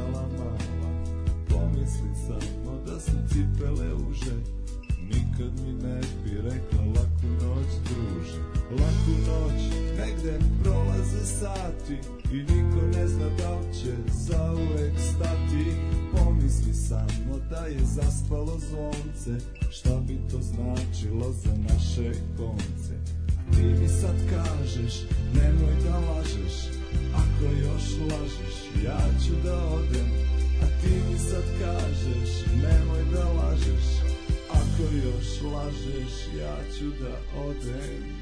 ostala mala Pomisli samo da su cipele uže Nikad mi ne bi rekla laku noć druže Laku noć, negde prolaze sati I niko ne zna da li će zauvek stati Pomisli samo da je zaspalo zvonce Šta bi to značilo za naše konce A ti mi sad kažeš, nemoj da lažeš Koliko još lažiš, ja ću da odem A ti mi sad kažeš, nemoj da lažeš Ako još lažeš, ja ću da odem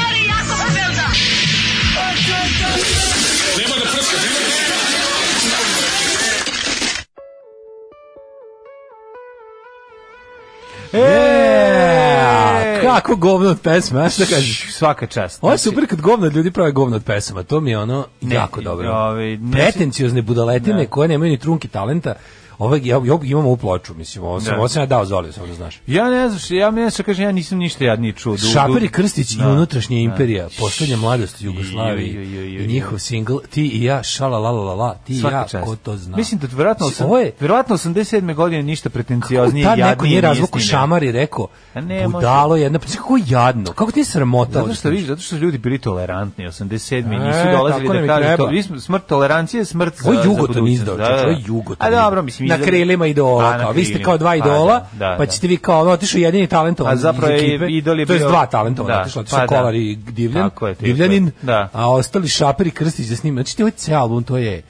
E, kako govno od pesma, znaš da kažeš? Svaka čast. Ovo je znači- super kad govno od ljudi prave govno od pesama, to mi je ono ne, jako dobro. Ove, ovaj, znači- Pretenciozne budaletine ne. Da. koje nemaju ni trunki talenta, Ovo ovaj, ja, ja imamo u ploču, mislim, ovo sam, da. ovo sam ja dao Zoli, samo da znaš. Ja ne znam, ja meni se kaže ja nisam ništa jadni čuo. Šaper i Krstić i da. unutrašnja da. imperija, poslednja mladost Jugoslavije. I njihov singl Ti i ja, šala la la la, la ti i ja, ko to zna. Mislim da verovatno sam, verovatno 87. godine ništa pretencioznije jadnije. Kako nije razvuku šamar i rekao, pa budalo jedno, pa kako jadno, kako ti sramota. Zato što vidiš, zato što ljudi bili tolerantni 87. E, nisu dolazili da kažu to. Smrt tolerancije, smrt za, za budućnost. Ovo je jugo to izdao, ovo je jugo. A dobro, mislim, na krilima idola. Kao. Vi ste kao dva idola, a, da, da, pa da. ćete vi kao ono, otišao jedini talentovan iz ekipe. Idol je to je dva talentovana, da, otišao, pa, da. Kolar i Divljan, tako je, Divljanin, da. a ostali Šaper i Krstić da snima. Znači, to ovaj je album, to je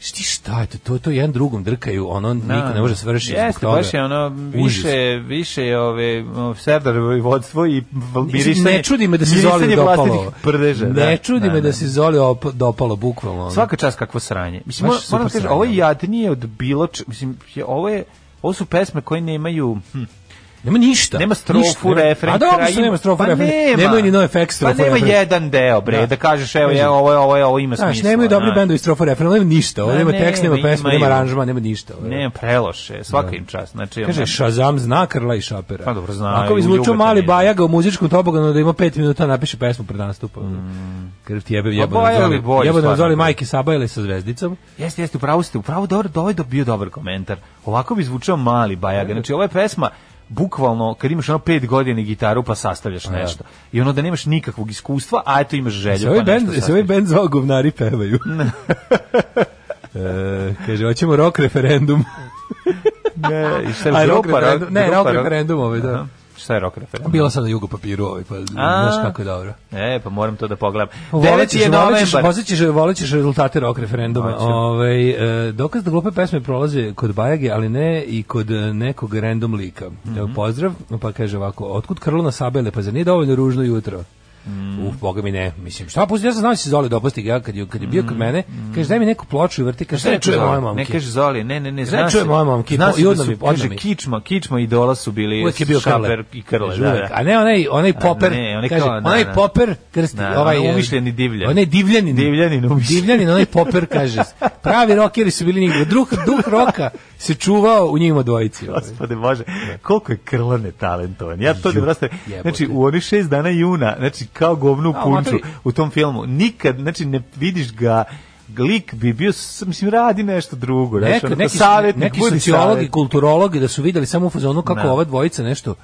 Šti šta je to? To, to jedan drugom drkaju, ono no, niko ne da, može da svršiti Jeste, baš je ono, više, više je ove, serdar i vodstvo i mirisanje. Ne čudi me da se Zoli dopalo. Prdeža, ne da, čudi da, me da, da se Zoli dopalo, bukvalno. Ono. Svaka čast kakvo sranje. Mislim, baš, moram, Teži, ovo je jadnije od bilo, mislim, je, ovo je, ovo su pesme koje nemaju... Hm, Nema ništa. Nema strofu, refren. A dobro što nema strofu, pa refren. Nema. Nemaju ni no FX strofu, Pa nema refren. jedan deo, bre, da, da kažeš, evo, je, ovo, je, ovo, je, ovo ima Znaš, smisla. Znaš, nemaju dobri bendovi strofu, refren, nema ništa. Ovo nema tekst, nema pesma, nema aranžma, nema ništa. Ovo. Nema preloše, da. svaka im čast. Znači, Kaže, Shazam zna Karla i Šapera. Pa dobro, zna. Ako bi izvučao mali bajaga u muzičkom toboganu da ima pet minuta napiše pesmu pred nastupa. Mm. Krv ti jebe, jebe. Jebe da zvali majke Sabajle sa zvezdicom. Jeste, jeste, upravo ste, upravo dobro, dobro ovaj bio dobar komentar. Ovako bi zvučao mali bajaga. E. Znači, ova je pesma bukvalno kad imaš ono 5 godina gitaru pa sastavljaš da. nešto. I ono da nemaš nikakvog iskustva, a eto imaš želju pa nešto. Se ovaj bend zvao govnari pevaju. e, kaže, hoćemo rock referendum. ne, i šta je ne, rock referendum, ovaj, da. Aha šta je rock referendum? Bila sada jugo papiru ovaj, pa znaš kako je dobro. E, pa moram to da pogledam. 9 je novembar. Volećeš, volećeš rezultate rock referenduma. Ovaj, e, dokaz da glupe pesme prolaze kod Bajage, ali ne i kod e, nekog random lika. Mm -hmm. Pozdrav, pa kaže ovako, otkud krlo na sabele, pa za nije dovoljno ružno jutro? Mm. Uf, boga mi ne. Mislim, šta pusti, ja sam znao da se Zoli dopasti, ja kad je, kad je bio kod mm, mene, mm. kaže daj mi neku ploču i vrti, kaže šta čuje moje mamke. Ne kaže Zoli, ne, ne, ne, znaš. Čuje moje mamke, i da odno mi, odno mi. Kičma, kičma i Dola su bili Uvijek je bio šaper i krle, da, da. A ne onaj, onaj poper, kaže, kao, da, onaj da, poper, krsti, da, ovaj e, umišljeni divljan. Onaj divljanin. Divljanin umišljeni. Divljanin, onaj poper, kaže. Pravi rokeri su bili nigde. Druh, duh roka se čuvao u njima dvojici. Ovaj. Gospode Bože, koliko je krlane talentovan. Ja to ne vrste. Znači, u oni šest dana juna, znači, kao govnu punču u tom filmu. Nikad, znači ne vidiš ga Glik bi bio, mislim, radi nešto drugo. Neka, ono, neki, savjetnik, neki sociologi, kulturologi da su videli samo u fazonu kako ne. Da. ova dvojica nešto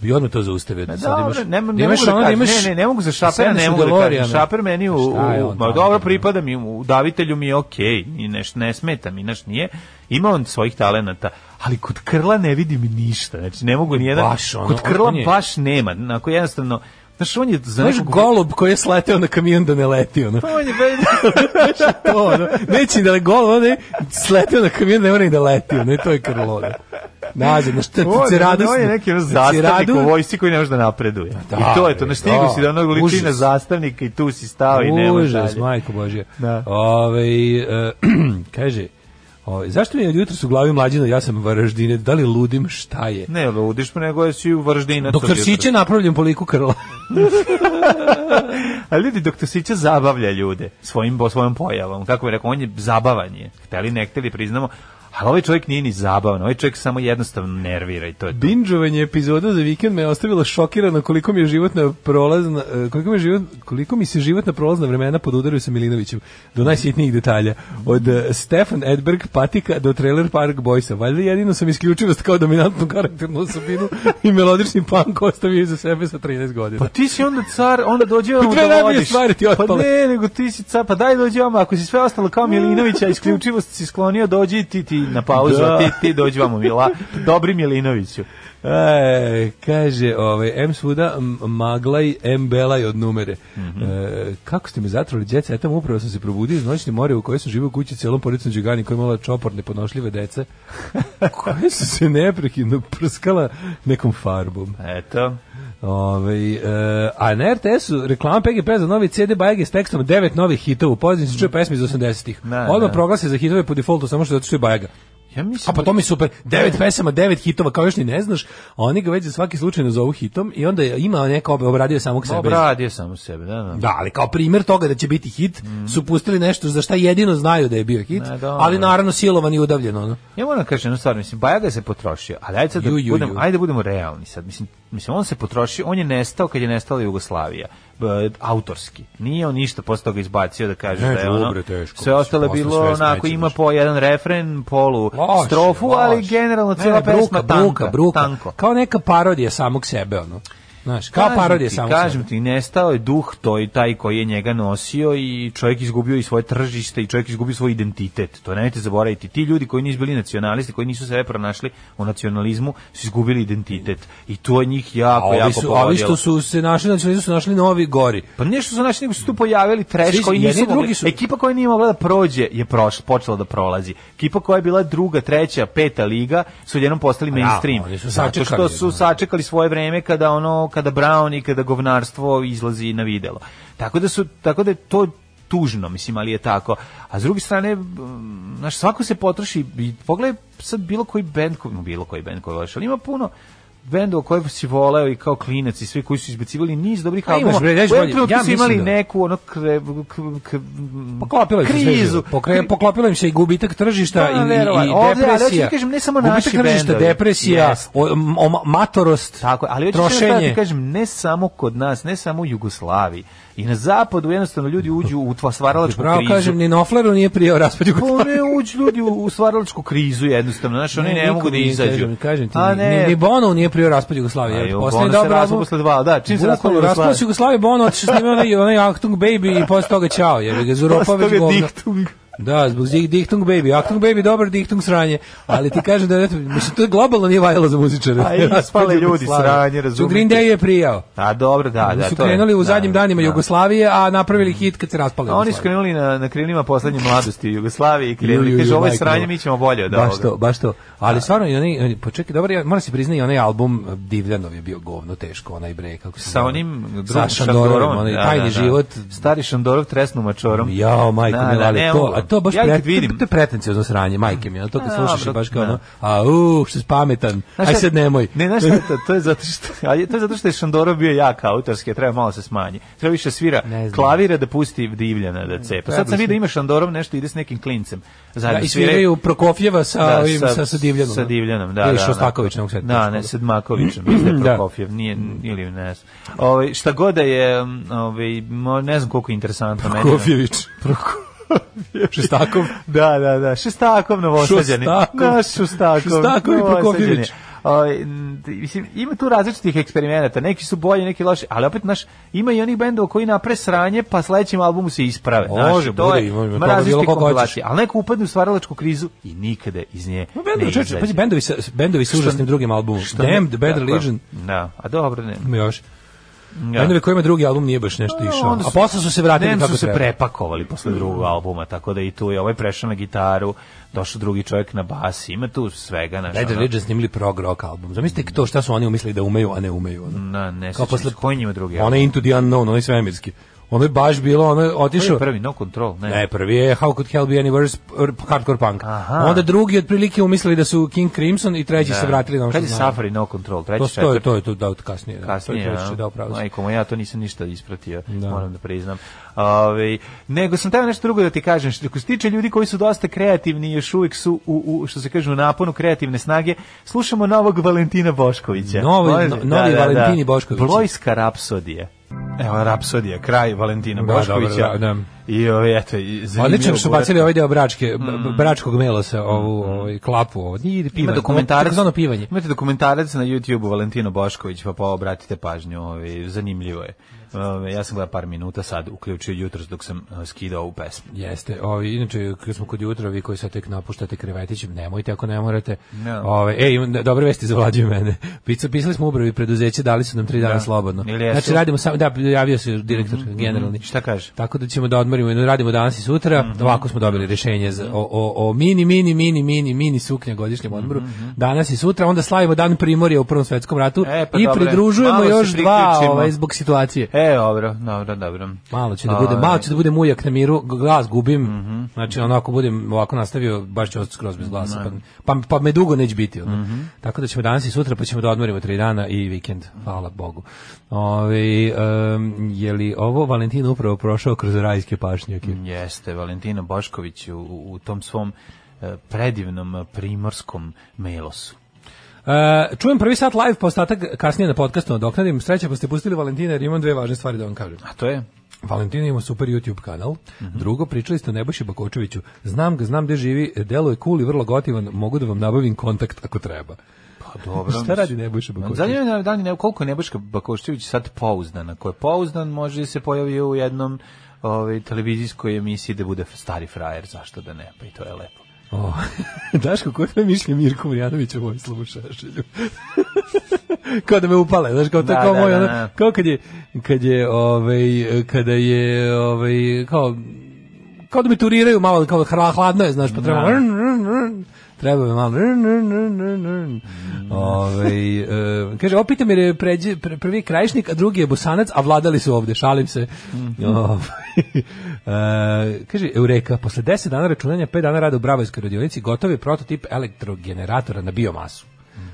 bi odmah to zaustavio. Da, sad imaš, ne, ne, da imaš da ono, da imaš, ne, ne, ne mogu za šapera, ne mogu da kažem. Šaper meni u, u, ma, dobro, pripada mi, u davitelju mi je okej, okay, neš, ne smeta mi, naš nije. Ima on svojih talenata, ali kod krla ne vidim ništa. Znači, ne mogu nijedan, baš ono, kod krla baš nema. Onako jednostavno, Znaš, on je za nekog... golub koji je sleteo na kamion da ne leti, ono. Pa on je bez... to, ono. Neće da le golub, on je sleteo na kamion ne mora i da leti, ono. I to je Karloda. Nađe, na šta ti se radosno. On je neki zastavnik u vojsci koji ne može da napreduje. Da, I to je to, ne stigu da. si da onog liči na zastavnika i tu si stao i nema dalje. Užas, majko Božje. Da. Ove, ovaj, uh, kaže, O, ovaj, zašto mi je jutro su glavi mlađino, da ja sam Varaždine, da li ludim šta je? Ne ludiš, pa nego si u Varaždine. Doktor Siće napravljen po liku krla. A ljudi, doktor Sića zabavlja ljude svojim, svojom pojavom. Kako je rekao, on je zabavanje. Hteli, ne hteli, priznamo, Ali ovaj čovjek nije ni zabavan, ovaj čovjek samo jednostavno nervira i to je to. Binđovanje epizoda za vikend me je ostavilo šokirano koliko mi je životna prolazna, e, koliko mi, je život, koliko mi se životna prolazna vremena podudaraju sa Milinovićem, do najsitnijih detalja. Od uh, Stefan Edberg Patika do Trailer Park Boysa. Valjda jedino sam isključivost kao dominantnu karakternu osobinu i melodični punk ostavio iza sebe sa 13 godina. Pa ti si onda car, onda dođe vam pa da vodiš. Pa ne, nego ti si car, pa daj dođe vam, ako si sve ostalo kao Milinovića, isključivost si sklonio, dođi ti ti na pauzu, da. a ti, ti dođi vamo, Mila, dobri Milinoviću. E, kaže, ovaj, M svuda, maglaj, M belaj od numere. Mm -hmm. e, kako ste me zatrali, djeca, etam upravo sam se probudio iz noćne more u kojoj sam živio u kući celom policom džugani koja je imala čopor neponošljive dece, koje su se neprekidno prskala nekom farbom. Eto. Ove, ovaj, e, a na RTS-u reklama PGP za novi CD Bajage s tekstom devet novih hitova. Pozivim se čuje pesmi iz 80-ih. Da, Odmah da. proglase za hitove po defaultu samo što zato što je Bajaga. Ja mislim. A pa da- to mi super. Devet pesama, devet hitova, kao još ni ne znaš, oni ga već za svaki slučaj nazovu hitom i onda je imao neka obradio samog sebe. Obradio samo sebe, da, da. Da, ali kao primer toga da će biti hit, mm. su pustili nešto za šta jedino znaju da je bio hit, ne, ali naravno silovan i udavljen ono. Ja moram da kažem, no stvarno mislim Bajaga se potrošio, ali ajde sad da ju, ju, budemo, ju. ajde da budemo realni sad. Mislim Mislim, on se potroši, on je nestao kad je nestala Jugoslavija, autorski. Nije on ništa posle toga izbacio da kaže da je ono, teško, sve ostalo bilo onako, ima po jedan refren, polu loš, strofu, loš. ali generalno cijela pesma bruka, tanka, bruka, bruka. Tanko. Kao neka parodija samog sebe, ono. Znaš, kao parodija samo. Kažem ti, nestao je duh to taj koji je njega nosio i čovjek izgubio i svoje tržište i čovjek izgubio svoj identitet. To nemojte zaboraviti. Ti ljudi koji nisu bili nacionalisti, koji nisu sebe pronašli u nacionalizmu, su izgubili identitet. I to je njih jako, ovi jako su, Ovi što su se našli nacionalizmu su našli novi gori. Pa nešto su našli, nego su tu pojavili treš koji nisu drugi su... Ekipa koja nije mogla da prođe je prošla, počela da prolazi. Ekipa koja je bila druga, treća, peta liga su jednom postali da, mainstream. Ja, zato što su sačekali svoje vreme kada ono kada Brown i kada govnarstvo izlazi na videlo. Tako da su tako da je to tužno, mislim, ali je tako. A s druge strane, znaš, svako se potroši, pogledaj sad bilo koji bend, koji, bilo koji bend koji voliš, ali ima puno bendu o kojem si voleo i kao klinac i svi koji su izbacivali niz dobrih pa albuma. Bre, u jednom trenutku ja su imali da. neku ono kre, k, k, poklopilo krizu. poklopilo im se i gubitak tržišta da, i, i, i Ovdje, depresija. Ali kažem, ne samo gubitak naši tržišta, bendovi. depresija, yes. o, o, matorost, Tako, ali da trošenje. Ali kažem, ne samo kod nas, ne samo u Jugoslaviji. I na zapadu jednostavno ljudi uđu u tva stvaralačku Bravo, krizu. kažem, ni Nofleru nije prijao raspad Jugoslavije. Pa ne, uđu ljudi u stvaralačku krizu jednostavno, znaš, oni ne, ne mogu da izađu. Kažem, kažem ti, A ne, ni, ni Bono nije nije prio raspad Jugoslavije. Posle dobro, se posle dva, da, čim se raspao Jugoslavija. Raspao Jugoslavija, Bono otišao s njima onaj onaj Achtung Baby i posle toga ćao, jer ga Zuropović govno. Da, zbog zig Dichtung Baby. Achtung Baby, dobar Dichtung sranje. Ali ti kažem da eto, mislim, to je globalno nije vajalo za muzičare. A ispale ljudi sranje, razumijete. Green Day je prijao. A dobro, da, da. Su krenuli u da, zadnjim danima da. Jugoslavije, a napravili hit kad se raspale. Oni su krenuli na, na krilima poslednje mladosti Jugoslavije i krenuli. Kaže, ovo je sranje, mi ćemo bolje od ovoga. Baš to, baš to. Ali da. stvarno, oni, pa čekaj, dobro, ja, mora se priznati, onaj album Divljanov je bio govno teško, onaj bre, kako se... Sa onim drugim Šandorom, onaj tajni život. Stari Šandorov tresnu mačorom. Jao, majko, da, da, to, to baš ja pre, vidim. To, je pretencijozno sranje, majke mi, to kad slušaš a, baš kao da. ono, a u, uh, što si pametan, aj sad nemoj. Ne, znaš šta, to je zato što, ali to je zato što je Šandorov bio jak autorski, treba malo se smanji. Treba više svira klavire da pusti divljana da cepa. Sad sam vidio da ima Šandorov nešto ide s nekim klincem. Zajedno da, i sviraju Prokofjeva sa, da, ovim, sa, sa Divljanom. Sa da. Divljanom, da. da. Ili Šostaković, ne mogu Da, da ne, Sedmakovićem, mislim da Prokofjev, nije, ili ne znam. Ove, ovaj, šta god da je, ove, ovaj, ne znam koliko je interesantno. Prokofjević. Prokofjević. šestakov? Da, da, da, Šestakov novosađeni. Šestakov. Da, Šestakov. Šestakov i Prokofjević. Aj, mislim ima tu različitih eksperimenata, neki su bolji, neki loši, ali opet naš ima i onih bendova koji napre sranje, pa sledećem albumu se isprave, znaš, Može, to je ima, ima različite kompilacije, al neko upadne u stvaralačku krizu i nikada iz nje. Ma bendovi, čeče, bendovi sa bendovi su užasnim drugim albumom. Damned, Bad Religion. Da, a dobro, ne. Još. Ja. Bendovi kojima drugi album nije baš nešto išao. a posle su se vratili kako su se treba. prepakovali posle drugog albuma, tako da i tu je ovaj prešao na gitaru, došao drugi čovjek na bas, ima tu svega na. Bad Religion snimili prog rock album. Zamislite to šta su oni umislili da umeju, a ne umeju. Ono. Na, ne, Kao posle kojim drugi. Ona Into the Unknown, oni svemirski. Ono je baš bilo, ono je otišao. Je prvi, no control, ne. Ne, prvi je How Could Hell Be Any Worse, er, hardcore punk. Aha. Onda drugi otprilike umislili da su King Crimson i treći ne. Da. se vratili na ono što Kad je Safari No Control, treći to, je, To je to, da, kasnije. Da, kasnije, to je treći, da, da pravo. Majko, ja to nisam ništa ispratio, da. moram da priznam. Ove, nego sam teo nešto drugo da ti kažem, što se tiče ljudi koji su dosta kreativni, još uvijek su, u, u, što se kaže, u naponu kreativne snage, slušamo novog Valentina Boškovića. Novi, no, novi da, Valentini da, da. Boškovića. Blojska rapsodija. Evo, Rapsodija, kraj Valentina Boškovića. Da, da, I ove, ovaj, eto, Odlično što su bacili ovaj deo bračke, mm. bračkog melosa, ovu mm. ovaj, klapu, ovo, nije piva, Ima dokumentarac, no, pivanje. Imate dokumentarac na YouTube-u Valentino Bošković, pa pa obratite pažnju, ovaj, zanimljivo je ja sam gledao par minuta sad, uključio jutros dok sam e, skidao ovu pesmu. Jeste, ovi, inače, kad smo kod jutra, vi koji sad tek napuštate krevetićem, nemojte ako ne morate. No. Ove, ej, da, dobre vesti za vlađu mene. Pisa, pisali smo upravi preduzeće, dali su nam tri dana no. Da. slobodno. Znači, radimo samo, da, javio se direktor mm -hmm. generalni. Šta kaže? Tako da ćemo da odmorimo, radimo danas i sutra, mm -hmm. ovako smo dobili rješenje za, o, o, o, mini, mini, mini, mini, mini suknja godišnjem mhm, odmoru, mhm. danas i sutra, onda slavimo dan primorja u Prvom svetskom ratu e, pa i dobre. pridružujemo Malo još dva ovaj, zbog situacije. E, E, dobro, dobro, dobro. Malo će da bude, malo ovaj. će da bude mujak na miru, glas gubim. Mm -hmm. Znači, onako budem ovako nastavio, baš ću ostati skroz bez glasa. pa, pa, pa, me dugo neće biti. Mm -hmm. Tako da ćemo danas i sutra, pa ćemo da odmorimo tri dana i vikend. Hvala Bogu. Ove, um, je li ovo Valentin upravo prošao kroz rajske pašnjake? Mm, jeste, Valentina Bošković u, u tom svom eh, predivnom primorskom melosu. Uh, čujem prvi sat live, pa ostatak kasnije na podcastu nadoknadim. Sreća, pa ste pustili Valentina jer imam dve važne stvari da vam kažem. A to je? Valentina ima super YouTube kanal. Mm -hmm. Drugo, pričali ste o Nebojši Bakočeviću. Znam ga, znam gde živi, deluje je cool i vrlo gotivan. Mogu da vam nabavim kontakt ako treba. Pa dobro. Šta radi Nebojša Bakošević? Zanima je da li da koliko Nebojša Bakošević sad pouzdan. Ako je pouzdan, može da se pojavio u jednom ovaj, televizijskoj emisiji da bude stari frajer, zašto da ne, pa i to je lepo. Oh. Daško, koje je mišlje Mirko Marjanović o Vojislavu Šešelju? kao da me upale, znaš, kao, da, kao, da, moj, da, da. kao kad je, kad je, ovaj, kada je, ovaj, kao, kao da me turiraju malo, kao hladno je, znaš, pa treba... Da. Treba mi malo. Mm. Ovaj e, kaže opita mi je pređe pr prvi je krajišnik, a drugi je bosanac, a vladali su ovde, šalim se. Mm. Ove, ovaj, e, kaže Eureka, posle 10 dana računanja, 5 dana rada u Bravojskoj radionici, gotov je prototip elektrogeneratora na biomasu.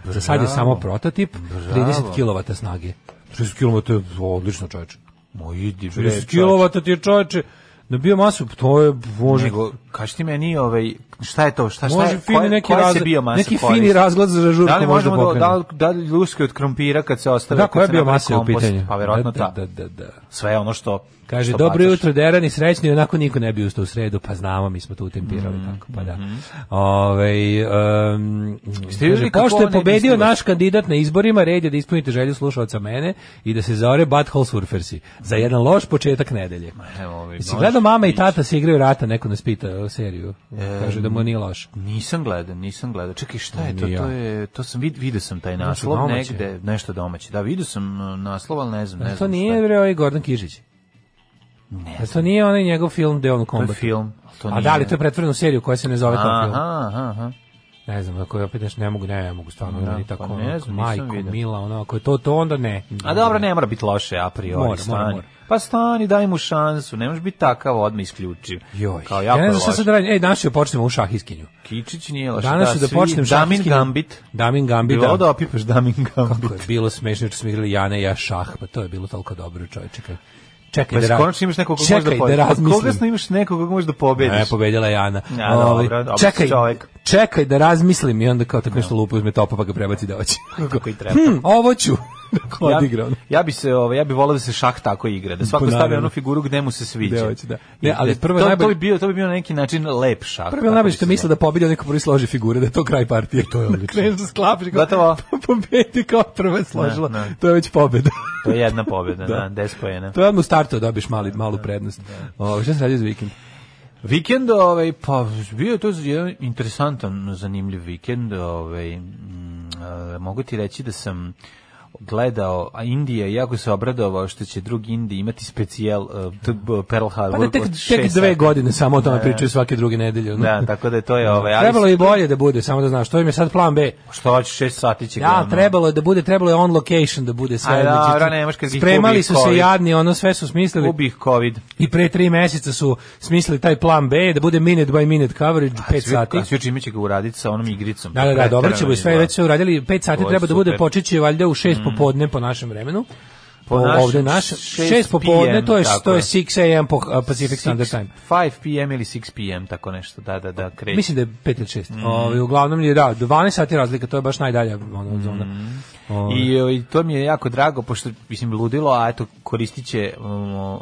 Bravo. Za sad je samo prototip, Bravo. 30 kW snage. 30 kW, odlično čoveče. Moji 30 kW ti je čoveče Na biomasu, to je bože. Nego, kaži ti meni, ovaj, šta je to? Šta, šta Može je, fini koje, neki koja razgled, se biomasa Neki fini razgled za žurku da li da možemo da, da, da li da ljuske od krompira kad se ostave? Da, koja biomasa je u pitanju? Pa verovatno da, da, da, da, da. Sve ono što Kaže, Što pa dobro bacaš? jutro, derani, srećni, onako niko ne bi ustao u sredu, pa znamo, mi smo tu tempirali, mm, tako, pa da. Mm. Ove, um, kaže, pošto je pobedio da naš kandidat na izborima, red je da ispunite želju slušalca mene i da se zaore butthole surfersi za jedan loš početak nedelje. Evo, si gledao mama i tata se igraju rata, neko nas pita o seriju. E, kaže da mu nije loš. Nisam gledao, nisam gledao. Čekaj, šta je to? To, je, to sam vid, vidio sam taj znači, naslov negde, nešto domaće. Da, vidio sam e, naslov, ali ne znam, ne znam. To nije, bre, ovaj Gordon Kižić. Ne. A to nije onaj njegov film gde on kombat. To je film. To nije. A da li to je pretvoreno seriju koja se ne zove aha, kao film? Aha, aha. Ne znam, ako je opet nešto ne mogu, ne, ne mogu stvarno da, ni tako, pa ne znam, majko, vidim. mila, ono, ako je to, to onda ne. A dobro, ne mora biti loše a priori, mora, stani. Mora, mora. Pa stani, daj mu šansu, ne možeš biti takav, odmah isključiv. Joj, Kao ja ne znam šta sad radim, ej, danas ću da počnemo u šahiskinju. Kičić nije loše. Danas da, ću da, da počnem Damin Gambit. Damin Gambit. Bilo da, da opipaš Damin Gambit. Kako je bilo smešno, jer smo igrali Jane i ja šah, pa to je bilo toliko dobro, čovječe, čekaj da konačno imaš nekog koga da pobedi. Da konačno imaš nekog koga možeš da pobediš. Ne, pobedila je Ana. Ja, dobro, ovaj, dobro, čekaj, čovjek. čekaj da razmislim i onda kao tako nešto lupo uzme topa pa ga prebaci da hoće. Kako i treba. Hm, ovo ću. Da, ja, ja bi se ovaj ja bih voleo da se šah tako igra, da svako pa stavi onu figuru gde mu se sviđa. Deoći, da. Ne, da ali prvo to, najbolj... to bi bio to bi bio na neki način lep šah. Prvo najbolje što misle da pobedi neko prvi složi figure, da je to kraj partije. E, to je da odlično. Kreneš da sklapiš kao Gotovo. pobedi kao prvo složila. Ne, ne. To je već pobeda. to je jedna pobeda, da, 10 poena. To je odmah startu dobiješ mali malu prednost. Ovaj šta se radi za vikend? Vikend, ovaj, pa bio je to jedan interesantan, zanimljiv vikend. Ovaj, m, mm, mogu ti reći da sam gledao a Indije jako se obradovao što će drugi Indi imati specijal uh, Pearl Harbor. Pa da tek, tek dve godine samo o tome da. pričaju svake druge nedelje. Da, tako da to je ovaj. Trebalo je bolje da bude, samo da znaš, to im je sad plan B. Što hoće 6 sati će. Da, trebalo je da bude, trebalo je on location da bude sve. Aj, da, znači, nemaš spremali su COVID. se jadni, ono sve su smislili. Ubih COVID. I pre tri meseca su smislili taj plan B da bude minute by minute coverage 5 sati. A svi će ga uraditi sa onom igricom. Da, da, da, dobro ćemo sve već uradili 5 sati treba da bude počeće valjda u 6 Mm-hmm. popodne po našem vremenu. Po, po ovde naš 6 popodne, to je to je 6 am po uh, Pacific Standard Time. 5 pm ili 6 pm tako nešto. Da, da, da, kreće. Mislim da je 5 ili 6. Mm. Ovaj uglavnom je da 12 sati razlika, to je baš najdalja ona od mm. zona. I, I to mi je jako drago, pošto mislim ludilo, a eto koristiće um,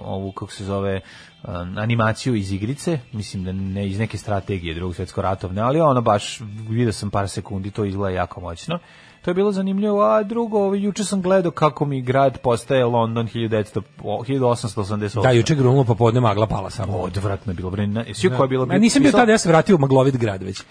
ovu, kako se zove, um, animaciju iz igrice, mislim da ne iz neke strategije drugog svjetsko ratovne, ali ono baš, vidio sam par sekundi, to izgleda jako moćno. To je bilo zanimljivo, a drugo, ovaj, juče sam gledao kako mi grad postaje London 1900, 1888. Da, juče grumlo popodne magla pala samo. Odvratno je bilo. Bre, na, da. je bilo, ja, nisam bio tada, ja sam vratio maglovit grad već.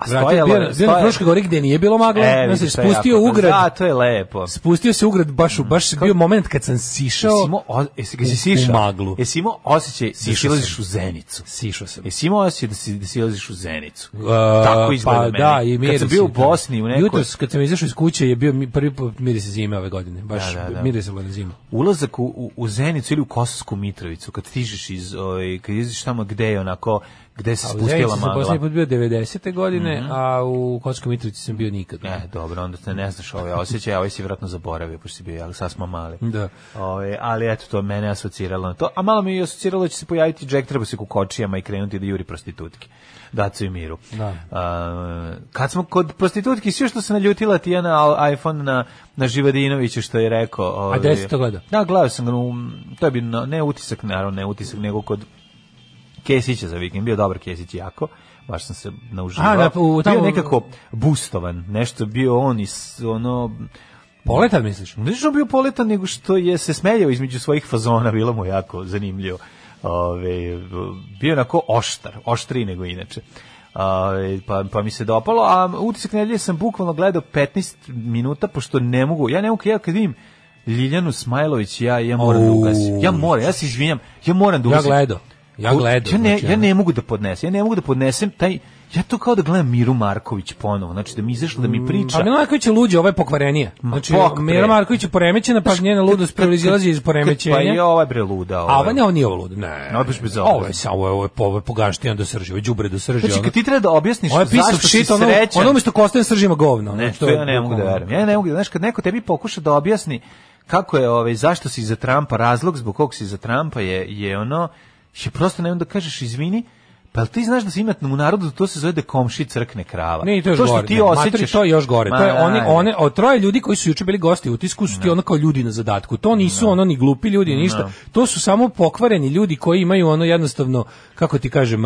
A stojalo je, bio na Fruškoj gori gde nije bilo magle, e, znači spustio jako, ugrad. to je lepo. Spustio se ugrad baš u baš bio moment kad sam sišao. Jesi imao jesi ga sišao? U maglu. Jesi imao osećaj da silaziš u zenicu. Sišao sam. Jesi imao osećaj da si da si silaziš u zenicu. Uh, Tako izgleda pa, meni. Da, i miris, kad sam bio u Bosni u nekoj Jutros kad sam izašao iz kuće je bio prvi miris zime ove godine, baš da, da, da. miris je zima. Ulazak u, u, u zenicu ili u Kosovsku Mitrovicu kad stižeš iz oj ovaj, kad izađeš tamo gde je onako gde se spustila magla. Ja sam poslednji put bio 90. godine, mm -hmm. a u Kockom Mitrovici sam bio nikad. E, dobro, onda te ne znaš ove osjećaje, ove si vjerojatno zaboravio, pošto si bio, ali sad smo mali. Da. Ove, ali eto, to mene asociralo na to. A malo me je asociralo da će se pojaviti Jack Trebosik u kočijama i krenuti da juri prostitutke. Dacu i miru. Da. A, kad smo kod prostitutki, sve što se naljutila Tijana iPhone na, na Živadinovića što je rekao. Ove, a ovaj, gde si to gledao? Da, gledao sam ga, no, to je bio ne utisak, naravno ne utisak, nego kod Kesić je za vikend, bio dobar Kesić jako baš sam se nauživao. Da, u, tamo... Bio nekako bustovan, nešto bio on iz, ono... Poletan misliš? Nisam bio poletan, nego što je se smeljao između svojih fazona, bilo mu jako zanimljivo. Ove, bio onako oštar, oštriji nego inače. Uh, pa, pa mi se dopalo, a utisak nedelje sam bukvalno gledao 15 minuta, pošto ne mogu, ja ne mogu, ja kad vidim Ljiljanu Smajlović, ja, ja moram oh. da ugasim, ja moram, ja se izvinjam, ja moram da ugasim. Ja gledao. Ja gledam. Ja ne, znači, ja ne mogu da podnesem. Ja ne mogu da podnesem taj ja to kao da gledam Miru Marković ponovo, znači da mi izašla da mi mm, priča. Pa Mira Marković je luđa, ovaj pokvarenija. Znači Pok, Mira Marković je poremećena, pa njena ludost proizilazi iz poremećenja. Pa je ovaj bre luda, ovaj. A ovaj ne, on nije ovo luda, ne. No, baš bez ovo. je samo ovo je po pogaštio do srži, ovo đubre da srži. Znači kad ti treba da objasniš ovo zašto si srećan. Ono, ono umesto kosten sržima govno. Ne, to ja ne mogu da verujem. Ja ne mogu, da, znaš kad neko tebi pokuša da objasni kako je ovaj zašto si za Trumpa razlog zbog kog si za Trumpa je je ono je prosto nemam da kažeš izvini, pa ti znaš da se ima u narodu da to se zove da komši crkne krava. Ne, to to što gore, ti ne, osjećaš, to je još gore. Ma, to je oni one od troje ljudi koji su juče bili gosti u utisku su ti da. ono kao ljudi na zadatku. To nisu ne. Da. ono ni glupi ljudi ništa. Ne. To su samo pokvareni ljudi koji imaju ono jednostavno kako ti kažem,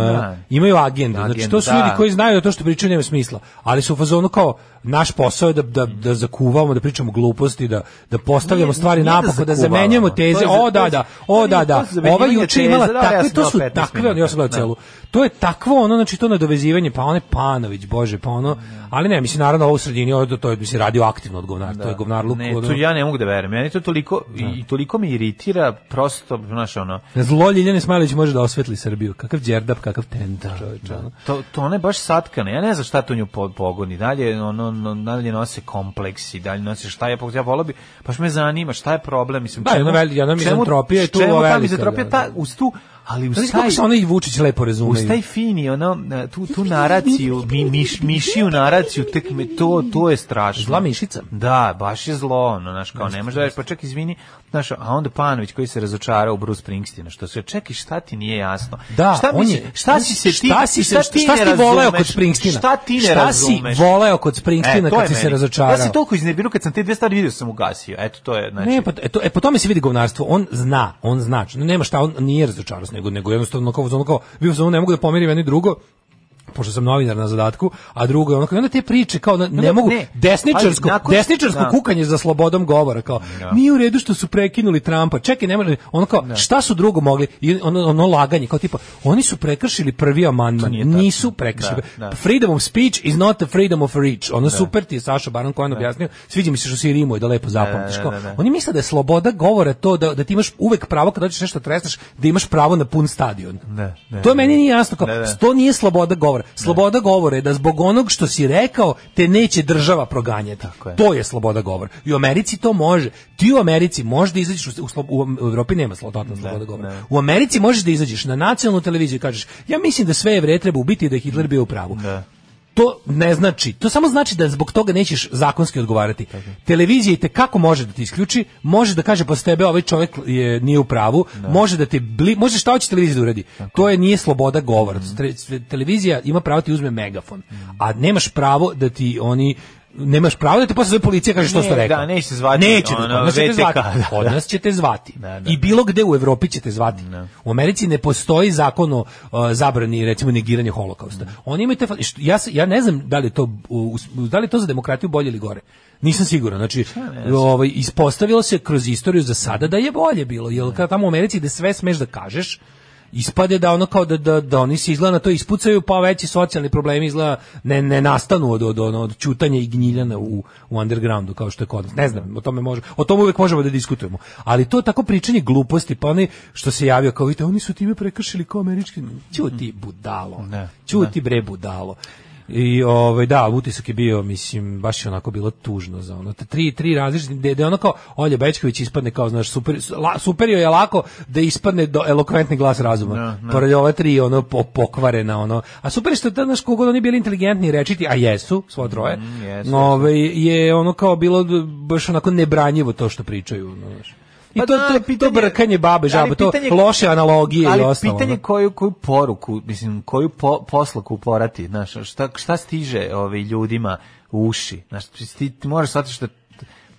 imaju agendu. Znači to su da. ljudi koji znaju da to što pričaju nema smisla, ali su u fazonu kao naš posao je da, da, da zakuvamo, da pričamo gluposti, da, da postavljamo nije, stvari napako, da, da zamenjujemo teze. Je, da, da. o, da, da, o, da, da. Ova juče imala takve, to su takve, ja sam gledao celu. To je takvo, ono, znači to nadovezivanje, pa one Panović, bože, pa ono, ali ne, mislim, naravno, ovo u sredini, ovo, to je, mislim, radio aktivno od govnar, to je govnar luk. Ne, to ja ne mogu da verujem, meni to toliko, i toliko me iritira, prosto, znaš, ono... Zlo Ljiljane Smajlić može da osvetli Srbiju, kakav džerdap, kakav tenta, čoveč, ono. To, to ona je baš satkana, ja ne znam šta to nju pogoni, dalje, ono, no, nadalje nose kompleksi, dalje nose šta je, ja volao bi, baš me zanima šta je problem, mislim, da, čemu, jedna, jedna čemu, mizantropija je tu čemu velika. Da, ta, da. uz tu ali uz taj se onaj Vučić lepo razume. Uz taj fini ono tu tu naraciju, mi miš, mišiju naraciju tek me to to je strašno. Zla mišica. Da, baš je zlo, ono, znaš, kao ne možeš da pa ček izvini, znaš, a onda Panović koji se razočarao u Bruce Springsteena, što se čeki šta ti nije jasno. Da, šta on je, šta si se ti, šta si se, šta, ti šta si voleo kod Springsteena? Šta ti ne razumeš? Šta si voleo kod Springsteena e, kad si se razočarao? Ja se toliko iznervirao kad sam te dve stvari video sam ugasio. Eto to je, znači. Ne, pa e, e, po tome se vidi govnarstvo. On zna, on zna, znači, nema šta, on nije razočarao nego nego jednostavno kao kao bio sam ne mogu da pomerim jedno drugo pošto sam novinar na zadatku, a drugo je ono onda te priče kao ne, ne mogu ne, desničarsko ali, nakon, desničarsko da. kukanje za slobodom govora kao no. Da. nije u redu što su prekinuli Trampa. Čekaj, ne može ono kao no. Da. šta su drugo mogli i ono, ono laganje kao tipa oni su prekršili prvi amandman, nisu prekršili. Da, da. Freedom of speech is not the freedom of reach. Ono da. super ti je Saša Baron Cohen da. objasnio. Sviđa mi se što si rimuje da lepo zapamtiš. Kao, oni misle da je sloboda govora to da, da ti imaš uvek pravo kad hoćeš nešto tresneš, da imaš pravo na pun stadion. Ne, ne, to meni nije jasno kao, to nije sloboda govora. Sloboda govora je da zbog onog što si rekao te neće država proganjati. Tako je. To je sloboda govora. I u Americi to može. Ti u Americi možeš da izađeš u, slo, u, u Evropi nema slobodna sloboda govora. Ne. Da. U Americi možeš da izađeš na nacionalnu televiziju i kažeš ja mislim da sve evreje treba ubiti da je Hitler bio u pravu. Ne da to ne znači, to samo znači da zbog toga nećeš zakonski odgovarati. Tako. Televizija te kako može da ti isključi, može da kaže posle tebe ovaj čovjek je nije u pravu, da. može da te bli, može šta hoće televizija da uradi. Tako. To je nije sloboda govora. Mm Televizija ima pravo da ti uzme megafon, mm a nemaš pravo da ti oni nemaš pravo da te posle zove policija kaže što ste rekao. Da, neće zvati. Neće, ono, nas ćete zvati. Da. Od nas ćete zvati. Da, da. I bilo gde u Evropi ćete zvati. Da. U Americi ne postoji zakon o uh, zabrani recimo negiranje holokausta. Mm. Oni imaju te ja ja ne znam da li to u, da li to za demokratiju bolje ili gore. Nisam siguran. Znači, ovaj ispostavilo se kroz istoriju za sada da je bolje bilo, jel kad tamo u Americi da sve smeš da kažeš, ispade da ono kao da, da, da oni se izgleda na to ispucaju, pa veći socijalni problemi izgleda ne, ne nastanu od, od, od, od čutanja i gnjiljana u, u undergroundu, kao što je kod nas. Ne znam, o tome, može, o tome uvek možemo da diskutujemo. Ali to je tako pričanje gluposti, pa oni što se javio kao, vidite, oni su time prekršili kao američki, ćuti budalo, ne, da, ćuti da. bre budalo. I ovaj da, utisak je bio, mislim, baš je onako bilo tužno za ono. Tri tri različite da gde ono kao Olja Bečković ispadne kao znaš super la, super je lako da ispadne do elokventni glas razuma. No, da, da. Pored ove tri ono po, pokvarena ono. A super što da znaš kogod oni bili inteligentni rečiti, a jesu, svo troje. Mm, yes, no, ovaj, je ono kao bilo baš onako nebranjivo to što pričaju, znaš. I pa to, da, to, pitanje, to brkanje babe žaba, to loše analogije ali i ostalo. Ali pitanje da. koju, koju poruku, mislim, koju po, poslaku porati, znaš, šta, šta stiže ovaj, ljudima u uši, znaš, ti, ti moraš shvatiti što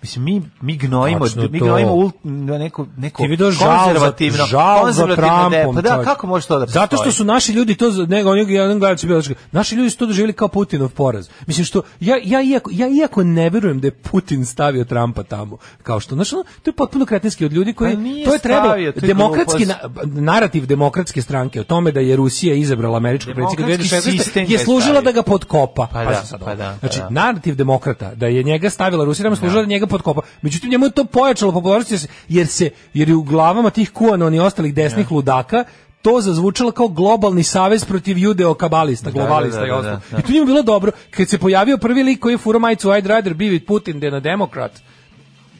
Mislim, mi, mi gnojimo, mi gnojimo ult, neko, neko Ti vidio konzervativno, žal konzervativno za da, Trumpom, pa da, kako može to da postoji? Zato što su naši ljudi to, nego, oni, jedan ne gledam naši ljudi su to doživjeli kao Putinov poraz. Mislim, što, ja, ja, iako, ja iako ne verujem da je Putin stavio Trampa tamo, kao što, znaš, to je potpuno kretinski od ljudi koji, pa to je trebalo, demokratski, na, narativ demokratske stranke o tome da je Rusija izabrala američkog predsjednika 2016. je služila da ga podkopa. Pa, da pa, da, pa znači, da, znači, narativ demokrata, da je njega stavila Rusija, da služila da njega njega podkopao. Međutim njemu je to pojačalo popularnost jer se jer je u glavama tih kuana i ostalih desnih ludaka to zazvučalo kao globalni savez protiv judeo kabalista, da, da, globalista da, da, da, i I tu njemu bilo dobro kad se pojavio prvi lik koji je furo majicu I'd rather be Putin da na demokrat.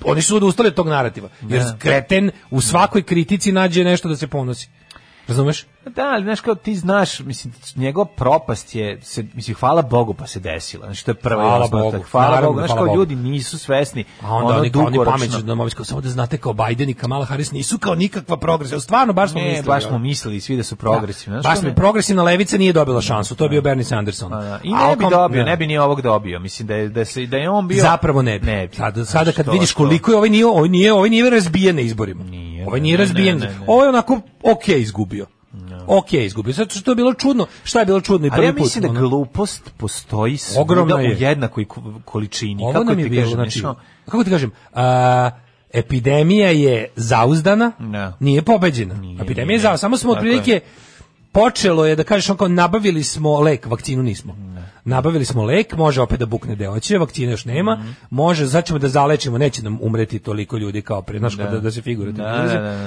oni su odustali od tog narativa. Jer da. kreten u svakoj kritici nađe nešto da se ponosi. Razumeš? Da, ali znaš kao ti znaš, mislim njegova propast je se mislim hvala Bogu pa se desila. Znači to je prva hvala Bogu, hvala Naravno, Bogu, znaš kao ljudi nisu svesni. A onda ono oni kao oni pameću da mogu samo da znate kao Biden i Kamala Harris nisu kao nikakva progresija. Stvarno baš smo ne, mislili. baš smo mislili svi da su progresivni. Da, baš mi progresivna levica nije dobila šansu, to je bio da. Bernie Sanderson. Da, A, I ne, ne bi dobio, ne. ne bi ni ovog dobio. Mislim da je da se da je on bio Zapravo ne. Bi. ne bi. Sada sada znači kad vidiš koliko je ovaj nije, ovaj nije, ovaj nije razbijen na izborima. Ovaj nije razbijen. Ovaj onako okej izgubio. Ok, izgubio. Zato što je bilo čudno. Šta je bilo čudno i prvi put? Ali ja mislim put, da glupost postoji ogromna je. u jednakoj količini. Ovo kako nam je bilo, znači, kako ti kažem, a, epidemija je zauzdana, no. Da. nije pobeđena. Nije, epidemija je zauzdana, samo smo otprilike počelo je da kažeš on kao nabavili smo lek, vakcinu nismo. Ne. Da nabavili smo lek, može opet da bukne deoće, vakcine još nema, mm. može, sad ćemo da zalečimo, neće nam umreti toliko ljudi kao pre, znaš, da. da, da se figure. Da, da, da,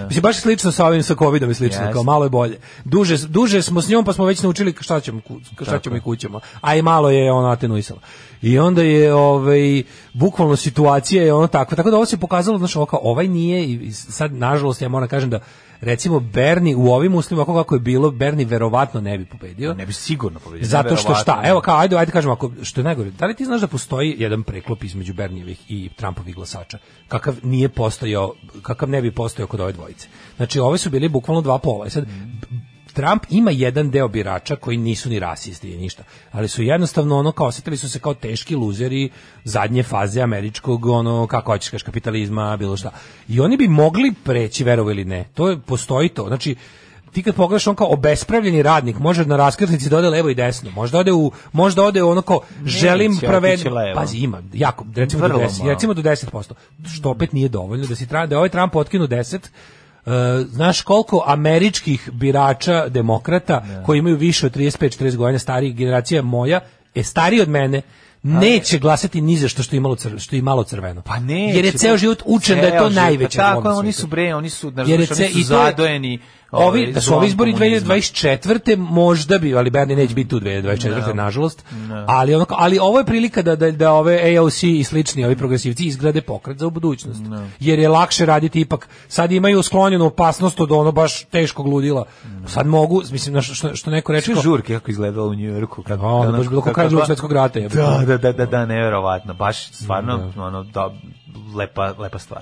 Mislim, da. baš slično sa ovim, sa covidom je slično, yes. kao malo je bolje. Duže, duže smo s njom, pa smo već naučili šta ćemo, šta ćemo i kućemo. A i malo je ona atenuisala. I onda je ovaj bukvalno situacija je ono takva. Tako da ovo se pokazalo znači ovo kao ovaj nije i sad nažalost ja moram da kažem da recimo Berni u ovim uslovima kako kako je bilo Berni verovatno ne bi pobedio. Ne bi sigurno pobedio. Zato što šta? Evo kao ajde, ajde kažemo, ako, što je najgore, da li ti znaš da postoji jedan preklop između Bernijevih i Trumpovih glasača, kakav nije postojao, kakav ne bi postojao kod ove dvojice. Znači, ove su bili bukvalno dva pola. I e sad, Trump ima jedan deo birača koji nisu ni rasisti ni ništa, ali su jednostavno ono kao osetili su se kao teški luzeri zadnje faze američkog ono kako hoćeš kaš kapitalizma, bilo šta. I oni bi mogli preći, verovali ne. To je postoji to. Znači ti kad pogledaš on kao obespravljeni radnik, može na raskrsnici da ode levo i desno, možda ode u možda ode ono kao želim pravedno. Pazi, ima jako, recimo Vrlo do 10, recimo do 10%, što opet nije dovoljno da si tra, da ovaj Trump otkinu 10 Uh, eh, znaš koliko američkih birača demokrata ne. Da. koji imaju više od 35-40 godina starijih generacija moja je stariji od mene neće glasati ni za što što je crveno, što je malo crveno. Pa ne. Jer je ceo život učen da je to najveće. Pa tako oni su bre, oni su, nažalost, oni su zadojeni Ovi, ovaj, da su ovi izbori 2024. možda bi, ali Bernie neće biti tu 2024. No. nažalost. No. Da. Ali, onako, ali ovo je prilika da, da, da ove AOC i slični, ovi progresivci izgrade pokret za budućnost. No. Da. Jer je lakše raditi ipak, sad imaju sklonjenu opasnost od ono baš teškog ludila. Da. Sad mogu, mislim, što, što neko reče... Što žurke kako izgledalo u Njujorku. Kad, o, ono, baš bilo kako kraj svetskog rata. Je, da, da, da, da, da, nevjerovatno. Baš stvarno, ono, da, lepa, lepa stvar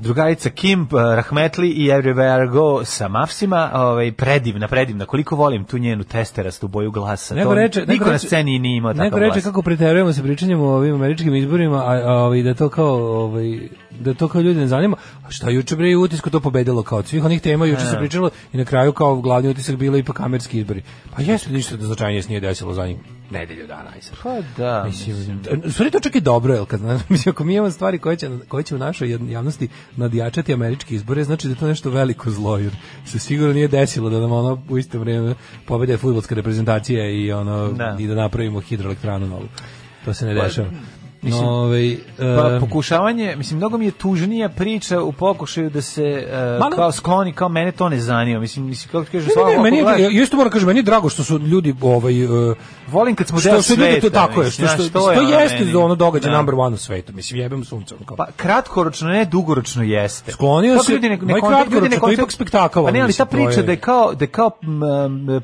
drugarica Kim eh, Rahmetli i Everywhere Go sa Mafsima, ovaj predivna, predivna. Koliko volim tu njenu testerastu boju glasa. Nego reče, niko reče, na sceni nije imao tako. Nego reče kako preterujemo se pričanjem o ovim američkim izborima, a, a ovaj da to kao ovaj da to kao ljudi ne zanima. A šta juče bre utisku to pobedilo kao od svih onih tema juče se e. pričalo i na kraju kao glavni utisak bilo ipak američki izbori. Pa jesu ništa da značajnije nije desilo za njim nedelju dana. Mislim. Pa da. Mislim, mislim. Stvari to čak i dobro, jel kad mislim, ako mi imamo stvari koje će, koje će u našoj javnosti nadjačati američke izbore, znači da je to nešto veliko zlo, jer se sigurno nije desilo da nam ono u isto vrijeme pobede futbolska reprezentacija i ono da. i da napravimo hidroelektranu novu. To se ne pa, dešava. Mislim, Ove, ovaj, pa eh, pokušavanje, mislim, mnogo mi je tužnija priča u pokušaju da se uh, eh, Malo... kao skloni, kao mene to ne zanima. Mislim, mislim kako ti kažeš, ne, ne, ne, meni je, isto moram da kažem, meni je drago što su ljudi ovaj, uh, volim kad smo što deo su ljudi to tako je, što, što, što, to je ono jeste meni. ono događaj da. number one u svetu, mislim, jebem sunce. Kao. Pa kratkoročno, ne, dugoročno jeste. Sklonio se, ljudi ne, ne, moj kratkoročno, to je ipak spektakl. Pa ne, ali ta priča da je kao, da kao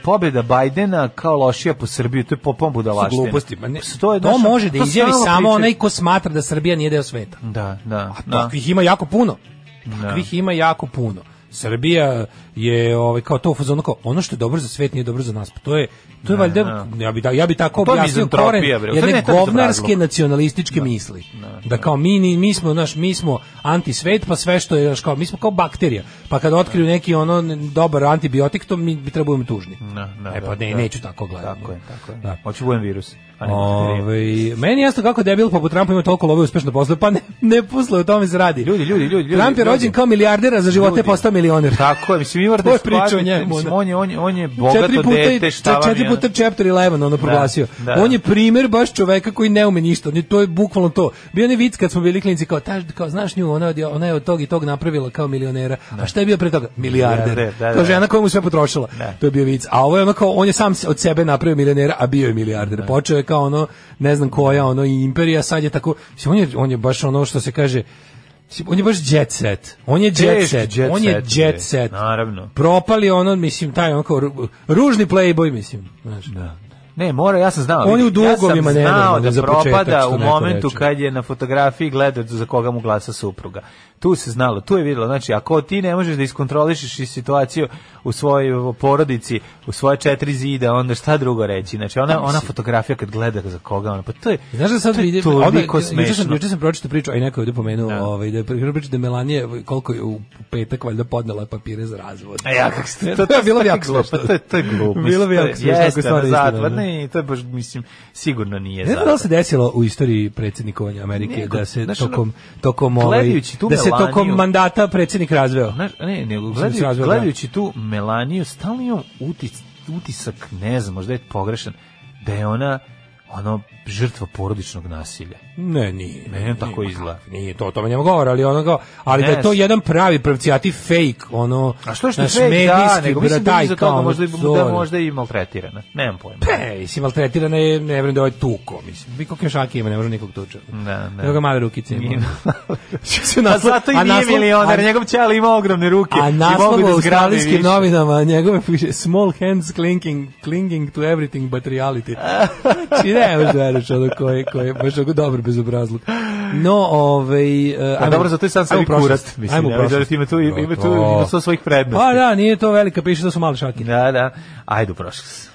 pobjeda Bajdena kao lošija po Srbiji, to je popom budalaštine. Gluposti, to, to može da izjavi samo onaj ko smatra da Srbija nije deo sveta. Da, da. A da. takvih da. ima jako puno. Da. Takvih da. ima jako puno. Srbija je ovaj kao to fuzon kao ono što je dobro za svet nije dobro za nas. Pa to je to je valjda ja bi ja bi tako to objasnio koren jedne ne govnarske nacionalističke da, misli. Da, kao mi mi smo naš mi smo anti svet pa sve što je naš kao mi smo kao bakterija. Pa kad otkriju da. neki ono dobar antibiotik to mi bi trebamo tužni. Da, da, e pa da, ne neću tako gledati. Tako je, tako je. Da. Hoću budem virus. A Ove, ovaj, meni jasno kako debil poput Trumpa ima toliko love uspešno posle, pa ne, ne posle, o tome se radi. Ljudi, ljudi, ljudi. Trump je rođen kao milijardera, za živote postao milioner. Tako je, mislim, Pivar da shvati, njemu, mislim, on je, on je, on je bogato dete, šta vam je? Četiri puta chapter 11 ono da, proglasio. Da, da. On je primer baš čoveka koji ne ume ništa, on je, to je bukvalno to. Bio je vic kad smo bili klinci, kao, taš, kao znaš nju, ona, je, ona je od tog i tog napravila kao milionera, da. a šta je bio pre toga? Milijarder. Da, da, da, to je da. žena koja mu sve potrošila. Da. To je bio vic. A ovo je ono kao, on je sam od sebe napravio milionera, a bio je milijarder. Da. Počeo je kao ono, ne znam koja, ono, imperija, sad je tako, on je, on je baš ono što se kaže, on je baš jet set. On je jet set. Jet on je set, jet set. Naravno. Propali ono, mislim, taj onako ružni playboy, mislim. Znaš. Da. Ne, mora, ja sam znao. On u dugovima ja sam znao da propada početak, u momentu reče. kad je na fotografiji gledao za koga mu glasa supruga tu se znalo, tu je vidjelo, znači ako ti ne možeš da iskontrolišeš situaciju u svojoj porodici, u svoje četiri zida, onda šta drugo reći, znači ona, pa ona fotografija kad gleda za koga, ona, pa to je Znaš da sad vidim, toliko smešno. Juče sam, juče sam pročitao priču, aj i neko je pomenuo, da. ovaj, da je priča da Melanije koliko je u petak valjda podnela papire za razvod. A ja, kako ste, to, to, to, bilo bi jako smešno. Pa to je, to je glup, bilo bi jako smešno. Jeste, da. zatvorne, to je baš, mislim, sigurno nije Ne znam da se desilo u istoriji predsednikovanja Amerike, da se tokom, tokom ovaj, se tokom mandata predsjednik razveo. Znaš, ne, nego da gledajući, razveo, da. gledajući tu Melaniju, stalno imam utis, utisak, ne znam, možda je pogrešan, da je ona ono žrtva porodičnog nasilja. Ne, nije. Meni on tako izla. Pa, nije to, o tome nema govora, ali ono kao, ali ne, da je to jedan pravi pravcijati fake, ono, A što što naš fake, da, medijski da, nego mislim da iza toga možda i, da možda i maltretirana, nemam pojma. Pe, i si maltretirana je, ne vrem da je ovaj tuko, mislim. Mi kakve šake ima, ne vrem nikog tuča. Ne, ne. Nego male rukice ima. a zato i nije milionar, njegov ćel ima ogromne ruke. A naslov da u australijskim novinama, njegove piše, small hands clinking, clinging to everything but reality. ne, možda veriš, ono koje, koje, baš ono dobro bez obrazluk. No, ovej... Uh, e, pa ajmo, dobro, zato je sam sam kurat, mislim. Ajmo da prošlost. Ima tu, ima tu, ima tu svojih prednosti. Pa da, nije to velika piše da su male šaki. Da, da. Ajde u prošlost.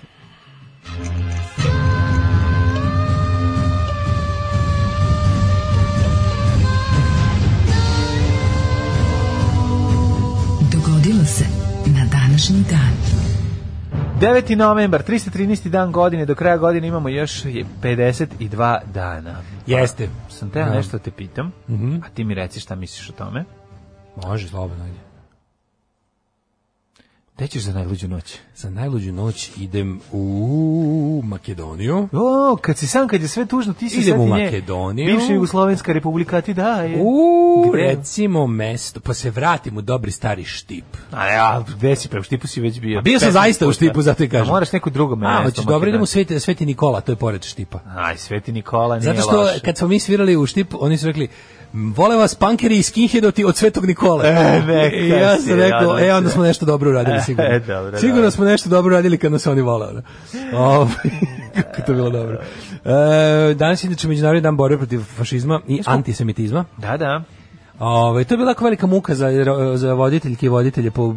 Dogodilo se na današnji dan. 9. novembar, 313. dan godine, do kraja godine imamo još 52 dana. Jeste. Pa, sam te ja. Da. nešto da te pitam, mm -hmm. a ti mi reci šta misliš o tome. Može, slobodno je. Gde ćeš za najluđu noć? Za najluđu noć idem u Makedoniju. O, kad si sam, kad je sve tužno, ti si sad u Makedoniju. Bivša Jugoslovenska republika ti da je. U, Gde? recimo mesto, pa se vratim u dobri stari štip. A ja, gde si pre, pa štipu si već bio. A bio sam zaista u štipu, zato i kažem. A moraš neko drugo mesto. A, hoćeš dobro idem u Sveti, Sveti Nikola, to je pored štipa. Aj, Sveti Nikola nije Zato što loše. kad smo mi svirali u štip, oni su rekli, vole vas pankeri i skinheadoti od Svetog Nikole. E, neka ja sam rekao, e, onda smo nešto dobro uradili, sigurno. E, dobro, sigurno dobro. Da. smo nešto dobro uradili kad nas oni vole. Ovo, ovaj, kako to bilo dobro. E, danas je inače Međunarodni dan borbe protiv fašizma i antisemitizma. Da, da. Ovaj to je bila jako velika muka za za voditeljke i voditelje po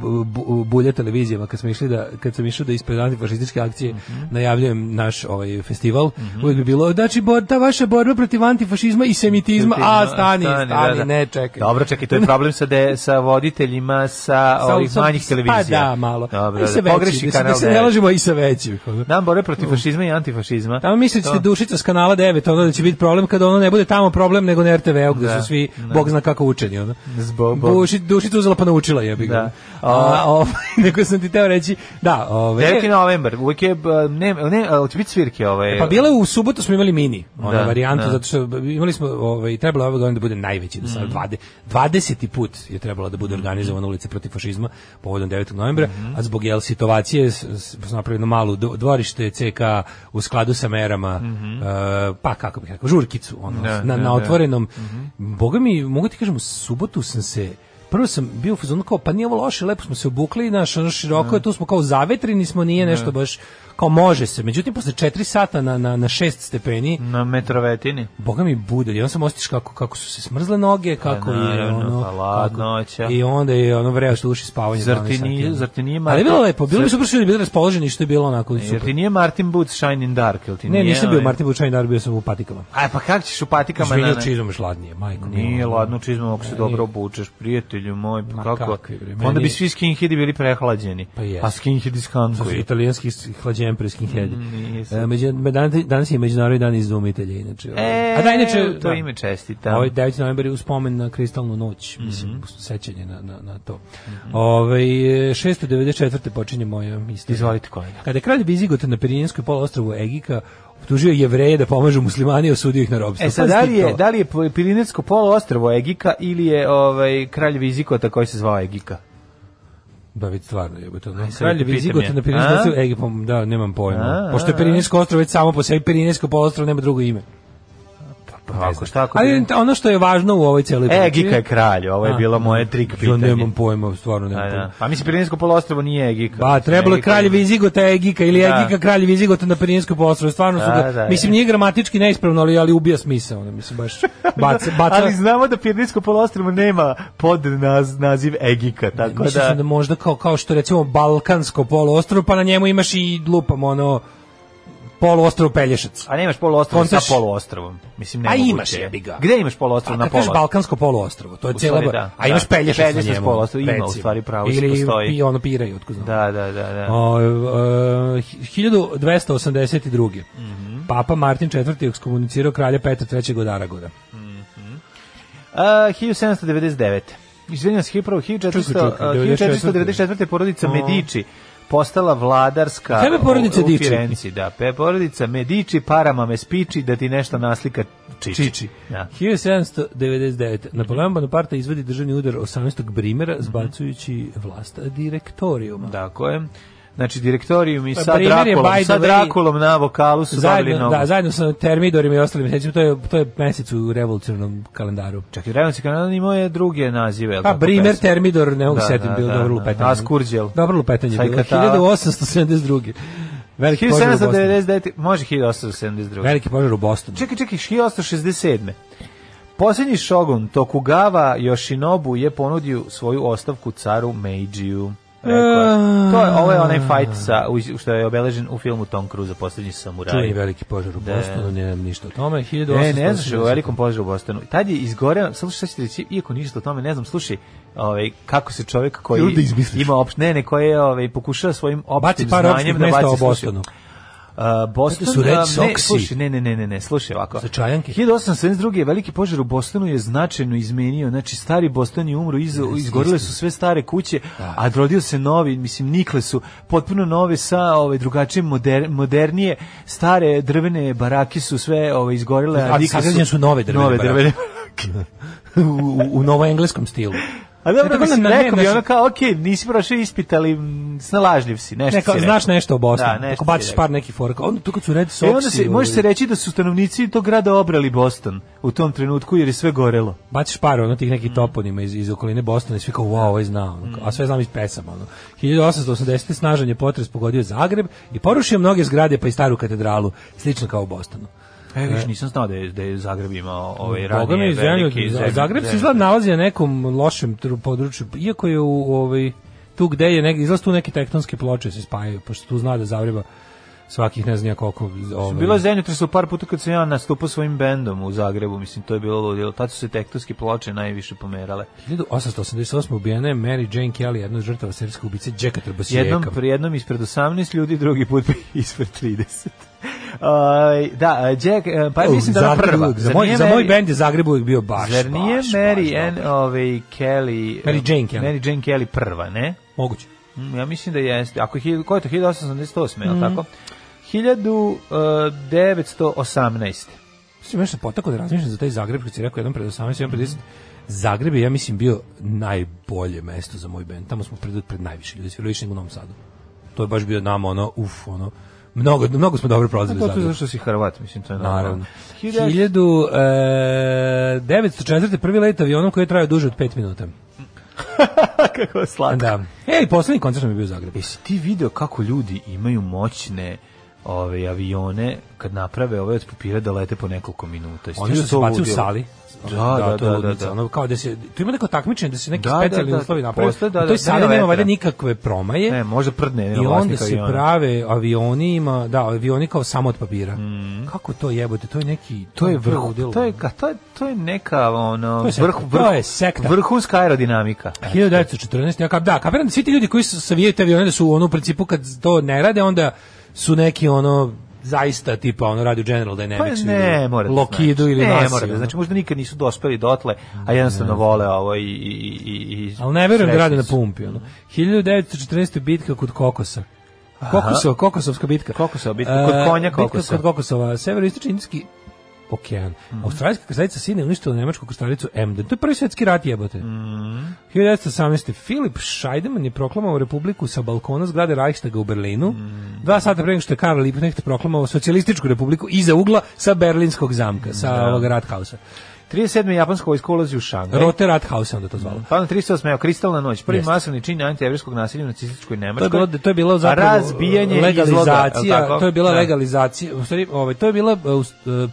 bulje televizijama kad smo išli da kad sam išao da ispred antifašističke akcije mm -hmm. najavljujem naš ovaj festival. Mm -hmm. Uvijek bi bilo znači bo, ta vaša borba protiv antifašizma i semitizma, a stani, stani, da, stani da, da. ne čekaj. Dobro, čekaj, to je problem sa de, sa voditeljima sa, sa ovih manjih pa televizija. Pa da, malo. Dobro, I se da, pogreši kanal. Da se ne lažemo i sa većim. Nam borbe protiv fašizma i antifašizma. Tamo mislite da to... dušica s kanala 9, onda da će biti problem kada ono ne bude tamo problem nego na RTV-u gde da, su svi bog zna kako bučeni, ono. Zbog... Buši, duši duši tu uzela pa naučila, jebi ga. Da. A, ovaj, neko sam ti teo reći, da, ovaj. 9. novembar, uvijek je, ne, ne, će biti svirke ovaj. Pa bile u subotu smo imali mini, ona da, varijantu, da. zato što imali smo, ovaj, trebalo ove godine da bude najveći, do sada 20, 20. put je trebalo da bude mm. organizovana ulica protiv fašizma povodom 9. novembra, mm. a zbog jel situacije smo napravili jedno malu dvorište CK u skladu sa merama, mm -hmm. pa kako bih rekao, žurkicu, ono, da, na, da, na da. otvorenom. Mm -hmm. Boga mi, mogu ti kažem, u subotu sam se prvo sam bio u fazonu kao, pa nije ovo loše, lepo smo se obukli, naš, ono široko, je, tu smo kao zavetri, nismo nije nešto baš kao može se. Međutim, posle 4 sata na, na, na 6 stepeni... Na metrovetini. Boga mi bude. I on sam osjetiš kako, kako su se smrzle noge, pa kako A, naravno, je ono... Hladnoća. Pa I onda je ono vreo što uši spavanje. Zar ti, nije, zar ti nije Martin... Ali bilo lepo. Bilo mi super što je bilo raspoloženi što je bilo onako super. Jer ti nije Martin Boots Shining Dark, ili ti nije? Ne, nisam bio ovaj? Martin Boots Shining Dark, bio sam u patikama. A pa kako ćeš u patikama? Izvinio čizom još ladnije, majko. Nije ladno čizom ako se dobro obučeš, prijatelju moj, pa kako? Onda bi svi skinheadi bili prehlađeni. Pa, je. pa skinheadi skankuju. Italijanski hlađeni mlađi Emperor Skinhead. Mm, e, među, danas je Međunarodni dan izumitelja, inače. Ovaj. E, a da, inače, to da, ime čestita. Ovaj 9. novembar je uspomen na kristalnu noć, mm -hmm. mislim, sećanje na, na, na to. Mm -hmm. Ove, 694. počinje moja istorija. Izvolite koja. Kada je kralj Vizigot na Perinjenskoj poluostrovu Egika optužio jevreje da pomažu muslimani i osudio ih na robstvo. E sad, da li je, da li je Pirinetsko poluostrvo Egika ili je ovaj, kralj Vizikota koji se zvao Egika? Ba da, već stvarno je to. No. Kraljevi Vizigote na Pirinejskom Egipom, da, nemam pojma. Pošto je Pirinejsko ostrvo već samo po sebi Pirinejsko poluostrvo nema drugo ime. Pa ako šta ako Ali ono što je važno u ovoj celoj priči. Egika je kralj, ovo je bilo moje trik pitanje. Ja nemam pojma, stvarno nemam da. pojma. Pa mislim Pirinsko poluostrvo nije Egika. Pa trebalo kralj Vizigota Egika ili da. Egika kralj Vizigota na Pirinskom poluostrvu. Stvarno su da, ga, da, mislim nije gramatički neispravno, ali ali ubija smisao, ono, mislim baš baca, baca. ali znamo da Pirinsko poluostrvo nema pod naz, naziv Egika, tako da. Mislim da možda kao kao što recimo Balkansko poluostrvo, pa na njemu imaš i lupam ono poluostrovu Pelješac. A nemaš poluostrovo Kontaš... sa poluostrovom. Mislim ne A imaš je ga. Gde imaš poluostrovo na poluostrovu? Balkansko poluostrovo. To je cela. Da, a da. imaš da, Pelješac, Pelješac na njemu. poluostrovo ima u stvari pravo Ili postoji. Ili ono piraju, otko znam. Da, da, da, da. O, o, 1282. Mm -hmm. Papa Martin IV ekskomunicirao kralja Petra III od Aragona. Mm -hmm. A, 1799. Izvinjam se, prvo 1494. porodica Medici postala vladarska Tebe porodica u, u Firenci, da. Pe porodica Medici, parama me spiči da ti nešto naslika Čiči. Čiči. Da. 1799. Napoleon Bonaparte izvedi državni udar 18. Brimera zbacujući vlast direktorijuma. Dakle, znači direktorijum i pa, sa Drakulom, sa Drakulom na vokalu su zajedno, dobili nogu. Da, zajedno sa Termidorima i ostalim, recimo, to je, to je mesec u revolucionarnom kalendaru. Čak i revolucionarni kalendar imao je druge nazive. Pa, Brimer, Termidor, ne mogu da, setim, da, bilo da, dobro da. lupetanje. Askurđel. Dobro lupetanje, bilo 1872. Veliki 1799, može 1872. Veliki požar u Bostonu. Čekaj, čekaj, 1867. Poslednji šogun Tokugawa Yoshinobu je ponudio svoju ostavku caru Meijiju. Rekao, ah. to je, ovo je onaj fight sa, što je obeležen u filmu Tom Cruise, posljednji samuraj. Čuveni veliki požar u da. Bostonu, nemam ništa o tome. 1800, ne, ne znaš o velikom požaru u Bostonu. Tad je izgoreo, samo što ćete reći, iako ništa o tome, ne znam, slušaj, ovaj, kako se čovjek koji ima opštene, ne, ne, koji je ovaj, pokušao svojim opštim znanjem da baci o Bostonu. Slušaj, Uh, Boston pa su da, Red Soxi. Ne, ne, ne, ne, ne, slušaj ovako. Za čajanke. 1872. je veliki požar u Bostonu je značajno izmenio, znači stari Boston je umro, iz, izgorile su sve stare kuće, da. a rodio se novi, mislim nikle su potpuno nove sa ove ovaj, drugačije moder, modernije, stare drvene barake su sve ove ovaj, izgorile, a nikle su, su nove drvene, nove drvene barake. u, u, u novoengleskom stilu. A dobro, mislim, na, rekao bi ono kao, ok, nisi prošao ispit, ali snalažljiv si, nešto Neka, si rekao. Znaš nešto o Bosni, da, nešto ako baciš par nekih forka, onda tu kad su red soksi... E, onda se, može se reći da su stanovnici tog grada obrali Boston u tom trenutku, jer je sve gorelo. Baciš par ono tih nekih mm. toponima iz, iz okoline Bostona i svi kao, wow, ovo je znao, ono, a sve znam iz pesama. Ono. 1880. snažan je potres pogodio Zagreb i porušio mnoge zgrade pa i staru katedralu, slično kao u Bostonu. E, viš, nisam znao da je, da je Zagreb imao ovaj ranije velike zemlje. Zagreb se izgleda nalazi na nekom lošem području, iako je u ovaj, tu gde je, nek, izlaz tu neke tektonske ploče se spajaju, pošto tu zna da Zagreba svakih ne znam koliko ovaj. Bilo je zemljotres par puta kad sam ja nastupao svojim bendom u Zagrebu, mislim to je bilo ludilo. Tad su se tektonske ploče najviše pomerale. 1888 ubijena je Mary Jane Kelly, jedna od žrtava serijske ubice Jacka Trbosijeka. Jednom pri jednom ispred 18 ljudi, drugi put ispred 30. Aj, da, Jack, eh, pa uh, mislim da je prva. Za moj, Mary, za moj bend je Zagreb uvijek bio baš, Zar nije baš, Mary Ann ovaj, Kelly... Mary eh, Jane Kelly. Mary Jane Kelly prva, ne? Moguće. Mm, ja mislim da jeste. Ako je, ko je to, 1888, mm. je li mm. tako? 1918. E, mislim, još sam potako da razmišljam za taj Zagreb, kad si rekao jednom pred 18, jednom pred 10. Zagreb je, ja mislim, bio najbolje mesto za moj band. Tamo smo pred, pred najviše ljudi, svirali više u Novom Sadu. To je baš bio nama ono, uf, ono, Mnogo, mnogo smo dobro prolazili Zagreb. To je zašto si Hrvat, mislim, to je naravno. 1904. E, prvi let avionom koji je trajao duže od 5 minuta. kako je slatko. Da. Ej, poslednji koncert mi je bio u Zagrebu. Jesi ti video kako ljudi imaju moćne ove avione kad naprave ove od papira da lete po nekoliko minuta. Oni su se bacili u sali. Da, da, da, da, da, Ono, kao da se tu ima neko takmičenje da se neki da, specijalni da, da, uslovi naprave. Postoje, da, da, to je sada nema valjda nikakve promaje. Ne, može prdne. I onda se aviona. prave avioni ima, da, avioni kao samo od papira. Mm. Kako to jebote? To je neki to je vrh, to je ka, to je to je neka ono to je sekta, vrh, vrh, to je sekta. vrhunska aerodinamika. 1914. Ja da, kapiram da svi ti ljudi koji savijaju te avione da su ono u principu kad to ne rade onda su neki ono zaista tipa ono radi General Dynamics pa ne, ili Lokidu znači. ili ne, mora da, znači možda nikad nisu dospeli dotle, a jednostavno ne, vole ovo i, i, i, i Ali ne verujem da rade na pumpi. Ono. 1914. bitka kod Kokosa. Kokosova, Kokosovska bitka. Kokosova bitka, kod e, konja Kokosa. Bitka kod Kokosova. Severoistočni indijski okean. Mm -hmm. Australijska krstarica Sidney je uništila nemačku krstaricu Emden. To je prvi svetski rat jebote. Mm -hmm. 1918. Filip Scheidemann je proklamovao republiku sa balkona zgrade Reichstaga u Berlinu. Mm -hmm. Dva sata pre nego što je Karl Liebknecht proklamovao socijalističku republiku iza ugla sa berlinskog zamka, sa mm ovog rathausa. 37. japanska vojska ulazi u Šangaj. Rote Rathausen da to zvalo. Mm. Pa na 38. je kristalna noć, prvi Jeste. masovni čin antievrijskog nasilja u nacističkoj Nemačkoj. To je bilo to je bilo zapravo razbijanje legalizacija, izloga, to je bila da. legalizacija, u stvari, ovaj to je bila uh,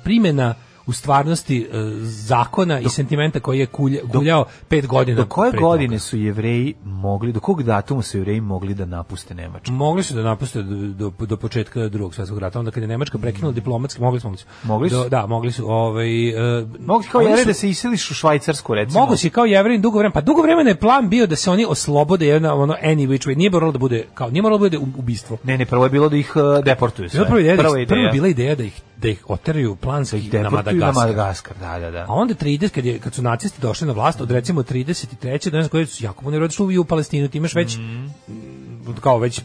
primjena u stvarnosti e, zakona do, i sentimenta koji je kulja, guljao do, godina. Do koje godine su jevreji mogli, do kog datuma su jevreji mogli da napuste Nemačku? Mogli su da napuste do, do, do početka drugog svjetskog rata, onda kad je Nemačka prekinula diplomatski, mogli smo. Mogli su? da, mogli su. Ovaj, e, mogli kao jevreji da se iseliš u Švajcarsku, recimo. Mogli si kao jevreji dugo vremena, pa dugo vremena je plan bio da se oni oslobode jedna, ono, any which way, nije moralo da bude, kao, nije moralo da bude ubistvo. Ne, ne, prvo je bilo da ih uh, deportuju sve. Da prvo je, ideja. Prvo je bila ideja da ih, da ih oteraju planski da na Madagaskar. Madagaskar, da, da, da. A onda 30 kad je kad su nacisti došli na vlast od recimo 33. do da koje su jako puno ljudi u Palestinu, ti imaš već mm. kao već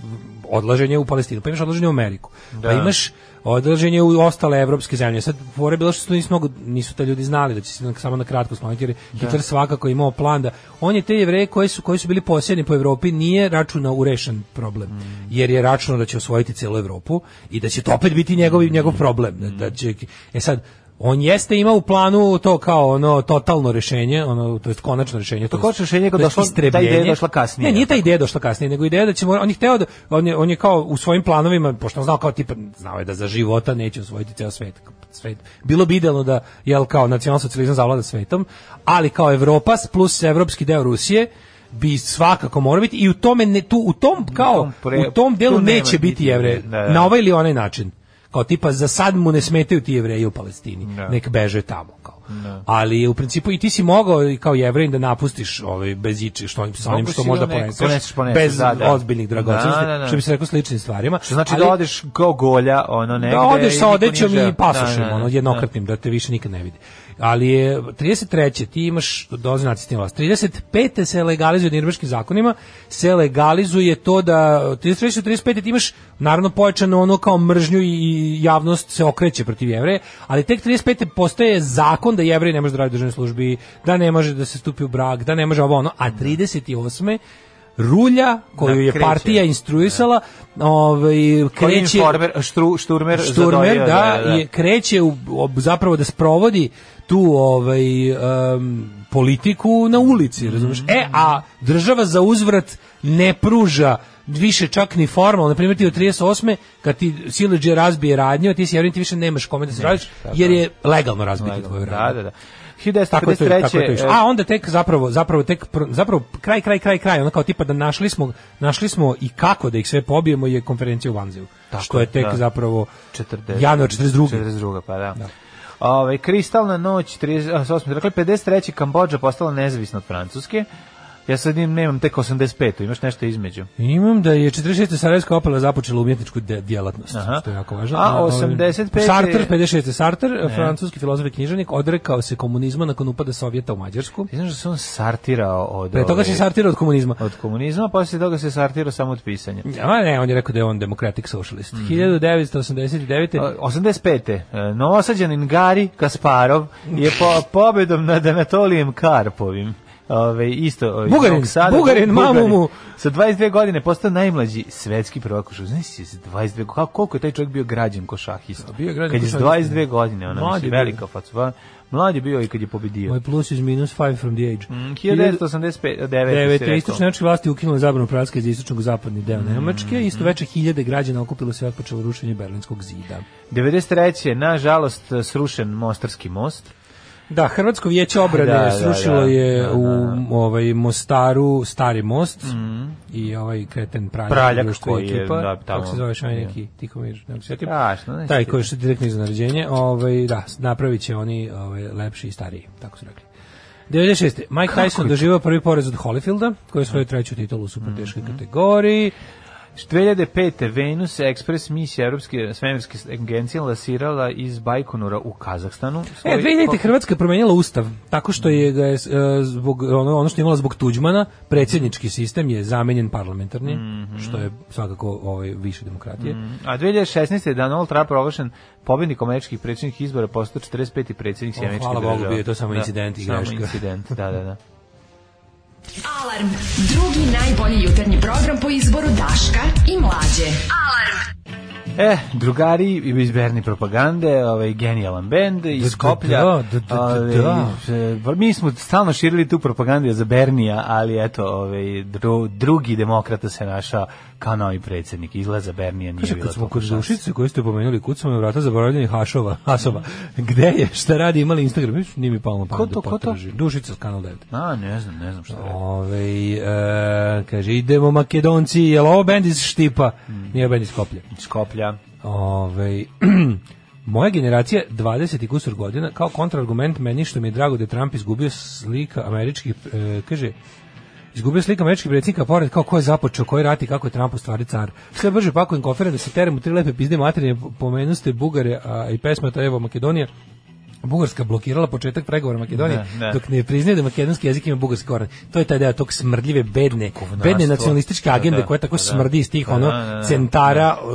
odlaženje u Palestinu, pa imaš odlaženje u Ameriku. Pa da. Pa imaš odlaženje u ostale evropske zemlje. Sad fore bilo što nisu mnogo nisu te ljudi znali da će se samo na kratko skloniti jer da. Hitler svakako imao plan da on je te jevreje koji su koji su bili posjedni po Evropi nije računao u rešen problem. Mm. Jer je računao da će osvojiti celu Evropu i da će to opet biti njegov njegov problem. Da, da mhm. će, e sad on jeste imao u planu to kao ono totalno rešenje, ono to jest konačno rešenje. To konačno rešenje kad došlo ta ideja došla kasnije. Ne, nije ta ideja došla kasnije, nego ideja da ćemo on je hteo da on je, on je kao u svojim planovima, pošto on znao kao tipa znao je da za života neće osvojiti ceo svet. svet. Bilo bi idealno da jel kao nacionalsocijalizam zavlada svetom, ali kao Evropa plus evropski deo Rusije bi svakako morao biti i u tome ne, tu u tom kao u tom delu neće biti jevre da, da, da. na ovaj ili onaj način kao tipa za sad mu ne smetaju ti jevreji u Palestini, no. Da. nek beže tamo kao. No. Da. Ali u principu i ti si mogao i kao jevrej da napustiš ovaj bez iči što sa onim što možda da poneseš, bez da, da. ozbiljnih dragocenosti, da, što bi se reklo sličnim stvarima. Što znači ali, da odeš kao golja, ono negde. Da odeš sa odećom i pasušem, ono jednokratnim da te više nikad ne vidi ali je 33. ti imaš doznaci tim vas. 35. se legalizuje nirbaškim zakonima, se legalizuje to da 33. 35. ti imaš naravno pojačano ono kao mržnju i javnost se okreće protiv jevreja, ali tek 35. postaje zakon da jevrej ne može da radi u državnoj službi, da ne može da se stupi u brak, da ne može ovo ono, a 38. Da rulja koju da, je partija da. instruisala, ovaj kreće štru, šturmer, šturmer da, da, da. Je, da. kreće u, zapravo da sprovodi tu ovaj um, politiku na ulici, mhm. razumiješ? Mm E, a država za uzvrat ne pruža više čak ni formalno, na primjer ti od 38. kad ti Sileđe razbije radnju, ti si se ti više nemaš kome da se radiš, jer je legalno razbiti legalno. tvoju radnju. Da, da, da. 1953. E, a onda tek zapravo zapravo tek zapravo kraj kraj kraj kraj, onda kao tipa da našli smo našli smo i kako da ih sve pobijemo je konferencija u Vanzeu. što je tek da. zapravo 40 januar 42. 42. pa da. da. Ove, kristalna noć, 38, dakle, 53. Kambodža postala nezavisna od Francuske, Ja sad nemam tek 85, imaš nešto između. Imam da je 46. Sarajevska opela započela umjetničku djelatnost, Aha. što je jako važno. A 85. Sartre, 56. Sartre, ne. francuski filozof i književnik, odrekao se komunizma nakon upada Sovjeta u Mađarsku. Ti znaš da se on sartirao od... Pre toga se sartirao od komunizma. Od komunizma, poslije toga se sartirao samo od pisanja. Ja, ne, on je rekao da je on democratic socialist. Mm -hmm. 1989. 85. Novosađanin Gari Kasparov je po, pobedom nad Anatolijem Karpovim. Ove, isto, ove, Bugarin, sada, Bugarin, Bugarin, mamu mu. Sa 22 godine postao najmlađi svetski prvak košarkaš. Znaš si, 22, kako, koliko je taj čovjek bio građan isto? Bio je građan Kad je s 22 da. godine, ona Mladi velika faca. Mlad je bio i kad je pobedio. Moj plus is minus 5 from the age. Mm, 1989. 9. Istočne nemačke vlasti ukinule zabranu prelaska iz istočnog zapadni deo mm, Nemačke. Isto veče hiljade građana okupilo se i otpočelo rušenje Berlinskog zida. 93. nažalost srušen Mostarski most. Da, Hrvatsko vijeće obrane da, da srušilo da, da, je da, u da. ovaj Mostaru stari most mm i ovaj kreten praljak, praljak koji je, ekipa, da, tamo, kako se zove šaj neki Tihomir, ne setim. Taj koji je direktno iz naređenja, ovaj da, napravit će oni ovaj lepši i stariji, tako su rekli. 96. Mike Tyson doživao prvi porez od Holyfielda, koji je svoju treću titulu u super teškoj mm -hmm. kategoriji. 2005. Venus Express misija Evropske svemirske agencije lasirala iz Bajkonura u Kazahstanu. E, Svoj... E, 2000. Hrvatska je promenjala ustav, tako što je ga je, e, zbog, ono, ono što je imala zbog Tuđmana, predsjednički sistem je zamenjen parlamentarni, mm -hmm. što je svakako ovaj, više demokratije. Mm -hmm. A 2016. je Donald Trump provošen pobjednik američkih predsjednjih izbora postao 45. predsjednik Sjemeničke države. Hvala Bogu, bio je to samo da, i greška. Samo incident, da, da, da. Alarm. Drugi najbolji jutarnji program po izboru Daška i Mlađe. Alarm. E, drugari iz Berni propagande, ovaj genijalan bend da, iz da, Skoplja. Da, da, da, ovaj, da, e, mi smo stalno širili tu propagandu za Bernija, ali eto, ovaj dru, drugi demokrata se našao kao novi predsednik. Izgleda za Bernija nije Kaže, bilo kad smo kod dušice koje ste pomenuli, kud smo vrata zaboravljenih Hašova, Hasova, gde je, šta radi, imali Instagram, nije mi palo na pamet Ko da potraži. Dušica s Kanal 9. A, ne znam, ne znam šta radi. Ove, e, kaže, idemo Makedonci, je li ovo bend iz Štipa? Mm. Nije bend iz Skoplja. Skoplja. Ove, Moja generacija 20 i kusur godina kao kontrargument meni što mi je drago da je Trump izgubio slika američkih e, kaže Izgubio slika američkih predsjednika, pored kao ko je započeo, koji rat i kako je Trump u stvari car. Sve brže pakujem kofere da se terem u tri lepe pizde materine, pomenuste Bugare a, i pesma to evo Makedonija. Bugarska blokirala početak pregovora Makedonije ne, ne. dok ne priznaje da makedonski jezik ima bugarski koren. To je taj deo tog smrdljive bedne, Kovnastvo. bedne nacionalističke agende da, da. koja tako da, da, smrdi iz tih da, ono da, centara uh,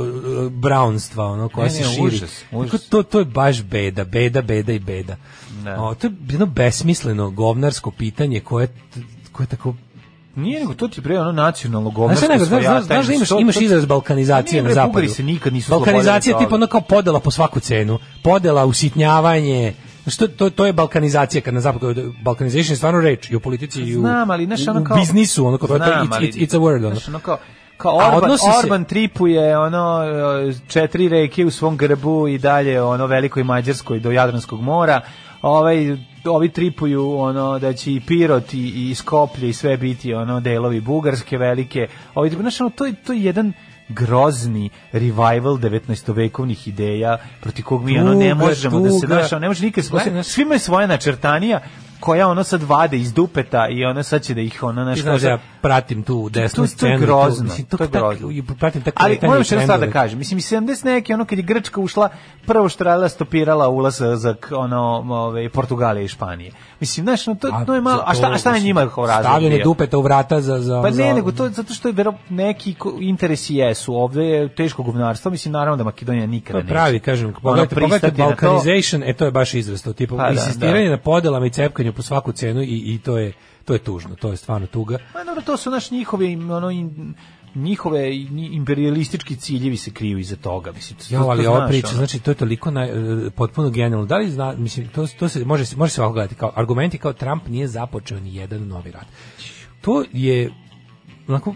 brownstva, ono koja ne, se širi. Užas, užas. Tako, to to je baš beda, beda, beda i beda. O, to je jedno besmisleno govnarsko pitanje koje koje tako Nije nego to ti pre ono nacionalno govnarsko znaš, znaš, znaš, da imaš, imaš izraz balkanizacije na zapadu. se nikad nisu Balkanizacija tipa ono kao podela po svaku cenu. Podela, usitnjavanje, što to to je balkanizacija kad na zapadu da- balkanization je stvarno reč i u politici i u Znam, ali naš ono kao biznisu, ono kao znam, it's, it's, it's a word ono. Znaš, ono kao kao Orban, Orban se... tripuje ono četiri reke u svom grbu i dalje ono velikoj mađarskoj do Jadranskog mora. Ovaj ovi tripuju ono da će i Pirot i, i Skoplje i sve biti ono delovi bugarske velike. Ovi znaš, ono, to je to je jedan grozni revival 19-vekovnih ideja protiv kog mi tuga, ono ne možemo tuga. da se našao, ne može nikad svima je svoja načrtanija koja ono sad vade iz dupeta i ona sad će da ih ona nešto... Ti znaš da ja pratim tu desnu to, to, je grozno, to, to je grozno. pratim tako Ali moram što sad da kažem, mislim i 70 neke, ono kad je Grčka ušla, prvo što radila stopirala ulaz za ono, ove, ovaj, Portugalije i Španije. Mislim, znaš, no, to, a, to je malo... A šta, a šta je njima kao razlog? Stavljanje dupeta u vrata za... za pa ne, za... nego to zato što je vero, neki interesi jesu. Ovde je teško govnarstvo, mislim, naravno da Makedonija nikada pa neće. Pravi, kažem, pogledajte, pogledajte Balkanization, e to je baš izrasto, tipa, pa da, insistiranje da. na podelama i cepkanju po svaku cenu i, i to je to je tužno, to je stvarno tuga. Ma pa dobro, to su naš njihovi ono in, njihove imperialistički ciljevi se kriju iza toga mislim to, ja, ali to ova priča ono. znači to je toliko na, e, potpuno genijalno da li zna, mislim to, to se može može se gledati kao argumenti kao Trump nije započeo ni jedan novi rat to je onako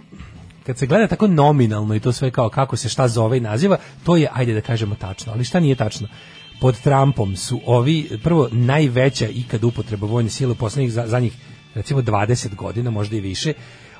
kad se gleda tako nominalno i to sve kao kako se šta zove i naziva, to je, ajde da kažemo, tačno. Ali šta nije tačno? pod Trumpom su ovi prvo najveća ikad upotreba vojne sile u poslednjih za, njih recimo 20 godina, možda i više.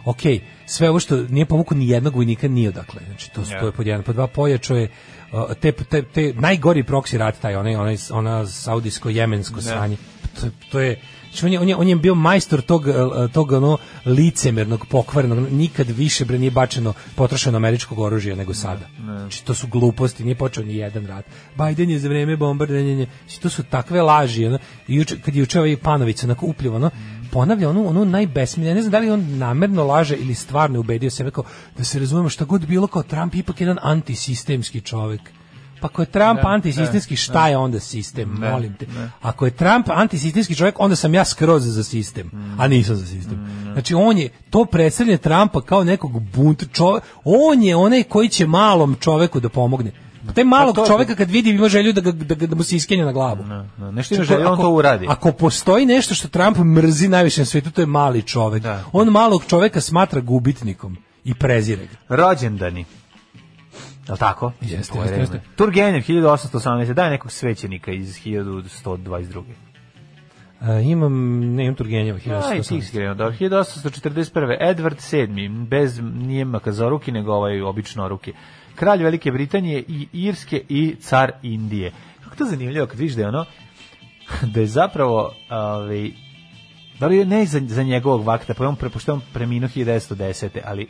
Ok, sve ovo što nije povuku ni jednog vojnika nije odakle. Znači to, yeah. to je pod jedan, pod dva pojačo je uh, te, te, te najgori proksi rat taj onaj, onaj ona saudijsko jemensko yeah. sranje. To, to je Znači, on je, on je, on je bio majstor tog, e, tog ono licemernog, pokvarenog, nikad više bre nije bačeno potrošeno američkog oružja nego sada. Ne, ne. Znači, to su gluposti, nije počeo ni jedan rat. Biden je za vreme bombardanja, znači, to su takve laži. Ono, juče, kad je juče ovaj Panović onako upljivo, ono, mm. ponavlja onu, onu najbesmiljnije, ne znam da li on namerno laže ili stvarno ubedio sebe kao da se razumemo šta god bilo kao Trump ipak jedan antisistemski čovjek Pa ako je Trump da, antisistemski, da, šta da. je onda sistem, da, molim te. Da. Ako je Trump antisistemski čovjek, onda sam ja skroz za sistem, mm. a nisam za sistem. Mm, da. znači, on je to predstavljanje Trumpa kao nekog bunt čovjek, on je onaj koji će malom čoveku da pomogne. Pa taj pa malog pa čoveka kad vidi ima želju da, ga, da, da mu se iskenja na glavu. Ne, da, ne, da, nešto ima znači, želju, on to uradi. Ako postoji nešto što Trump mrzi najviše na svetu, to je mali čovek. Da. On malog čoveka smatra gubitnikom i prezire ga. Rođendani. Jel tako? Jeste, jeste, jeste. Turgenev 1818, daj nekog svećenika iz 1122. A, imam, ne imam Turgenjeva 1841. Da, 1841. Edward VII, bez nije makazoruki, nego ovaj obično ruke. Kralj Velike Britanije i Irske i car Indije. Kako to zanimljivo kad vidiš da je ono, da je zapravo, ovaj, da li je ne za, za njegovog vakta, pa je on prepošten preminuo 1910. Ali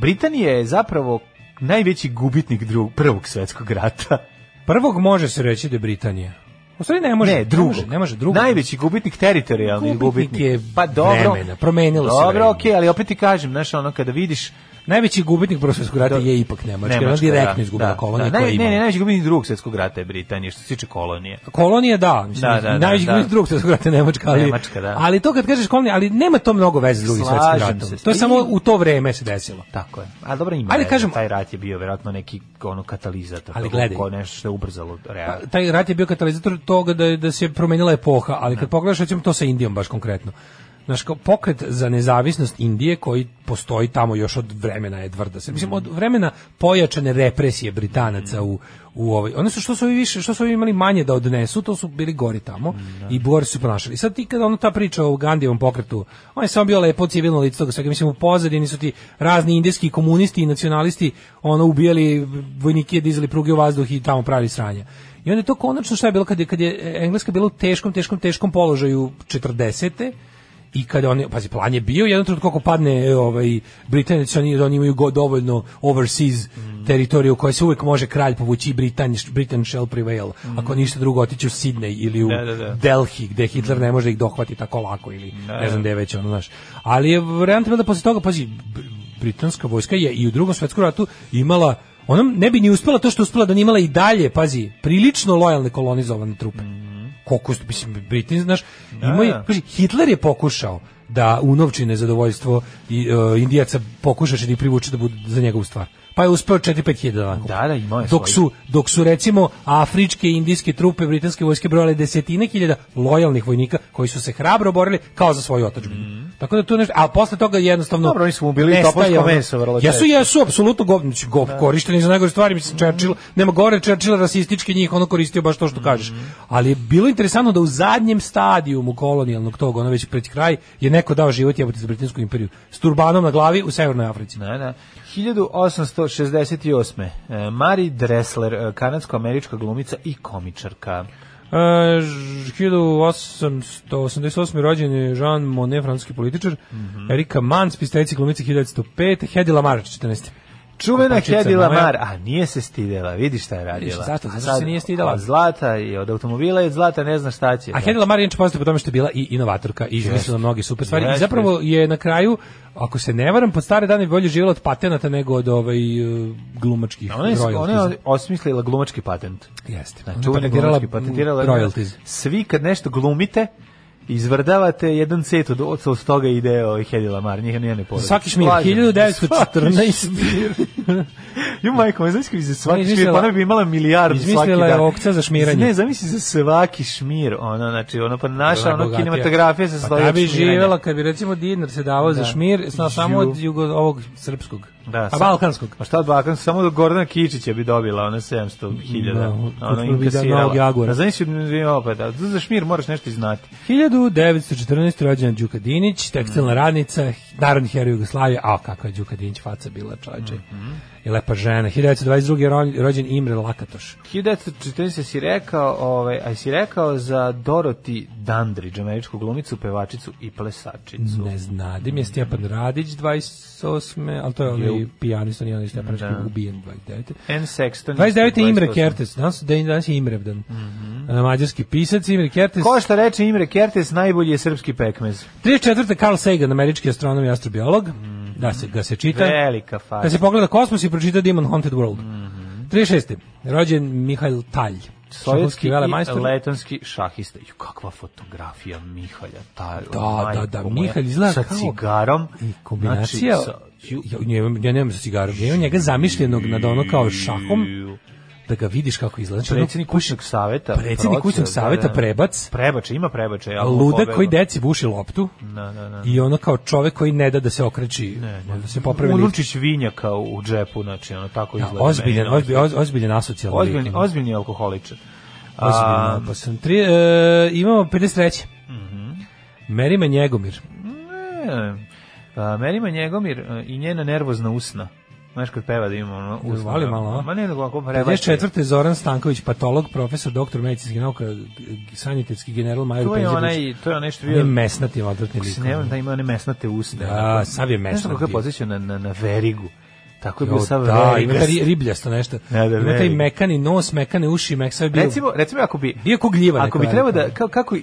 Britanija je zapravo najveći gubitnik drug, prvog svetskog rata. Prvog može se reći da je Britanija. U stvari ne može. Ne, drugog. Ne može, ne može drugog. Najveći gubitnik teritorijalni gubitnik. gubitnik. je pa dobro. Vremena, promenilo dobro, se. Dobro, okej, okay, ali opet ti kažem, znaš, ono kada vidiš Najveći gubitnik Prvog svjetskog rata je ipak Nemačka, Nemačka ona direktno da, izgubila da, kolonije da, koje ne, ne, ne, najveći gubitnik Drugog svjetskog rata je Britanija, što se tiče kolonije. Kolonije da, mislim, da, da, da najveći da, gubitnik Drugog svjetskog rata je Nemačka, ali Nemačka, da. ali to kad kažeš kolonije, ali nema to mnogo veze s Drugim svjetskim ratom. To je samo u to vreme se desilo. Tako je. A dobro ima. Ali kažem, taj rat je bio verovatno neki ono katalizator, ali gledaj, nešto što je ubrzalo reakciju. Pa, taj rat je bio katalizator toga da da se promenila epoha, ali kad da. pogledaš recimo to sa Indijom baš konkretno naš pokret za nezavisnost Indije koji postoji tamo još od vremena Edvarda. Se, mislim, mhm. od vremena pojačane represije Britanaca u, u ovaj. Oni su što su više, što su ovi imali manje da odnesu, to su bili gori tamo mhm, da. i bori su ponašali. Sad ti kada ono ta priča o Gandijevom pokretu, on je samo bio lepo civilno lice toga svega. Mislim, u pozadini su ti razni indijski komunisti i nacionalisti ono ubijali vojnike, dizali pruge u vazduh i tamo pravili sranja. I onda je to konačno šta je bilo kad je, kad je Engleska bila u teškom, teškom, teškom položaju 40 i kad on pazi plan je bio jedan trenutak kako padne e, ovaj Britanija oni oni imaju god dovoljno overseas mm. teritoriju koja se uvek može kralj povući Britan Britain shall prevail mm. ako ništa drugo otići u Sidney ili u da, da, da. Delhi gde mm. Hitler mm. ne može ih dohvati tako lako ili da, ne da. znam gde već ono znaš ali je varijanta da posle toga pazi britanska vojska je i u drugom svetskom ratu imala ona ne bi ni uspela to što uspela da nije imala i dalje pazi prilično lojalne kolonizovane trupe mm koliko, mislim, Britin, znaš, ima je, da. Hitler je pokušao da unovči nezadovoljstvo i, uh, Indijaca, pokušaš da ih privuče da budu za njegovu stvar pa je uspeo 4-5 hiljada da, da, da, imao je dok su, dok su recimo afričke i indijske trupe britanske vojske brojale desetine hiljada lojalnih vojnika koji su se hrabro borili kao za svoju otadžbinu. Mm. Tako da tu nešto, a posle toga jednostavno Dobro, oni su mu bili topovsko meso vrlo. Jesu, jesu apsolutno govnić, gov, da. korišteni za najgore stvari, mislim mhm. Churchill, nema gore Churchill rasistički njih, ono koristio baš to što mm. kažeš. Ali je bilo interesantno da u zadnjem stadijumu kolonijalnog tog, ono već pred kraj, je neko dao život jebote za britansku imperiju s turbanom na glavi u Severnoj Africi. Da, da. 1868. E, Mari Dressler, e, kanadsko-američka glumica i komičarka. E, 1888. rođen je Jean Monnet, francuski političar. Mm -hmm. Erika Mans, pisteljica glumica 1905. Hedy Lamarr, 14. Čuvena Hedi Lamar, a nije se stidela, vidi šta je radila. Viš, zašto? Zašto se nije stidela? Od zlata i od automobila je od zlata ne zna šta će. A Hedi Lamar je inače po tome što je bila i inovatorka i izmislila mnogi super stvari. I zapravo je na kraju, ako se ne varam, pod stare dane bolje živjela od patenata nego od ovaj, e, glumačkih ona je, Ona je osmislila glumački patent. Jeste. Znači, ona je patentirala, patentirala Svi kad nešto glumite, izvrdavate, jedan set od, od, od toga ide ovaj Hedy Lamar, njih nije ne poradi. Svaki šmir, 1914. Ju majko, ne znaš kako za svaki šmir, pa ne bi imala milijardu svaki dan. Izmislila je okca za šmiranje. Ne, zamisli za svaki šmir, ona, znači, ona pa naša ono kinematografija se svoje pa, šmiranje. Pa bi živjela kad bi recimo dinar se davao da. za šmir, samo od jugo, ovog srpskog. Da, a balkanskog. A šta od balkanskog? Samo da Gordana Kičića bi dobila ona 700.000. Da, ona im kasirala. Da, znaš si opet, da, za šmir moraš nešto znati. 1914. rođena Đuka Dinić, tekstilna mm. radnica, narodni heroj Jugoslavije, a kakva je Đuka Dinić faca bila čovječe. Mm -hmm i lepa žena. 1922. rođen Imre Lakatoš. 1940. si rekao, ovaj, a si rekao za Doroti Dandridge, američku glumicu, pevačicu i plesačicu. Ne znadim, je Stjepan Radić 28. ali to je onaj pijanista, nije onaj Stjepan Radić, da. ubijen 29. N. Sexton. 29. Imre Kertes, danas, danas je Imrevdan. Mm -hmm. Mađarski pisac Imre Kertes. Ko što reče Imre Kertes, najbolji je srpski pekmez. 34. Carl Sagan, američki astronom i astrobiolog. Mm da se, ga da se čita. Velika faza. Kad da se pogleda kosmos i pročita Demon Haunted World. Mm -hmm. 36. Rođen Mihail Talj. Sovjetski velemajstor. letonski šahista. Ju, kakva fotografija Mihalja Talj. Da, da, da, Mihalj izgleda sa kao... Sa cigarom. I kombinacija... Znači, sa, ju, ja, ja, ja nemam sa cigarom. Ja imam njega zamišljenog nad ono kao šahom da ga vidiš kako izgleda. Znači, predsjednik kućnog saveta. Predsjednik kućnog saveta da, prebac. Prebače, ima prebače. Ja luda koji deci buši loptu. Na, da, na, da, na. Da. I ono kao čovek koji ne da da se okreći, ne, ne. da se popravi. Unučić vinjaka u džepu, znači ono tako izgleda. Ja, ozbiljan, meni, ozbiljan, ozbiljan, ozbiljan asocijalni. Ozbiljni, ozbiljni alkoholičar. Ozbiljno, pa sam tri, e, imamo 53. Mm -hmm. Merima Njegomir. Ne, pa, Merima Njegomir e, i njena nervozna usna. Znaš kad peva da ima ono da, usno. Vali da, malo, Ma ne, nego ako preva. 54. Zoran Stanković, patolog, profesor, doktor medicinske nauke, sanitetski general Major Penzjević. To je onaj, to je nešto što bio... Ne mesnati, odvrtni lik. Ne, da ima one mesnate usne. Da, sav je mesnati. Znaš kako je posjećao na, na, na verigu. Tako je bio sav da, ima taj ribljasto nešto. Da, da, ima taj mekani nos, mekane uši, mek sve bio. Recimo, recimo ako bi bio kog gljiva Ako bi trebalo da kao kako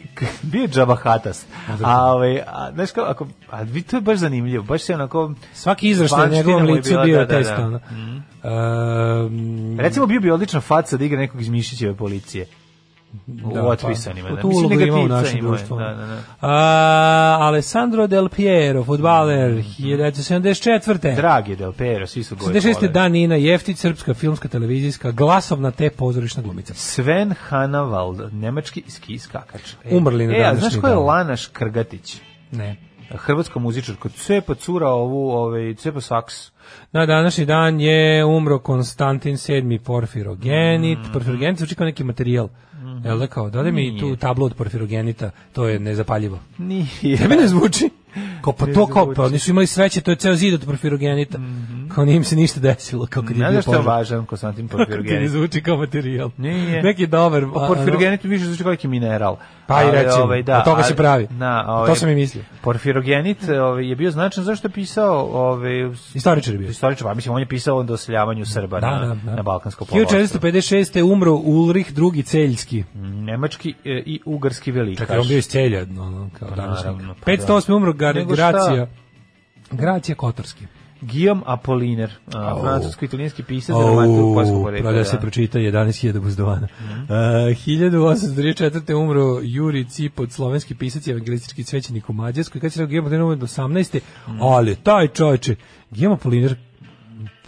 džaba hatas. A ovaj a znaš kao ako a vi to je baš zanimljivo, baš je onako svaki izraz na njegovom licu da, bio da, da. taj stalno. Mhm. Recimo bio bi odlična faca da igra nekog iz Mišićeve policije da, u pa, otpisanima. Pa, da. Tu ulogu ima u našem društvu. Da, da, da. A, Alessandro Del Piero, futbaler, mm -hmm. 1974. Dragi Del Piero, svi su boje 76. Danina Jeftić, srpska filmska, televizijska, glasovna te pozorišna glumica. Sven Hanavald, nemački ski skakač. E, Umrli na e, današnji dan. E, znaš ko je Lanaš Krgatić? Ne. Hrvatska muzičarka, cepa cura ovu, ovaj, cepa saks. Na današnji dan je umro Konstantin VII Porfirogenit. Mm. Porfirogenit zvuči neki materijal. Jel da kao, dodaj mi tu tablu od porfirogenita, to je nezapaljivo. Nije. Tebe ne zvuči? Kao pa to kao, pa oni su imali sreće, to je ceo zid od porfirogenita. Mm -hmm kao nije im se ništa desilo kao kad je bio što je važan Konstantin Porfirogeni. ne zvuči kao materijal. Nije. Neki dobar. Pa, porfirogeni više zvuči kao neki mineral. Pa i reći, ovaj, da, od toga se pravi. Na, ovaj, to sam i mislio. Porfirogenit ovaj, je bio značan zašto je pisao... Ovaj, Istoričar je bio. Istoričar, pa mislim, on je pisao onda o seljavanju Srba da, na, da, da. na Balkansko polostvo. 1456. je umro Ulrich drugi Celjski. Mm, Nemački e, i ugarski velikaš. Čekaj, on bio iz Celja, no, no, kao pa, današnjeg. Pa, 508. Da. umro Gar Gracija. Gracija Kotorski. Guillaume Apolliner, oh. francusko-italijanski pisac, oh. dramaturg poljskog porekla. Pa da, da se pročita 11.000 buzdovana. Mm -hmm. uh, 1834. umro Juri Cipot, slovenski pisac i evangelistički svećenik u Mađarskoj, kad se rekao Guillaume Apolliner umro 18. Mm -hmm. Ali, taj čovječe, Guillaume Apolliner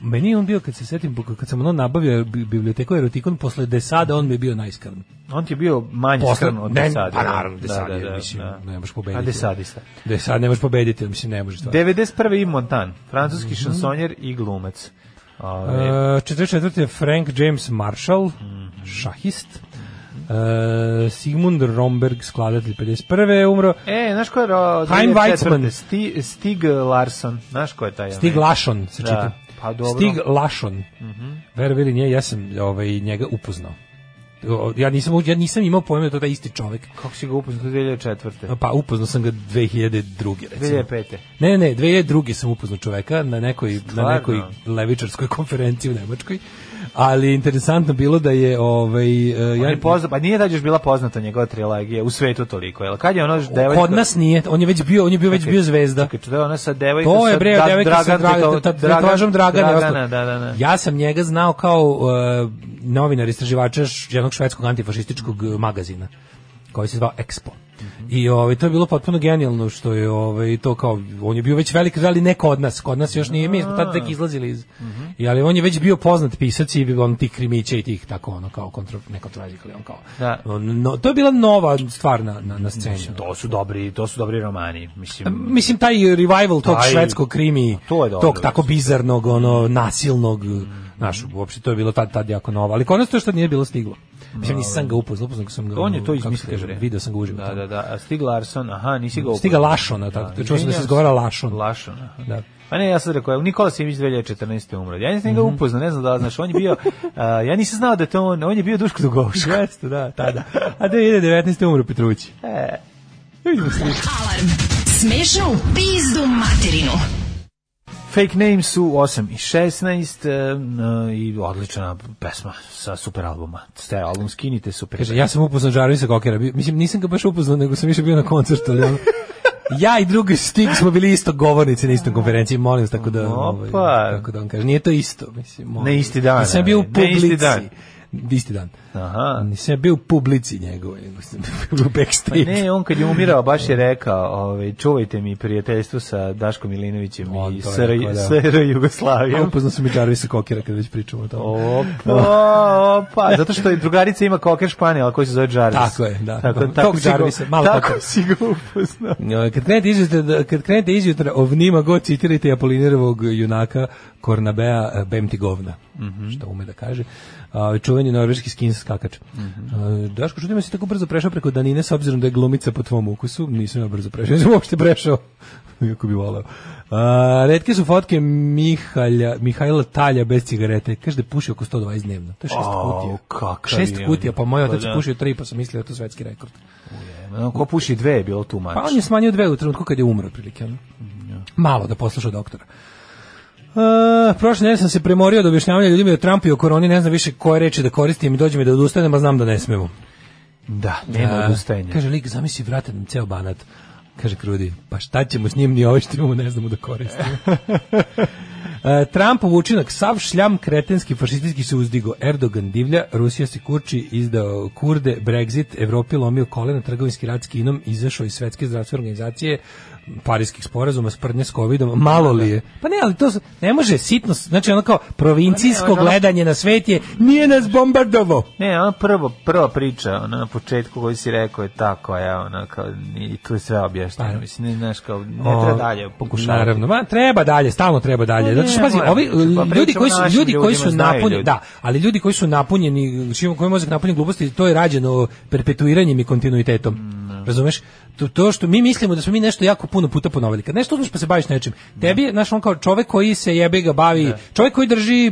meni on bio kad se setim kad sam ono nabavio biblioteku erotikon posle desada on mi je bio najskrn. On ti je bio manje skrn od desada. Pa da. naravno desada, da, da, da, mislim, da. ne možeš pobediti. A desadista. Desad ne možeš pobediti, mislim ne možeš. 91. i Montan, francuski mm -hmm. šansonjer i glumac. Uh, 44. E, Frank James Marshall, mm -hmm. šahist. Uh, Sigmund Romberg, skladatelj 51. je umro. E, znaš ko je... Heim Weizmann. Stig, Stig Larsson, znaš ko je taj? Stig Larsson se čita. Da. Pa dobro. Stig Lašon. Mm Verovili nije, ja sam ovaj, njega upoznao. Ja nisam, ja nisam imao pojma da to je isti čovjek. Kako si ga upoznao 2004. Pa upoznao sam ga 2002. recimo. 2005. Ne, ne, 2002. sam upoznao čovjeka na nekoj, Stvarno? na nekoj levičarskoj konferenciji u Nemačkoj ali interesantno bilo da je ovaj uh, ja je pozna, pa nije da je bila poznata njegova trilogija u svetu toliko. Jel kad je ona devojka Kod nas nije, on je već bio, on je bio već bio zvezda. Čekaj, čekaj, ona sa devojkom To je bre, da, devojka sa to, Dragan, Dragana, da da da, da, da, da. Ja sam njega znao kao uh, novinar istraživača jednog švedskog antifašističkog magazina koji se zvao Expo. I ovaj to je bilo potpuno genijalno što je ovaj to kao on je bio već velik ali ne kod nas, kod nas još nije, mi smo tad tek izlazili iz. Mm -hmm. I ali on je već bio poznat pisac i bio on tih krimića i tih tako ono kao kontro neko ali on kao. Da. No, to je bila nova stvar na na, na sceni. Mislim, to su dobri, to su dobri romani, mislim. A, mislim taj revival tog taj, švedskog krimi, to tog tako bizarnog, ono nasilnog. Mm Znaš, uopšte to je bilo tad, tad jako novo. Ali kod nas to što nije bilo stiglo. Mislim, nisam ga upoznao, upoznao sam ga. On je to izmislio, kaže, video sam ga uživo. Da, da, da. A stig Larson, aha, nisi ga upoznao. Stiga Lašona, da, tako. Da, čuo sam da se izgovara Lašon. Lašon, aha. Da. Pa ne, ja sam rekao, Nikola Simić 2014. umro. Ja nisam ga mhm. upoznao, ne znam da znaš, on je bio, uh, ja nisam znao da to on, on je bio Duško Dugovuško. Jeste, da, tada. A 2019. umro Petrući. E. Vidimo sliče. Alarm. Smešnu pizdu materinu. Fake Names su 8 i 16 uh, eh, eh, i odlična pesma sa super albuma. Ste album skinite super. Kaže, ja sam upoznao Jarvisa Kokera. Mislim, nisam ga baš upoznao, nego sam više bio na koncertu. Ali on, ja i drugi stik smo bili isto govornici na istoj konferenciji, molim vas, tako da, Opa. ovaj, tako da on kaže. Nije to isto, mislim. Molim. Ne isti dan. sam bio u publici. Ne isti dan isti dan. Aha. Nisam bio u publici njegove, u backstage. Pa ne, on kad je umirao, baš je rekao, ovaj, čuvajte mi prijateljstvo sa Daškom Milinovićem i SR, rekao, da. SR Jugoslavijom. Upoznao sam i Darvisa Kokera kad već pričamo o tome. Opa, da. opa, zato što i drugarica ima Koker Španijala koji se zove Jarvis. Tako je, da. Tako, tako, tako Jarvisa, malo tako. Tako si ga upoznao. Kad krenete izjutra, da- kad krenete izjutra ovnima go citirajte Apolinirovog junaka Kornabea eh, Bemti govna, mm -hmm. što ume da kaže. Uh, čuveni norveški skins skakač. Mm -hmm. uh, Daško, čudim, si tako brzo prešao preko Danine, s obzirom da je glumica po tvom ukusu. Nisam ja brzo prešao, nisam uopšte prešao. Iako bi volao. Uh, redke su fotke Mihalja, Mihajla Talja bez cigarete. Kaže da puši oko 120 dnevno. To je šest oh, kutija. Kakav šest je kutija, pa moj pa otac pa da. pušio tri, pa sam mislio da to svetski rekord. Ujema. No, ko puši dve je bilo tu mač. Pa on je smanjio dve u trenutku kad je umro, prilike. Mhm, Malo da posluša doktora. Uh, prošle nedelje sam se premorio da objašnjavanja ljudima da Trump i o koroni, ne znam više koje reči da koristim i dođem i da odustanem, a znam da ne smemo. Da, nema uh, odustajanja. Kaže lik, zamisli vrate nam ceo banat. Kaže Krudi, pa šta ćemo s njim, ni ovo ovaj što imamo ne znamo da koristimo. E, Trumpov učinak, sav šljam kretenski fašistički se uzdigo. Erdogan divlja, Rusija se kurči, izdao kurde, Brexit, Evropi lomio kolena, trgovinski rad s Kinom, izašao iz svetske zdravstvene organizacije, parijskih sporazuma, sprdnje s covidom, malo li je? Da, da. Pa ne, ali to ne može sitno, znači ono kao provincijsko pa ne, gledanje na svet je nije nas bombardovao. Ne, ona prva, prva priča, ona na početku koji si rekao je tako, koja, ona kao, i tu je sve objašnjeno, pa, mislim, ne znaš kao, ne treba dalje pokušavati. Naravno, ma, treba dalje, stalno treba dalje, napunjene. Zato što pazi, ovi ljudi koji su ljudi koji su napunjeni, da, ali ljudi koji su napunjeni, čim koji mozak napunjen gluposti, to je rađeno perpetuiranjem i kontinuitetom. Mm. Razumeš? To, to što mi mislimo da smo mi nešto jako puno puta ponovili. Kad nešto uzmeš pa se baviš nečim, tebi, znaš, on kao čovjek koji se jebe ga bavi, čovjek koji drži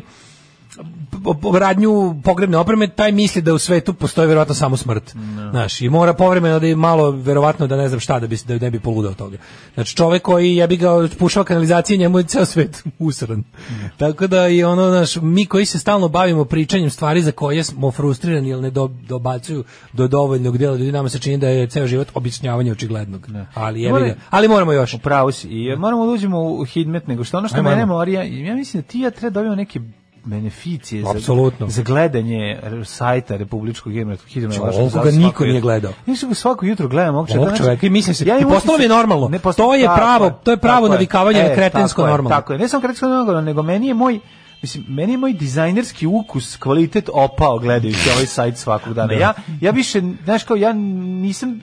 radnju pogrebne opreme, taj misli da u svetu postoji verovatno samo smrt. No. Da. Znaš, i mora povremeno da je malo verovatno da ne znam šta da bi da ne bi poludeo od toga. Znači čovjek koji je bi ga pušao kanalizacije, njemu je ceo svet usran. No. Da. Tako da i ono naš mi koji se stalno bavimo pričanjem stvari za koje smo frustrirani jer ne do, dobacuju do dovoljnog dela ljudi nama se čini da je ceo život objašnjavanje očiglednog. No. Da. Ali je More, ali moramo još. Upravo si. I moramo da uđemo u hidmet nego što ono što Aj, mene moramo. morija, ja mislim da ti ja treba dobijemo neke beneficije Absolutno. za, za gledanje sajta Republičkog hidrografskog zavoda. Ovo ga niko nije gledao. Nisu ga da svako jutro gledam ovog da znači, Ovog i mislim se, ja postalo mi je normalno. Ne posto, to je pravo, to je pravo navikavanje na e, kretensko normalno. tako je, ne sam kretensko normalno, nego meni je moj Mislim, meni je moj dizajnerski ukus, kvalitet opao gledajući ovaj sajt svakog dana. Da. Ja, ja više, znaš kao, ja nisam,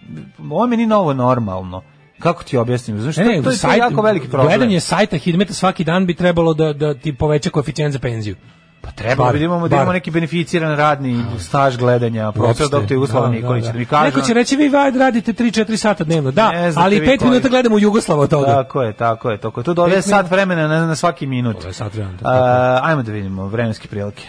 ovo meni novo normalno. Kako ti objasnim? Znaš, ne, ne, to, je sajt, jako veliki problem. Gledanje sajta Hidmeta svaki dan bi trebalo da, da ti poveća koeficijent za penziju. Pa treba bar, imamo da imamo neki beneficiran radni staž gledanja, profesor doktor da, Jugoslav da, Nikolić, da, da. mi kaže. Neko će reći vi radite 3-4 sata dnevno. Da, ali 5 minuta gledamo Jugoslava od toga. Tako je, tako je, tako je. to dole sat vremena na, na svaki minut. Ovo je sat vremena. Uh, ajmo da vidimo vremenske prilike.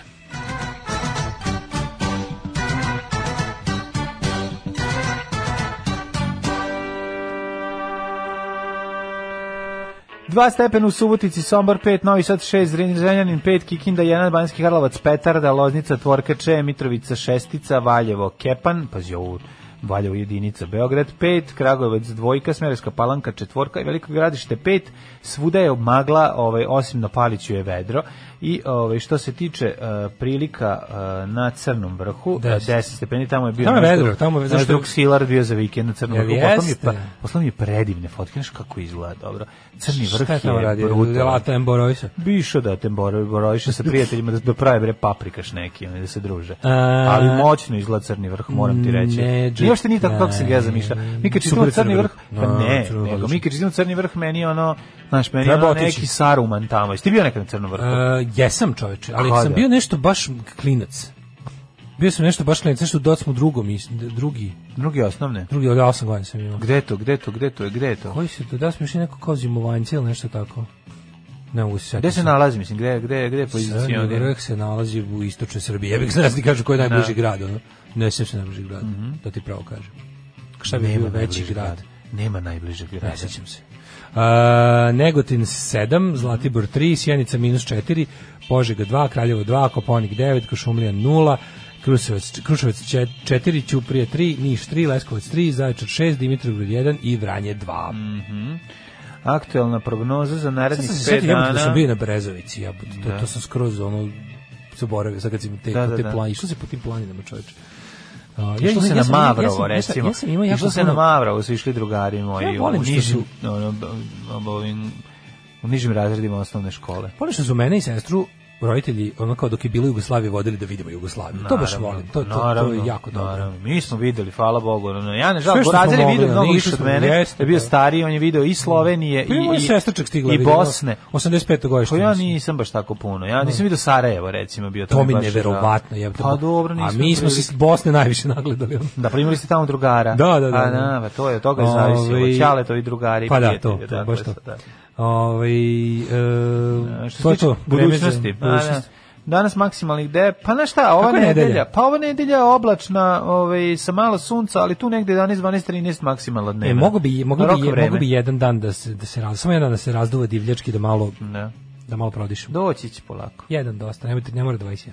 2 stepena u Subotici, Sombor 5, Novi Sad 6, Zrenjanin 5, Kikinda 1, Banjski Karlovac Da Loznica, Tvorkače, Mitrovica 6, Valjevo, Kepan, pazi ovo, Valjevo jedinica, Beograd 5, Kragujevac dvojka, Smereska palanka četvorka i Veliko gradište 5, svuda je magla, ovaj, osim na Paliću je vedro i ovaj, što se tiče uh, prilika uh, na Crnom vrhu, 10 eh, stepeni, tamo je bio tamo je nešto, vedro, tamo je, zašto... drug silar bio za vikend na Crnom vrhu, poslao mi, pa, poslao mi je predivne fotke, znaš kako izgleda, dobro. Crni vrh Šta je, tamo radio, brutal. Temborojša? Bišo da Temborojša sa prijateljima da, da prave bre paprikaš neki, da se druže. A... Ali moćno izgleda Crni vrh, moram ti reći. Ne, uopšte nije tako kako sam ja zamišljao. Mi kad čitamo Crni vrh, pa ne, nego mi kad čitamo Crni vrh, meni je ono, znaš, meni je neki Saruman tamo. Jesi ti bio nekad na Crnom vrhu? Uh, jesam čoveče, ali Kada? sam da. bio nešto baš klinac. Bio sam nešto baš klinac, nešto u docmu drugom, drugi. Drugi osnovne? Drugi, ali osam godina sam imao. Gde to, gde to, gde to, gde to? Koji se to, da smo išli neko kao zimovanjci ili nešto tako? Ne mogu se Gde se nalazi, mislim, gde, gde, gde je pozicija? Crni vrh se nalazi u istočnoj Srbiji. Ja bih znači kažu koji je najbliži da. grad, ono. Ne sjećam se najbližeg grada, mm -hmm. da ti pravo kažem. Šta bi bio veći grad? Nema najbližeg grada. Ne sjećam se. Uh, Negotin 7, Zlatibor 3, Sjenica minus 4, Požega 2, Kraljevo 2, Koponik 9, Košumlija 0, Kruševac, Kruševac 4, Ćuprije 3, Niš 3, Leskovac 3, Zaječar 6, Dimitrovgrad 1 i Vranje 2. Mm -hmm. Aktualna prognoza za narednih 5 da dana. Sada sam bio na Brezovici, ja, to, da. to sam skroz ono, zaboravio, sad kad si mi te, da, da, te da. planine, išao se po tim planinama čoveče. Uh, ja se ja na Mavrovo, ja recimo. Ja sam, ja sam jako se na Mavrovo, su išli drugari moji. Ja volim što su... U nižim razredima osnovne škole. Volim što su mene i sestru roditelji ono kao dok je bila Jugoslavija vodili da vidimo Jugoslaviju. Naravno, to baš volim. To, to, naravno, to je jako dobro. Naravno. Mi smo videli, hvala Bogu. No, ja ne žalim, Borazir je vidio mnogo više od mene. Jeste, je bio da. stariji, on je video i Slovenije pa i, i, stigla, i Bosne. 85. godište. Pa ja nisam baš tako puno. Ja nisam video Sarajevo, recimo. Bio to mi je neverovatno. Da. Je, pa dobro, A mi smo se Bosne najviše nagledali. Da, primili pa ste tamo drugara. Da, da, da. A, da, da to je, toga je zavisi. Ovaj- Ćale to i drugari. Pa da, to, baš to. Ovaj e, e, što se tiče budućnosti, budućnosti. Pa, da. Danas maksimalnih gde? pa na šta, ova nedelja? nedelja? Pa ova nedelja je oblačna, ovaj sa malo sunca, ali tu negde 11 12 13 maksimalna dnevna. E, mogu bi mogu bi, je, mogu bi jedan dan da se da se raz, samo jedan da se razduva divljački da malo ne. Da. da malo prodišemo. Doći će polako. Jedan dosta, nemojte ne mora 21.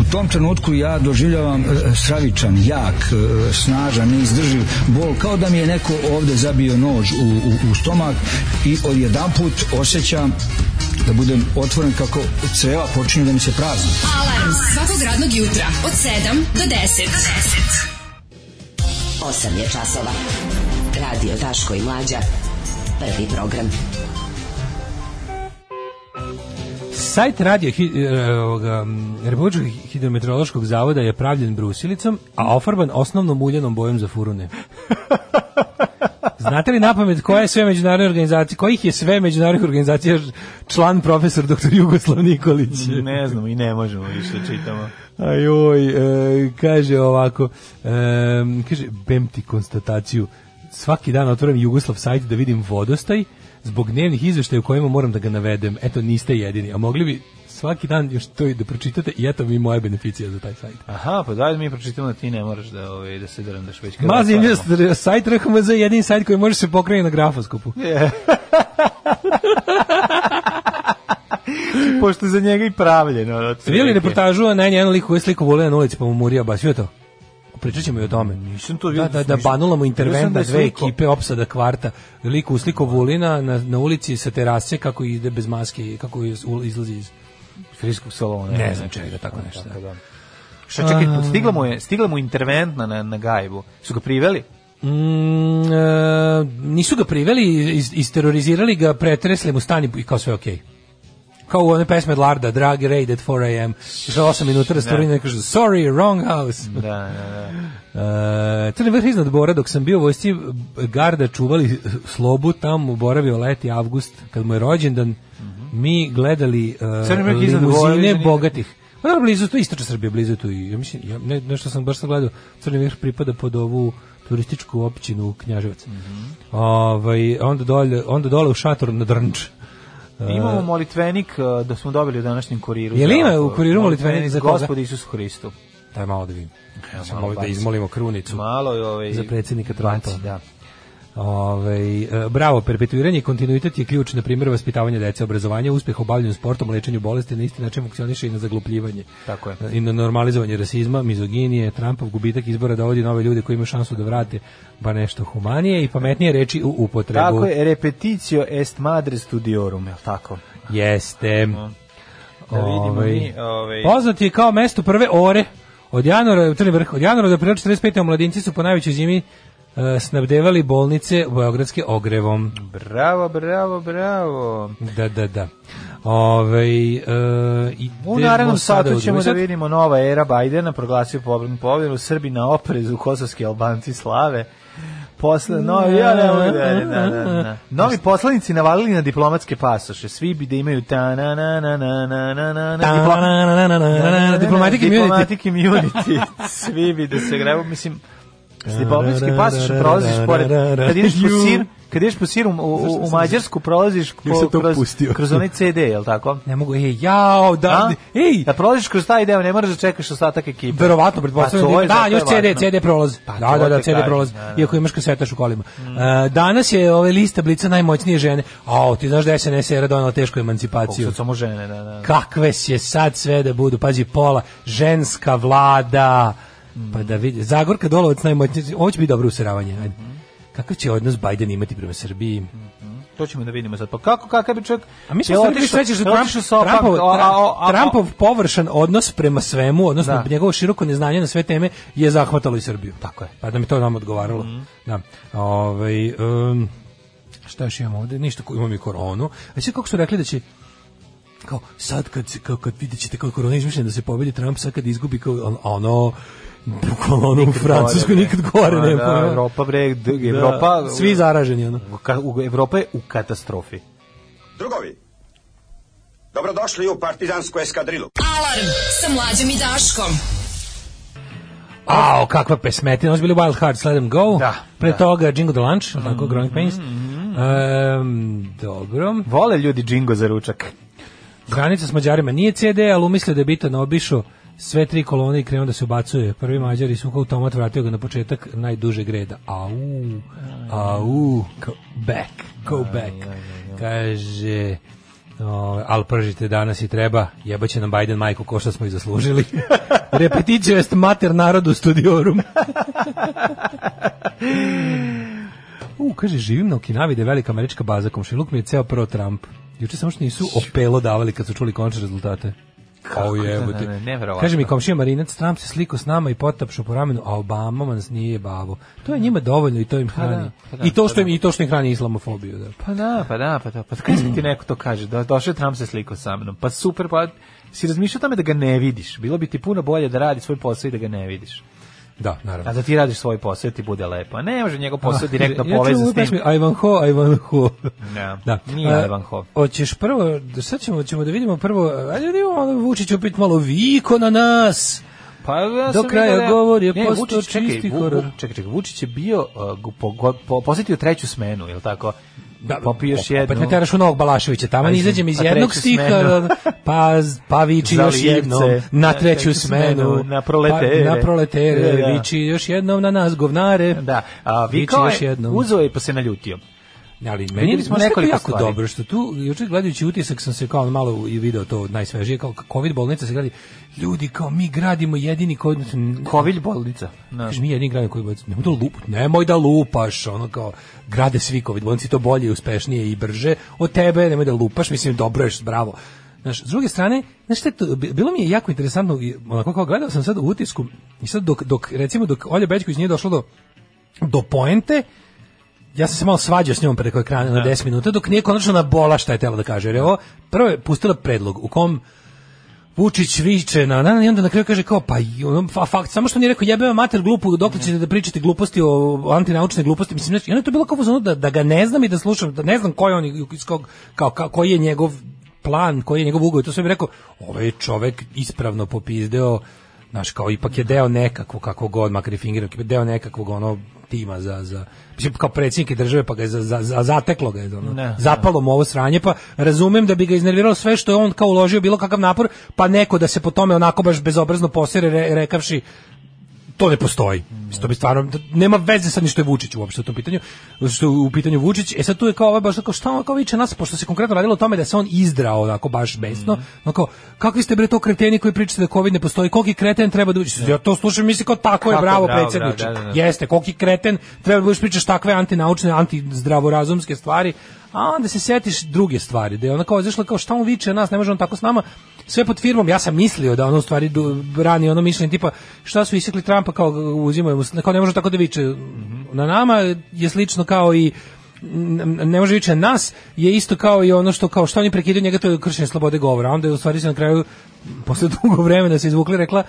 U tom trenutku ja doživljavam e, e, stravičan, jak, e, snažan, neizdrživ bol, kao da mi je neko ovde zabio nož u, u, u stomak i odjedan put osjećam da budem otvoren kako creva počinje da mi se prazni. Alarm svakog radnog jutra od 7 do 10. Do 10. 8 je časova. Radio Daško i Mlađa. Prvi program. Sajt radio hi, uh, Republičkog hidrometeorološkog zavoda je pravljen brusilicom, a ofarban osnovnom uljenom bojom za furune. Znate li napamet koje sve međunarodne organizacije, kojih je sve međunarodnih organizacija član profesor dr. Jugoslav Nikolić? Ne znamo i ne možemo više čitamo. Ajoj, e, kaže ovako, e, kaže, bem ti konstataciju, svaki dan otvorim Jugoslav sajt da vidim vodostaj, zbog dnevnih izveštaja u kojima moram da ga navedem. Eto, niste jedini. A mogli bi svaki dan još to i da pročitate i eto mi moja beneficija za taj sajt. Aha, pa daj mi pročitamo da ti ne moraš da, ovaj, da se drndaš već. Maz Investor, sajt RHMZ je jedini sajt koji može da se pokreni na grafoskopu. Yeah. Pošto za njega i pravljeno. Vidjeli reportažu na njen liku je sliku volena na ulici pa mu murija baš to pričat ćemo i o tome. Nisam to vidio. Da, da, da banulamo intervent da dve ekipe opsada kvarta. Liku usliko Vulina na, na ulici sa terase kako ide bez maske i kako izlazi iz friskog salona. Ne, ne znam čega, tako nešto. Tako da. Šta čekaj, stigla mu je, stigla mu interventna na, na gajbu. Su ga priveli? Mm, e, nisu ga priveli, iz, isterorizirali ga, pretresli mu stan i kao sve okej. Okay kao u one pesme Larda, Drag Raid at 4 a.m. je 8 minuta rastorina da. kažu, sorry, wrong house. Da, da, da. Uh, Crni vrh iznad Bora, dok sam bio u vojsci garda čuvali slobu, tamo boravio leti avgust, kad mu je rođendan, mm -hmm. mi gledali uh, limuzine bogatih. Pa da, blizu tu istočna Srbija, blizu tu i ja mislim ja ne, nešto sam baš sagledao. Crni vrh pripada pod ovu turističku općinu Knjaževac. Mm -hmm. Ovaj onda dolje, onda dole u šator na Drnč. E, Imamo molitvenik e, da smo dobili u današnjem kuriru. Jel ima u kuriru molitvenik za koga? Gospod Isus Hristu. Daj malo da vidim. Ja sam da izmolimo krunicu. Malo je ovaj za predsjednika Trumpa. Da. Ove, ovaj, bravo, perpetuiranje i kontinuitet je ključ, na primjer, vaspitavanja dece, obrazovanja, uspjeh u bavljanju sportom, lečenju bolesti, na isti način funkcioniše i na zaglupljivanje. Tako je. E, I na normalizovanje rasizma, mizoginije, Trumpov gubitak izbora dovodi da nove ljude koji imaju šansu da vrate ba nešto humanije i pametnije reči u upotrebu. Tako je, repeticio est madre studiorum, je tako? Jeste. Da vidimo ove, ovaj, mi, ove... Ovaj- poznat je kao mesto prve ore. Od januara, u Crni vrh, od januara do aprila 45. omladinci su po najvećoj zimi snabdevali bolnice beogradske ogrevom. Bravo, bravo, bravo. Da, da, da. Ove, e, u narednom satu ćemo da vidimo nova era Bajdena proglasio pobrednu pobjedu Srbi na oprezu kosovski albanci slave posle no ja ne mogu da, da, da, Novi poslanici navalili na diplomatske pasoše. Svi bi da imaju ta na na na na na na na na diplomatic immunity. Svi bi da se grebo, mislim Kad se Bobovski pasiš, prolaziš pored, kad ideš po sir, kad ideš po sir u, u, u Mađarsku, prolaziš po, kroz, kroz onaj CD, je li tako? Ne mogu, ej, jao, da, ej! Da prolaziš kroz taj deo, ne moraš da čekaš ostatak ekipe. Verovatno, pa pretpostavljam. Pa, da, da još CD, CD prolazi. Pa, da, da, da, CD prolazi, da, da. iako imaš kasetaš u kolima. Mm. E, danas je ove lista blica najmoćnije žene. A, ti znaš da je SNS era donala tešku emancipaciju. Kako samo žene, da, da. Kakve se sad sve da budu, pađi pola, ženska vlada, pa da vidi. Zagorka Dolovac najmoćniji, ovo će biti dobro useravanje. Ajde. Kakav će odnos Biden imati prema Srbiji? To ćemo da vidimo sad. Pa kako kakav bi čovjek A mi smo otišli srećeš da Trump, Trumpov, Trumpov površan odnos prema svemu, odnosno da. njegovo široko neznanje na sve teme je zahvatalo i Srbiju. Tako je. Pa da mi to nam odgovaralo. Mm -hmm. Da. Ovaj um, šta još imamo ovde? Ništa, imamo mi koronu. A sve kako su rekli da će kao sad kad, kao, kad vidjet ćete kao korona izmišljena da se pobedi Trump, sad kad izgubi kao ono bukvalno ono u Francuskoj nikad gore ne. Da, Evropa bre, da. Evropa, da, svi zaraženi ono. Evropa je u katastrofi. Drugovi, dobrodošli u partizansku eskadrilu. Alarm sa mlađom i Daškom. Ao, kakva pesmetina, ovo bili Wild Hearts, Let Them Go, da, pre da. toga Jingle the Lunch, mm -hmm. tako Growing Pains. Mm -hmm. um, dobro. Vole ljudi Jingo za ručak. Granica s Mađarima nije CD, ali umislio da je bitan obišao sve tri kolone i krenuo da se ubacuje. Prvi mađar i su automat vratio ga na početak najduže greda. Au, au, go back, go back. Kaže, o, al pržite danas i treba, jebaće nam Biden majku, ko šta smo i zaslužili. Repeticio est mater narodu studiorum. U, kaže, živim na Okinavi da je velika američka baza, komšiluk mi je ceo pro Trump. Juče samo što nisu opelo davali kad su čuli končne rezultate. Kako je, da, da, ne, Kaže mi komšija Marinac, Trump se sliko s nama i potapšu po ramenu, a Obama nas nije bavo. To je njima dovoljno i to im pa hrani. Da, pa da, I to pa što im da. i to što im hrani islamofobiju, da. Pa da, pa da, pa da. Pa kad ti neko to kaže, da došao Trump se sliko sa mnom. Pa super, pa si razmišljao tome da ga ne vidiš. Bilo bi ti puno bolje da radi svoj posao i da ga ne vidiš. Da, naravno. A da ti radiš svoj posao ti bude lepo. Ne može njegov posao direktno direktno ja povezan s tim. Ivanho, Ivanho. Ne, da, da. nije Ivanho. Hoćeš prvo, da sad ćemo, ćemo da vidimo prvo, ajde da vidimo, Vučić opet malo viko na nas. Pa ja do da kraja da, govor je ne, postao Vučić, čisti čekaj, horor. Čekaj, čekaj, Vučić je bio uh, po, po, po, posjetio treću smenu, je li tako? Da, popiješ jednu. Opet me teraš u Novog Balaševića, tamo ne izađem iz jednog stiha, pa, pa viči još jednom na treću na smenu, na pa, proletere, pa, na proletere da, da. viči još jednom na nas govnare, da, a, vi viči još jednom. Uzo je pa se naljutio. Ne, ali menjali smo nekoliko jako stvari. dobro što tu juče gledajući utisak sam se kao malo i video to najsvežije kao covid bolnica se gradi. Ljudi kao mi gradimo jedini covid covid bolnica. No. mi jedini gradimo covid bolnicu. Nemoj da lupaš, nemoj da lupaš, ono kao grade svi covid bolnice to bolje i uspešnije i brže od tebe, nemoj da lupaš, mislim dobro je, bravo. Znaš, s druge strane, znaš šta, to, bilo mi je jako interesantno, onako kao gledao sam sad u utisku i sad dok, dok recimo, dok Olja Bećković nije došlo do, do poente, ja sam se malo svađao s njom preko ekrana na 10 da. minuta dok nije konačno bola šta je tela da kaže. Jer je ovo prvo je pustila predlog u kom Vučić viče na na i onda na kraju kaže kao pa fa, fakt samo što nije rekao jebe mater glupu dokle ćete da pričate gluposti o antinaučne gluposti mislim znači onda je to bilo kao da da ga ne znam i da slušam da ne znam ko je on iz kog kao, kao koji je njegov plan koji je njegov ugovor to sve bih rekao ovaj čovek ispravno popizdeo znaš, kao ipak je deo nekakvog, kako god, makar i fingirao, deo nekakvog ono tima za za mislim kao predsjednik države pa ga je za, za, za, zateklo ga je ono. Ne, zapalo mu ovo sranje pa razumem da bi ga iznerviralo sve što je on kao uložio bilo kakav napor pa neko da se po tome onako baš bezobrazno posere re, rekavši to ne postoji. To bi stvarno nema veze sa ni što je Vučić uopšte u tom pitanju, što u pitanju Vučić. E sad tu je kao ovaj baš kao šta kao viče nas pošto se konkretno radilo o tome da se on izdrao onako baš besno. Mm -hmm. Onako kakvi ste bre to kreteni koji pričate da covid ne postoji? Koliki kreten treba da uđe? Ja to slušam mislim kao tako je, bravo, bravo predsedniče. Da, da, da. Jeste, koliki kreten treba da budeš pričaš takve antinaučne, antizdravorazumske stvari, A onda se setiš druge stvari, da je ona kao izašla kao šta on viče nas, ne može on tako s nama. Sve pod firmom, ja sam mislio da ono u stvari brani ono mišljenje tipa šta su isekli Trumpa kao uzimaju, kao ne može tako da viče mhm. na nama, je slično kao i ne može više nas je isto kao i ono što kao što oni prekidaju njega to je kršenje slobode govora onda je u stvari se na kraju posle dugo vremena se izvukli rekla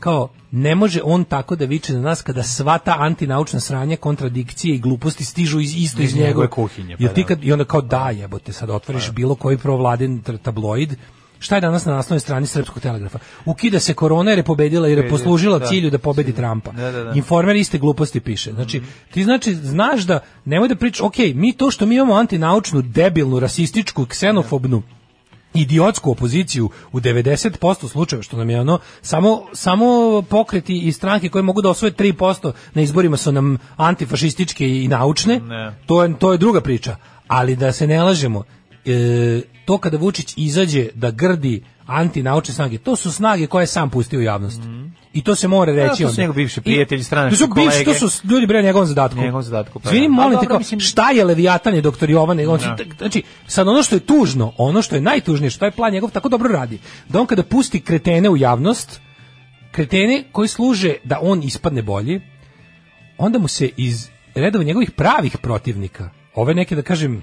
kao ne može on tako da viče na nas kada sva ta antinaučna sranja, kontradikcije i gluposti stižu iz isto iz, iz njegove, kuhinje. Pa, ti da. kad, I onda kao da jebote, sad otvoriš pa da. bilo koji provladin tabloid, šta je danas na naslovnoj strani Srpskog telegrafa? Ukida se korona jer je pobedila jer je poslužila da, cilju da pobedi cilj. Trumpa. Da, da, da. Informer iste gluposti piše. Znači, mhm. ti znači, znaš da, nemoj da pričaš, ok, mi to što mi imamo antinaučnu, debilnu, rasističku, ksenofobnu, da idiotsku opoziciju u 90% slučajeva što nam je ono samo samo pokreti i stranke koje mogu da osvoje 3% na izborima su nam antifašističke i naučne. Ne. To je to je druga priča, ali da se ne lažemo, e, to kada Vučić izađe da grdi antinaučne snage. To su snage koje sam pustio u javnost. Mm. I to se mora da, reći ja, to su njegov bivši prijatelj, stranački to su bivši, To su ljudi bre njegovom zadatku. Njegovom zadatku. Pa Zvini, da. molim te, kao, mislim... šta je Leviatan je doktor Jovan? On, znači, ja. Da. Znači, sad ono što je tužno, ono što je najtužnije, što je plan njegov tako dobro radi, da on kada pusti kretene u javnost, kretene koji služe da on ispadne bolji, onda mu se iz redova njegovih pravih protivnika, ove neke, da kažem,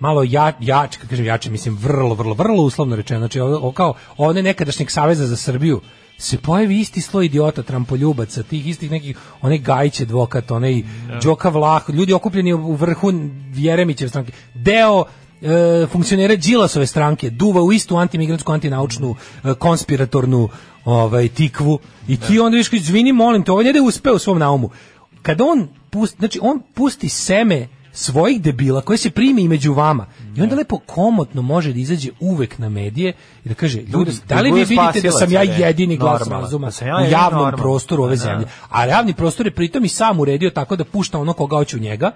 malo ja, jač, kad kažem jače, mislim vrlo, vrlo, vrlo uslovno rečeno, znači ovo, kao one nekadašnjeg saveza za Srbiju, se pojavi isti sloj idiota, trampoljubaca, tih istih nekih, onaj Gajić advokat, onaj da. Đoka Vlah, ljudi okupljeni u vrhu Jeremićeve stranke, deo e, funkcionera Đilasove stranke, duva u istu antimigrantsku, antinaučnu, e, konspiratornu ovaj, tikvu i ti da. onda viš, izvini, molim te, ovaj je uspeo u svom naumu. Kada on pusti, znači on pusti seme svojih debila koje se primi među vama. I onda lepo komotno može da izađe uvek na medije i da kaže, ljudi, da li da vi vidite da sam ja jedini glas razuma da u javnom prostoru ove da, zemlje? A javni prostor je pritom i sam uredio tako da pušta ono koga hoće u njega,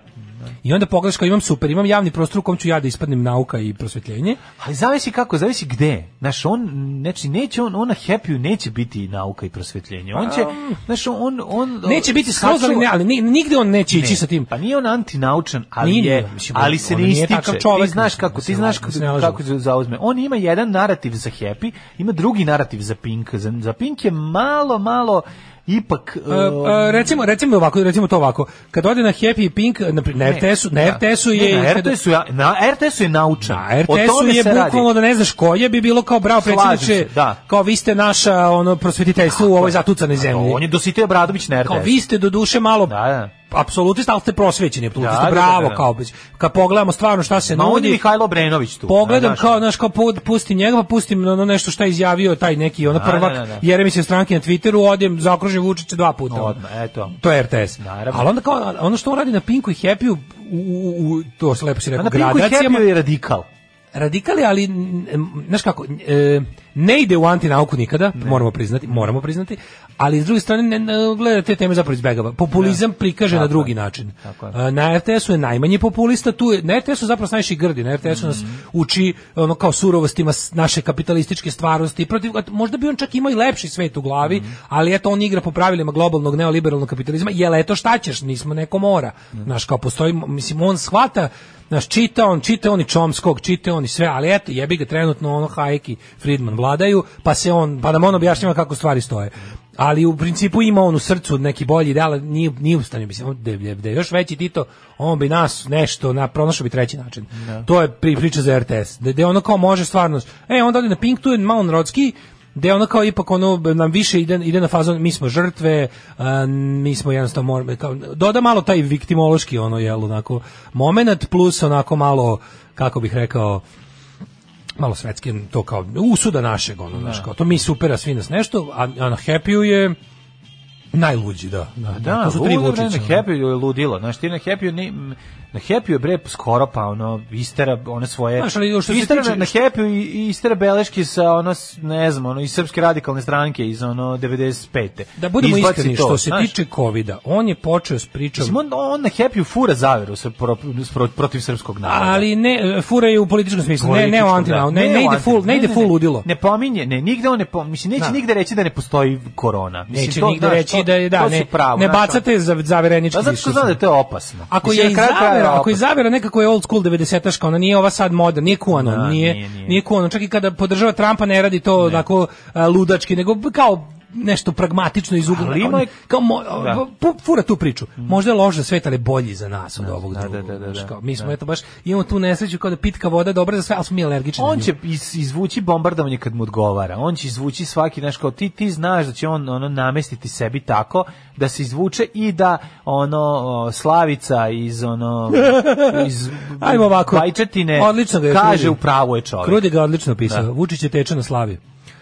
I onda pogledaš kao imam super, imam javni prostor u kom ću ja da ispadnem nauka i prosvetljenje. Ali zavisi kako, zavisi gde. Znaš, on, znači, neće on, ona happy neće biti nauka i prosvetljenje. On će, um, znaš, on, on... Neće biti skroz, ali ne, ali nigde on neće ne, ići sa tim. Pa nije on antinaučan, ali nije, je, mislim, ali se ne ističe. Čovek, ti znaš kako, ti znaš kako, kako zauzme. On ima jedan narativ za happy, ima drugi narativ za pink. Za, za pink je malo, malo ipak e, e, uh, um, a, recimo recimo ovako recimo to ovako kad ode na Happy Pink na na RTS-u na da. RTS-u je na RTS-u je na RTS-u je naučan na RTS-u je bukvalno da ne znaš ko je bi bilo kao bravo predsjedniče da. kao vi ste naša ono prosvetiteljstvo u ovoj zatucanoj zemlji on je Dositej Bradović na RTS kao vi ste do duše malo da, da apsolutista, ali ste prosvećeni apsolutista, da, da, bravo, da, da, kao, kad pogledamo stvarno šta se Ma nudi. Ma Mihajlo Brenović tu. Pogledam naš, kao, znaš, kao pustim njega, pa pustim ono nešto šta izjavio taj neki, ono da, prvak, da, Jeremi se stranke na Twitteru, odjem, zaokružim Vučića dva puta. Odmah, eto. To je RTS. Naravno. Ali onda kao, ono što on radi na Pinku i Happy-u, u, u, to se lepo si rekao, gradacijama. Na Pinku i happy je radikal radikali, ali znaš kako, e, ne ide u antinauku nikada, ne. moramo priznati, moramo priznati, ali s druge strane ne, gleda te teme zapravo izbegava. Populizam da. prikaže tako na drugi je. način. Tako je. Na RTS-u je najmanje populista, tu je, na RTS-u zapravo su najviše grdi, na RTS-u mm -hmm. nas mhm. uči ono kao surovostima naše kapitalističke stvarnosti, protiv, možda bi on čak imao i lepši svet u glavi, mm -hmm. ali eto on igra po pravilima globalnog neoliberalnog kapitalizma, jel eto šta ćeš, nismo neko mora. Mm -hmm. Naš kao postoji, mislim on shvata Naš čita on, čita on i Čomskog, čita on i sve, ali eto, jebi ga trenutno ono Hajeki, Friedman vladaju, pa se on, pa nam on objašnjava kako stvari stoje ali u principu ima on u srcu neki bolji ideal, nije, nije ustanio mislim, se, da je, da još veći Tito, on bi nas nešto, na, pronašao bi treći način. Da. To je pri, priča za RTS, da, je ono kao može stvarno, e, onda ode na Pink, tu je Malon Rodski, da ono kao ipak ono nam više ide, ide na fazon mi smo žrtve a, mi smo jednostavno moramo kao doda malo taj viktimološki ono jel onako moment plus onako malo kako bih rekao malo svetski to kao usuda našeg ono da. Naš, kao to mi supera svi nas nešto a, a happy je najluđi da da, da to su tri luđića happy je ludilo znači ti na happy ni na Happy je bre skoro pa ono istera one svoje Znaš, ali što istera tiče, na Happy i, i istera beleške sa ono ne znam ono iz srpske radikalne stranke iz ono 95. Da budemo iskreni to, što se znaš? tiče kovida, on je počeo s pričom. Mislim, on, on na Happy fura zaveru sa pro, pro, protiv srpskog naroda. Ali ne fura je u političkom smislu, ne ne o da. ne, ne, ne, ide full, ne, ide full ludilo. Ne pominje, ne nigde on ne pom, mislim neće da. nigde reći da ne postoji korona. Mislim neće to, nigde reći da je da ne, ne bacate za zaverenički. Da zato što znate da to je opasno. Ako je izabira, ako izabira nekako je old school 90-aška, ona nije ova sad moda, nije kuano, da, nije, nije, nije. nije kuano. Čak i kada podržava Trumpa ne radi to onako ludački, nego kao nešto pragmatično iz ugla. Kao, kao mo, da. fura tu priču. Možda je loš za svet, ali bolji za nas od da, ovog da, drugog. Da, da, da, kao, mi smo eto baš imamo tu nesreću kao da pitka voda dobra za sve, ali smo mi alergični. On će izvući bombardovanje kad mu odgovara. On će izvući svaki naš kao ti ti znaš da će on ono namestiti sebi tako da se izvuče i da ono Slavica iz ono iz Ajmo ovako. Bajčetine odlično ga je kaže u pravo je čovjek. Krudi ga odlično pisao. Vučić je teče na Slavi.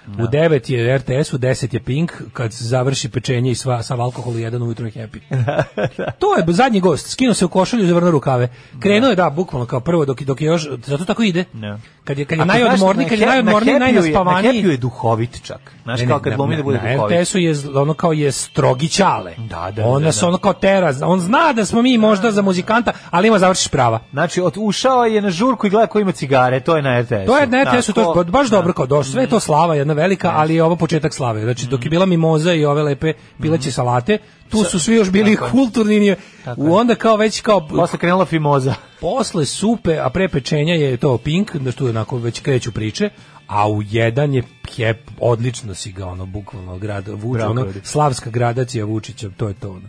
U 9 da. je RTS, u 10 je Pink, kad se završi pečenje i sva, sav alkohol i jedan ujutro je happy. Da, da. To je zadnji gost, skinuo se u košulju i zavrnuo rukave. Krenuo da. je, da, bukvalno kao prvo, dok, dok je još, zato tako ide. Da. Kad je, kad je najodmorniji, kad je najodmorniji, najnaspavaniji. Na Happyu je duhovit čak. Znaš, kao kad lomi da bude duhovit. Na RTS-u je, ono kao je strogi čale. Da, da, Ona se ono kao tera, on zna da smo mi možda za muzikanta, ali ima završiš prava. Znači, od, ušao je na žurku i gleda ko ima cigare, to je na RTS-u. To je na RTS-u, to je baš dobro kao došlo, sve to mhm. slava, jedna velika, ali je ovo početak slave. Znači, dok je mhm. bila mimoza i ove lepe pileće mhm. salate, tu su svi još bili tako kulturni. Tako u onda kao već kao... Posle krenula fimoza. Posle supe, a pre pečenja je to pink, da što onako već kreću priče, a u jedan je hep, odlično si ga ono, bukvalno, grad, vuč, ono, slavska gradacija Vučića, to je to ono.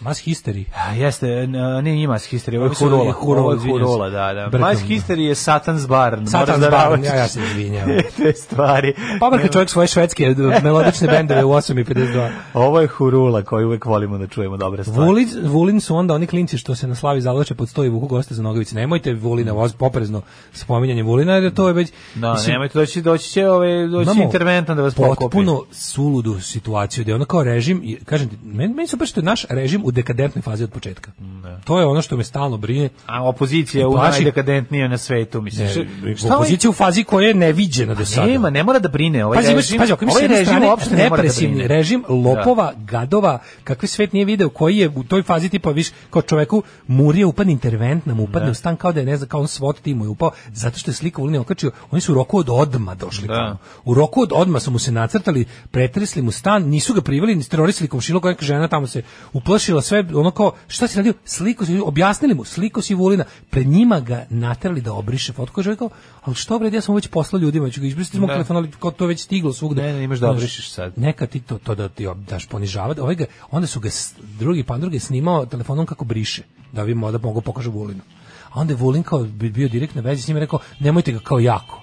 Mas History. A, jeste, ne ima Mas History, ovo je Hurola. Hurola, Hurula, da, da. Brkam. Mas da. History je Satan's Barn. Satan's da Barn, ja, ja se izvinjam. Te stvari. Pa brka čovjek svoje švedske melodične bendove u 8 i 52. Ovo je Hurula koju uvek volimo da čujemo dobre stvari. Vulin, Vulin su onda oni klinci što se na slavi zavlače pod stoji vuku goste za nogavice. Nemojte Vulina, voz poprezno spominjanje Vulina, jer to je već... Da, mislim, nemojte doći, doći će ove, ovaj, doći mamo, interventno da vas pokopi. Potpuno suludu situaciju gde da ono kao režim, kažem ti, meni, meni su baš što naš režim u dekadentnoj fazi od početka. Ne. Da. To je ono što me stalno brine. A opozicija u najdekadentnijoj na svetu, misliš? Ne, šta opozicija ovaj- u fazi koja je neviđena do sada. Nema, ne mora da brine. Ovaj pazi, režim, pazi, ovaj režim uopšte ne mora da brine. režim da. lopova, da. gadova, kakvi svet nije video, koji je u toj fazi tipa, viš, kao čoveku murije upadne interventna, nam upadne da. u stan kao da je, ne znam, kao on svot tim je upao, zato što je slika Vulina okačio, oni su u roku od odma došli. Da. U roku od odma su mu se nacrtali, pretresli mu stan, nisu ga priveli, ni terorisali koja žena tamo se uplašila, okačila sve, ono kao, šta si radio? Sliku si, objasnili mu, sliku si Vulina. Pred njima ga naterali da obriše fotku. Kaže, kao, ali što vred, ja sam već poslao ljudima, ću ga izbrisati mog da. telefona, ali kao to već stiglo svugde. Ne, ne, imaš da obrišeš sad. Neka ti to, to da ti daš ponižavati. Ovaj ga, onda su ga drugi pandrug drugi snimao telefonom kako briše, da bi moda mogu da pokažu Vulinu. A onda je Vulin kao bi bio direktno vezi s njim rekao, nemojte ga kao jako.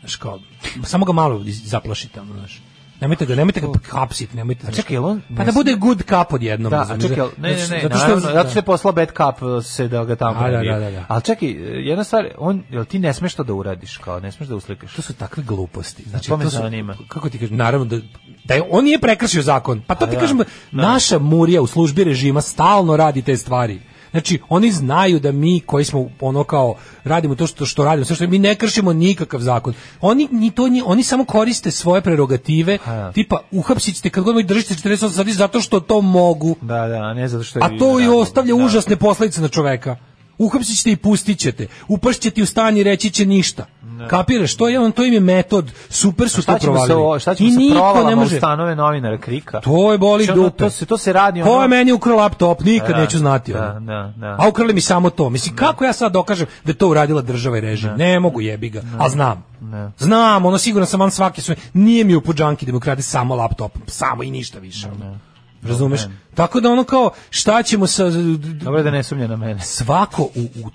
Znaš, kao, samo ga malo zaplašite, ono, znaš. Nemojte ga, nemojte ga hapsiti, nemojte. A čekaj, on pa da bude good cup odjednom. Da, a čekaj, ne, da? ne, ne, zato što zato što da. je posla bad cup uh, se da ga tamo. Da, da, da, da, da. Al čekaj, eh, jedna stvar, on jel ti ne smeš to da uradiš, kao ne smeš da uslikaš. To su takve gluposti. Znači, pa to me zanima. Kako ti kažeš, naravno da da je, on nije prekršio zakon. Pa to ti kažem, naša murija u službi režima stalno radi te stvari. Znači, oni znaju da mi koji smo ono kao radimo to što što radimo, sve što mi ne kršimo nikakav zakon. Oni ni to ni oni samo koriste svoje prerogative, ha. tipa uhapsićete kad god mi držite 48 sati zato što to mogu. Da, da, a ne zato što je A to i ostavlja da. užasne posledice na čoveka. Uhapsićete i pustićete. Upršćete u stan i reći će ništa da. Kapiraš, to je on, to im je metod. Super su to provalili. Šta ćemo I niko provala, da stanove novinara Krika. To je boli dupe. To se to se radi ono. To je meni ukrao laptop, nikad da, neću znati. Da, da, da. A ukrali mi samo to. Mislim da. kako ja sad dokažem da to uradila država i režim? Da. Ne mogu jebi ga, a znam. Ne. Znam, ono siguran sam vam svake su. Nije mi u puđanki demokrati samo laptop, samo i ništa više. da. Razumeš? Tako da ono kao šta ćemo sa Dobro da ne sumnja na mene. Svako u,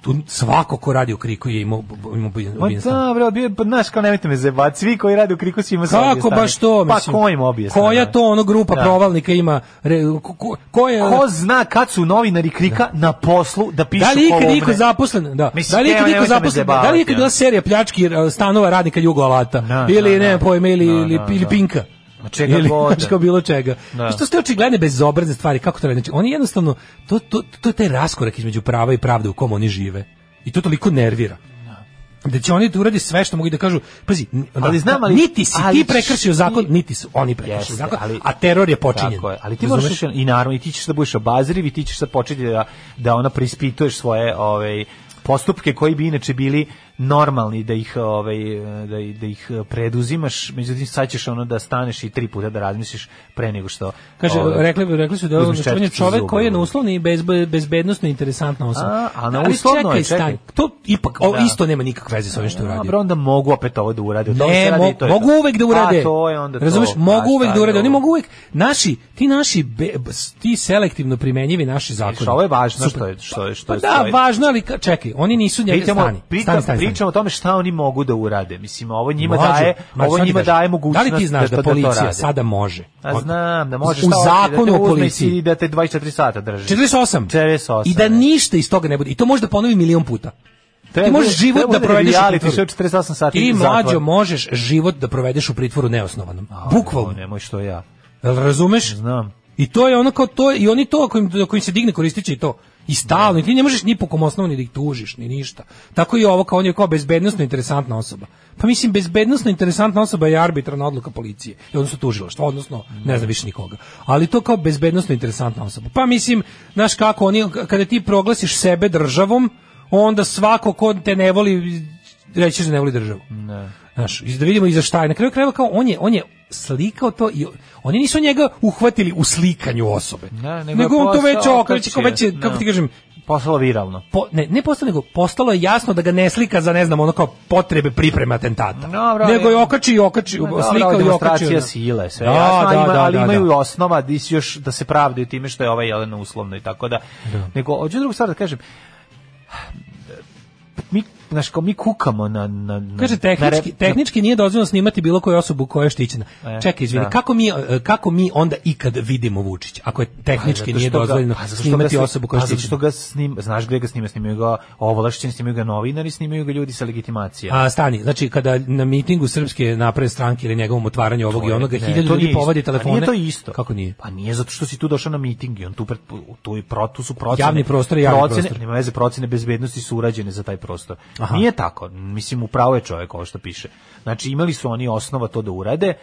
u svako ko radi u Kriku je imao imao Ma da, bre, bio pa znaš kao nemojte me zebati, svi koji radi u Kriku su imaju Kako baš to, pa mislim. Pa kojim obje Koja da? to ono grupa da. provalnika ima re, ko, ko, ko, je Ko zna kad su novinari Krika da. na poslu da pišu Da li je niko zaposlen? Da. Mislim, da li je niko zaposlen? Da li je bila serija pljački stanova radnika Jugolata da, ili da, ne, pojme ili ili Pinka? Ma čega ili, god. Znači kao bilo čega. Da. Što ste očigledne bezobrazne stvari, kako to Znači, oni jednostavno, to, to, to je taj raskorak između prava i pravde u kom oni žive. I to toliko nervira da, da će oni da uradi sve što mogu i da kažu pazi da, ali znam ali niti si ali, ti prekršio zakon i, niti su oni prekršili jeste, zakon ali, a teror je počinjen tako je, ali ti možeš i naravno i ti ćeš da budeš obazriv i ti ćeš da početi da da ona preispituješ svoje ovaj postupke koji bi inače bili normalni da ih ovaj da, da ih preduzimaš, međutim sad ćeš ono da staneš i tri puta da razmisliš pre nego što kaže ovaj, rekli rekli su da on je čovjek koji je na uslovni i bez, bezbednosno interesantna osoba. A, a na uslovno čekaj, je čekaj. To ipak da. o, da. isto nema nikakve veze sa ovim što radi. Dobro, onda mogu opet ovo da urade. Ne, to se radi, mo, to je mogu to. uvek da urade. A, to je onda Razumeš, to, mogu uvek da, da urade. Oni mogu uvek naši, ti naši be, ti selektivno primenjivi naši zakoni. Što je važno što je što je što je. Pa da, važno, ali čekaj, oni nisu njega Stani, stani, pričamo o tome šta oni mogu da urade. Mislim, ovo njima može, daje, ovo njima daje mogućnost da li ti znaš da, da policija da sada može? A znam, da može u zakonu o policiji da te 24 da sata drži. 48. 48. I da ništa iz toga ne bude. I to može da ponovi milion puta. Treba, ti možeš život da provedeš u pritvoru. 48 sati ti mlađo možeš život da provedeš u pritvoru neosnovanom. A, Bukvalno. Nemoj što ja. Jel razumeš? Znam. I to je ono kao to i oni to ako im, ako im se digne koristiće i to. I stalno, i ti ne možeš ni po kom osnovu ni da ih tužiš, ni ništa. Tako i ovo, kao on je kao bezbednostno interesantna osoba. Pa mislim, bezbednostno interesantna osoba je arbitrarna odluka policije. I odnosno tužilaštvo, odnosno ne znam više nikoga. Ali to kao bezbednostno interesantna osoba. Pa mislim, znaš kako, oni, kada ti proglasiš sebe državom, onda svako ko te ne voli reći da ne voli državu. Ne. Znaš, da vidimo i za šta je. Na kraju krajeva kao on je, on je slikao to i oni nisu njega uhvatili u slikanju osobe. Ne, nego, nego on to već okreće, kao već, kako ti kažem, postalo viralno. Po, ne, ne postalo, nego postalo je jasno da ga ne slika za, ne znam, ono kao potrebe pripreme atentata. No, bro, nego je okači i okači, no, slikao i okači. No. sile, sve da, jasno, da, ima, da, ali da, imaju da. osnova da još da se pravdaju time što je ovaj Jelena uslovno i tako da. da. Nego, hoću drugu stvar da kažem, mi znaš, kao mi kukamo na... na, na Kaže, tehnički, na tehnički nije dozvoljeno snimati bilo koju osobu koja je štićena. E, Čekaj, izvini, da. kako, mi, e, kako mi onda ikad vidimo Vučića, ako je tehnički pa, nije dozvoljeno pa, ga, pa, snimati ga, osobu koja je štićena? Pa, zato ga snim, znaš gde ga snima, snimaju ga ovlašćeni, snimaju ga novinari, snimaju ga ljudi sa legitimacijom. A, stani, znači, kada na mitingu Srpske napredne stranke ili njegovom otvaranju ovog je, i onoga, hiljadu ljudi povadi telefone. Pa nije to isto. Kako nije? Pa nije, zato što si tu došao na miting i on tu, pred, tu, tu, tu su procene. Javni prostor je javni prostor. Nema veze, procene bezbednosti su urađene za taj prostor. Aha. Nije tako, mislim upravo je čovjek ovo što piše. Znači imali su oni osnova to da urade,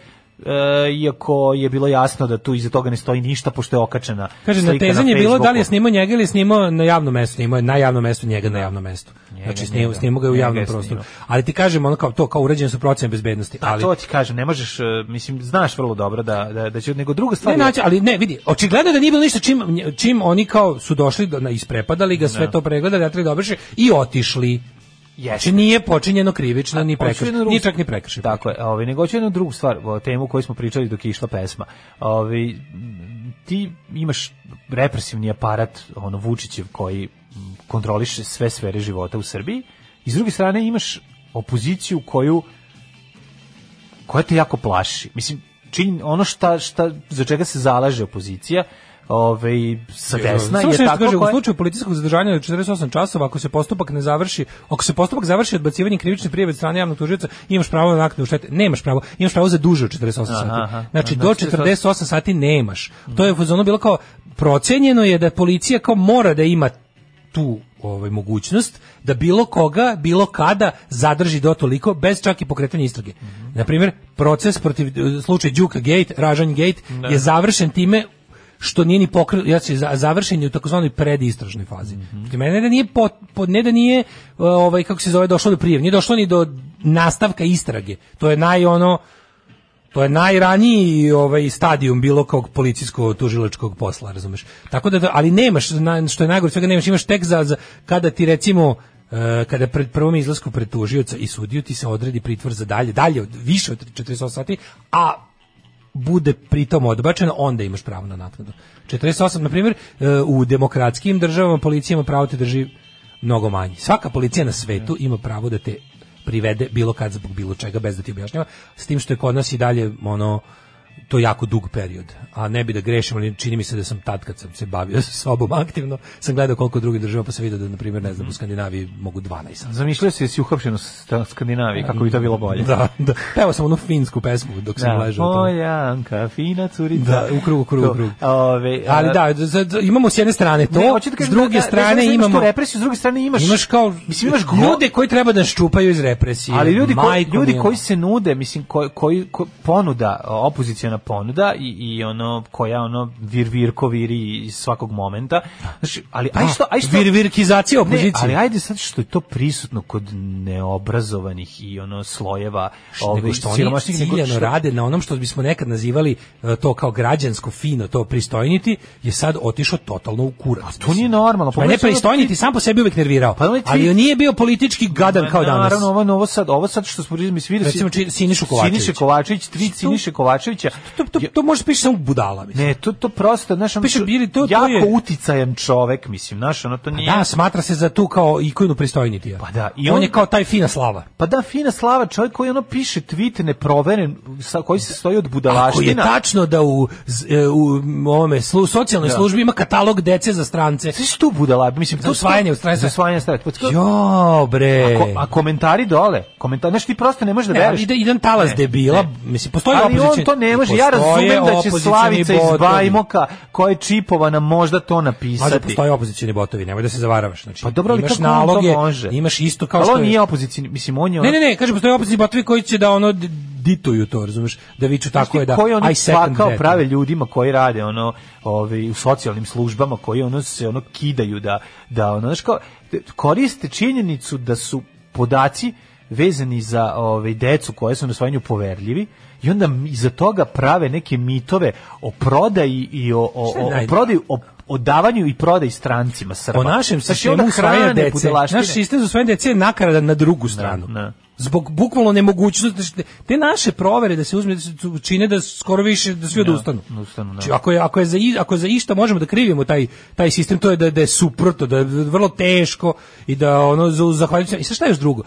e, iako je bilo jasno da tu iza toga ne stoji ništa pošto je okačena. Kaže na tezanje je bilo da li je snimao njega ili snimao na javnom mestu, snimao je na javnom mestu njega na da. javnom mestu. Njega, znači snimao, snimao ga u javnom prostoru. Ali ti kažem ono kao to kao uređene su procene bezbednosti, pa ali A to ti kažem, ne možeš e, mislim znaš vrlo dobro da da da će nego druga stvar. Ne, znači, ali ne, vidi, očigledno da nije bilo ništa čim čim oni kao su došli do, na isprepadali ga sve ne. Da. to pregledali, da tri dobriše i otišli. Jeste. Znači, nije počinjeno krivično ni prekršaj, ni čak ni prekršaj. Tako je, ovaj nego što jednu drugu stvar, o temu koju smo pričali dok je išla pesma. Ovaj ti imaš represivni aparat, ono Vučićev koji kontroliše sve sfere života u Srbiji. I s druge strane imaš opoziciju koju koja te jako plaši. Mislim, čin, ono šta, šta, za čega se zalaže opozicija ove, sa desna je tako kaže, koje... u slučaju policijskog zadržanja od 48 časova ako se postupak ne završi, ako se postupak završi odbacivanjem krivične prijave od strane javnog tužioca, imaš pravo na naknadu štete. Nemaš pravo, imaš pravo za duže od 48 aha, sati. Aha, znači do 48 sati nemaš. To je ono bilo kao procenjeno je da policija kao mora da ima tu ovaj mogućnost da bilo koga, bilo kada zadrži do toliko bez čak i pokretanja istrage. Mm -hmm. Na primjer, proces protiv e, slučaj Đuka Gate, Ražanj Gate da. je završen time što nije ni pokrenut, ja se završen je u takozvanoj predistražnoj fazi. Mm -hmm. ne da nije po, po, ne da nije ovaj kako se zove došlo do prijave, nije došlo ni do nastavka istrage. To je naj ono to je najraniji ovaj stadijum bilo kog policijskog tužilačkog posla, razumeš? Tako da ali nemaš što je najgore svega nemaš, imaš tek za, za kada ti recimo e, kada pred prvom izlasku pred tužioca i sudiju ti se odredi pritvor za dalje, dalje od više od 48 sati, a bude pritom odbačen, onda imaš pravo na naknadu. 48, na primjer, e, u demokratskim državama policijama pravo da te drži mnogo manje. Svaka policija na svetu ima pravo da te privede bilo kad zbog bilo čega bez da ti objašnjava, s tim što je kod nas i dalje ono to jako dug period, a ne bi da grešim, ali čini mi se da sam tad kad sam se bavio sa sobom aktivno, sam gledao koliko drugih država pa sam vidio da, na primjer, ne znam, u Skandinaviji mogu 12. Zamišljao si si uhapšen u Skandinaviji, kako bi to bilo bolje. Da, da. Evo sam onu finsku pesmu dok sam da. ležao. O, Janka, fina curica. Da, u krug, u krug, u krug. Ove, a, ali da, imamo s jedne strane to, ne, da s druge da, strane da, da, imamo... represiju, s druge strane imaš... Imaš kao... Mislim, imaš go... ljude koji treba da ščupaju iz represije. Ali ljudi, koji, ljudi koji se nude, mislim, koji, koji, koji ponuda opozicija atrakciona ponuda i, i ono koja ono vir virko viri iz svakog momenta. Znači, ali aj što, da, aj što vir virkizacija opozicije. ali ajde sad što je to prisutno kod neobrazovanih i ono slojeva, ove što oni ciljano što... rade na onom što bismo nekad nazivali e, to kao građansko fino, to pristojniti, je sad otišao totalno u kurac. to nije normalno. Pa ne pristojniti ti... sam po sebi uvek nervirao. Pa ali, ti... ali on nije bio politički gadan kao danas. Naravno, ovo, ovo sad, ovo sad što smo mi svi Recimo Sinišu Kovačević. Siniše Kovačević, tri Siniše Kovačevića to, to, to, to možeš piše samo budala, mislim. Ne, to, to prosto, znaš, piše, bili, to, jako to je... uticajan čovek, mislim, znaš, ono, to pa nije... Pa da, smatra se za tu kao ikonu pristojnitija. Pa da, i on, on je kao taj fina slava. Pa da, fina slava, čovjek koji ono piše tweet neproveren, sa, koji se stoji od budalaština. Ako je tačno da u, e, u, ovome, slu, socijalnoj da. službi ima katalog dece za strance. Svi su tu budala, mislim, to osvajanje u strance. Osvajanje strance. Pa jo, bre. A, ko, a komentari dole, komentari, znaš, ti prosto ne možeš da veruješ. Ne, ide, idem talas ne, debila, ne. mislim, postoji ali opozicija. on to ne može, ja razumem da će Slavica iz Bajmoka, koja je čipovana, možda to napisati. Može, postoje opozicioni botovi, nemoj da se zavaravaš. Znači, pa dobro, ali imaš kako naloge, to može? Imaš isto kao ali što je... on nije opozicioni, mislim, on je... Ne, ne, ne, kaže, postoje opozicioni botovi koji će da ono dituju to, razumeš, da viču tako znači, je da... Koji oni svakao prave ljudima koji rade ono, ovaj, u socijalnim službama, koji ono se ono kidaju da, da ono, znaš, kao, koriste činjenicu da su podaci vezani za ove decu koje su na svajanju poverljivi i onda iza toga prave neke mitove o prodaji i o, o, o, o prodaju, o o davanju i prodaji strancima Srba. Po našem sistemu usvajanja dece, naš sistem za usvajanje dece je nakarada na drugu stranu. Ne, ne. Zbog bukvalno nemogućnosti te naše provere da se uzme da se čine da skoro više da svi da, odustanu. Da da. Znači, ako je ako je za ako za išta možemo da krivimo taj taj sistem to je da da je suprotno, da je vrlo teško i da ono zahvaljujući i sa šta je još drugo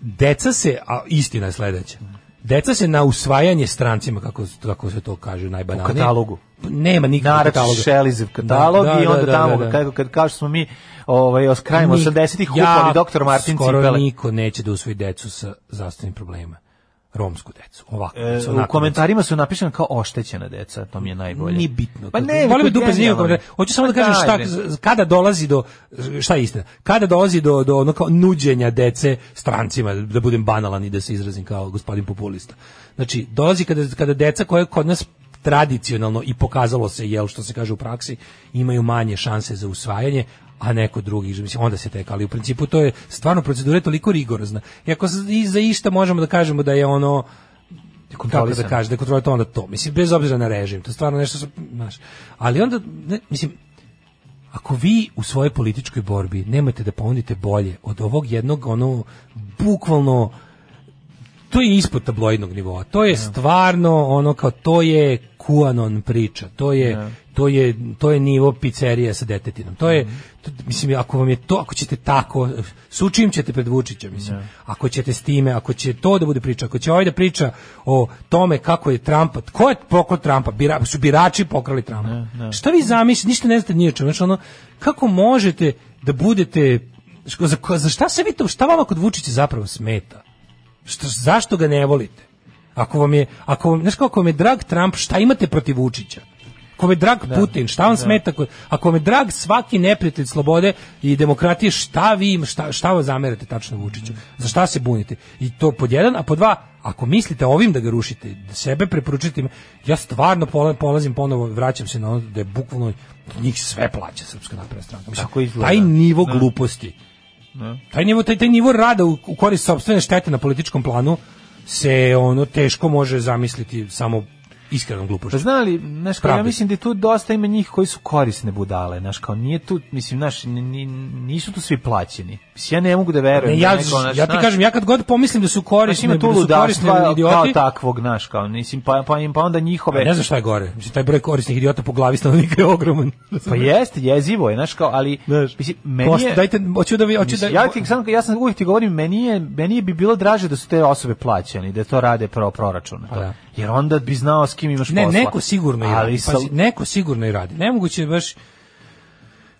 deca se, a istina je sledeća, Deca se na usvajanje strancima, kako, kako se to kaže, najbanalnije. U katalogu. Pa nema nikakvog kataloga. Šelizev da, katalog da, i onda da, da tamo, da. kad, kad kao mi ovaj, krajem 80-ih ja, doktor Martin skoro Cipele. Skoro niko neće da usvoji decu sa zastavnim problemima romsku decu. Ovako, e, u komentarima su napisane kao oštećena deca, to mi je najbolje. Nije bitno. Pa ne, volim dupe komentar. Hoću samo pa da kažem šta, kada dolazi do, šta je istina, kada dolazi do, do ono kao nuđenja dece strancima, da budem banalan i da se izrazim kao gospodin populista. Znači, dolazi kada, kada deca koje kod nas tradicionalno i pokazalo se jel što se kaže u praksi imaju manje šanse za usvajanje, a neko drugi, mislim, onda se tek, ali u principu to je stvarno procedura je toliko rigorozna. I ako i za išta možemo da kažemo da je ono kako da, da kaže, da kontroluje to onda to. Mislim, bez obzira na režim, to je stvarno nešto, znaš. Ali onda, ne, mislim, ako vi u svojoj političkoj borbi nemate da ponudite bolje od ovog jednog, ono, bukvalno, to je ispod tabloidnog nivoa. To je stvarno ono kao to je QAnon priča. To je to je to je nivo pizzerije sa detetinom. To je mhm. to, mislim ako vam je to ako ćete tako sučim ćete pred Vučićem mislim. Ako ćete s time, ako će to da bude priča, ako će ovaj da priča o tome kako je Trump, ko je pokro Trumpa, Bira, su birači pokrali Trumpa. Ne, ne. Da. Šta vi zamislite? Ništa ne znate ni o čemu. Znači ono kako možete da budete za, za šta se vi to, šta vama kod Vučića zapravo smeta? Šta, zašto ga ne volite? Ako vam je, ako vam, znaš kako vam je drag Trump, šta imate protiv Vučića? Ako vam je drag da. Putin, šta vam da. smeta? Ako, ako vam je drag svaki neprijatelj slobode i demokratije, šta vi im, šta, šta vas zamerate tačno Vučiću? Za šta se bunite? I to pod jedan, a pod dva, ako mislite ovim da ga rušite, da sebe preporučite, ja stvarno polazim ponovo, vraćam se na ono da je bukvalno njih sve plaća Srpska napredna stranka. Mislim, Tako izgleda. Taj nivo da. gluposti Ne. Taj nivo taj, taj nivo rada u, u korist sopstvene štete na političkom planu se ono teško može zamisliti samo iskrenom glupo. Pa znali, znaš, kao, ja mislim da tu dosta ima njih koji su korisne budale, znaš, kao nije tu, mislim, znaš, nisu tu svi plaćeni. Mislim, ja ne mogu da verujem. Ne, da ja, da neko, naš, ja ti naš, kažem, ja kad god pomislim da su korisni, ima tu da su ludaštva kao takvog, znaš, kao, mislim, pa, pa, pa onda njihove... A ne znam šta je gore, mislim, taj broj korisnih idiota po glavi stanovnika je ogroman. pa jeste, jezivo je, znaš, kao, ali, znaš, mislim, meni je... dajte, hoću da vi, hoću da... Ja, ti, sam, ja sam uvijek ti govorim, meni je, meni je bi bilo draže da su te osobe plaćeni, da to rade pro proračun. Pa, da jer onda bi znao s kim imaš ne, posla. Ne, neko sigurno i radi. Sal... Pazi, neko sigurno i radi. Nemoguće je baš...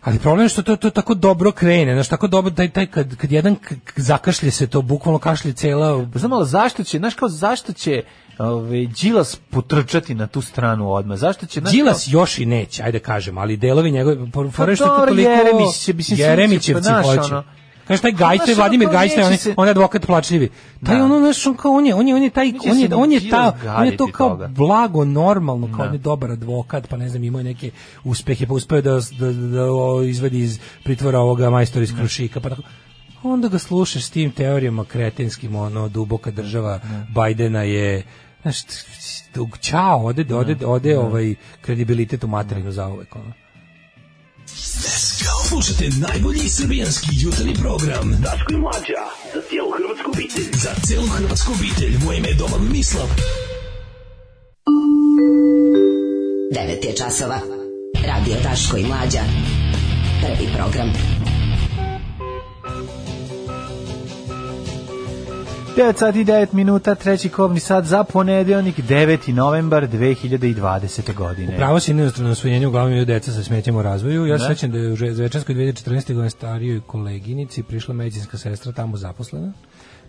Ali problem je što to, to tako dobro krene, znaš, tako dobro, taj, taj, kad, kad jedan zakašlje se to, bukvalno kašlje cela... Pa znam, ali zašto će, znaš kao zašto će ove, ovaj, Đilas potrčati na tu stranu odmah. Zašto će... Đilas kao... još i neće, ajde kažem, ali delovi njegove... Pa, dobro, Jeremić će, mislim, Jeremićevci pa hoće. Ono, Znaš, taj Gajte, Vladimir Gajte, on on je advokat plačljivi. Taj da. ono, znaš, on kao, on je, on je, on je taj, on je, on je, ta, on je to kao blago, normalno, kao da. on je dobar advokat, pa ne znam, imao je neke uspehe, pa uspeo da, da, da, izvedi iz pritvora ovoga majstora iz da. Krušika, pa tako onda ga slušaš s tim teorijama kretinskim, ono, duboka država ne. Bajdena je, znaš, čao, ode, ode, ode, ne. ovaj kredibilitet u materinu zauvek, ono. Let's go. Slušajte najbolji srbijanski jutarnji program. Daško i Mlađa, za cijelu hrvatsku obitelj. Za cijelu hrvatsku obitelj, moje ime je Doman Mislav. 9 je časova. Radio Daško i Mlađa. Prvi program. 9 sati i 9 minuta, treći kobni sat za ponedeljnik, 9. novembar 2020. godine. Upravo se inostrano osvojenje uglavnom je deca sa smetnjama u razvoju. Ja se sećam da je u Zvečanskoj 2014. godine starijoj koleginici prišla medicinska sestra tamo zaposlena.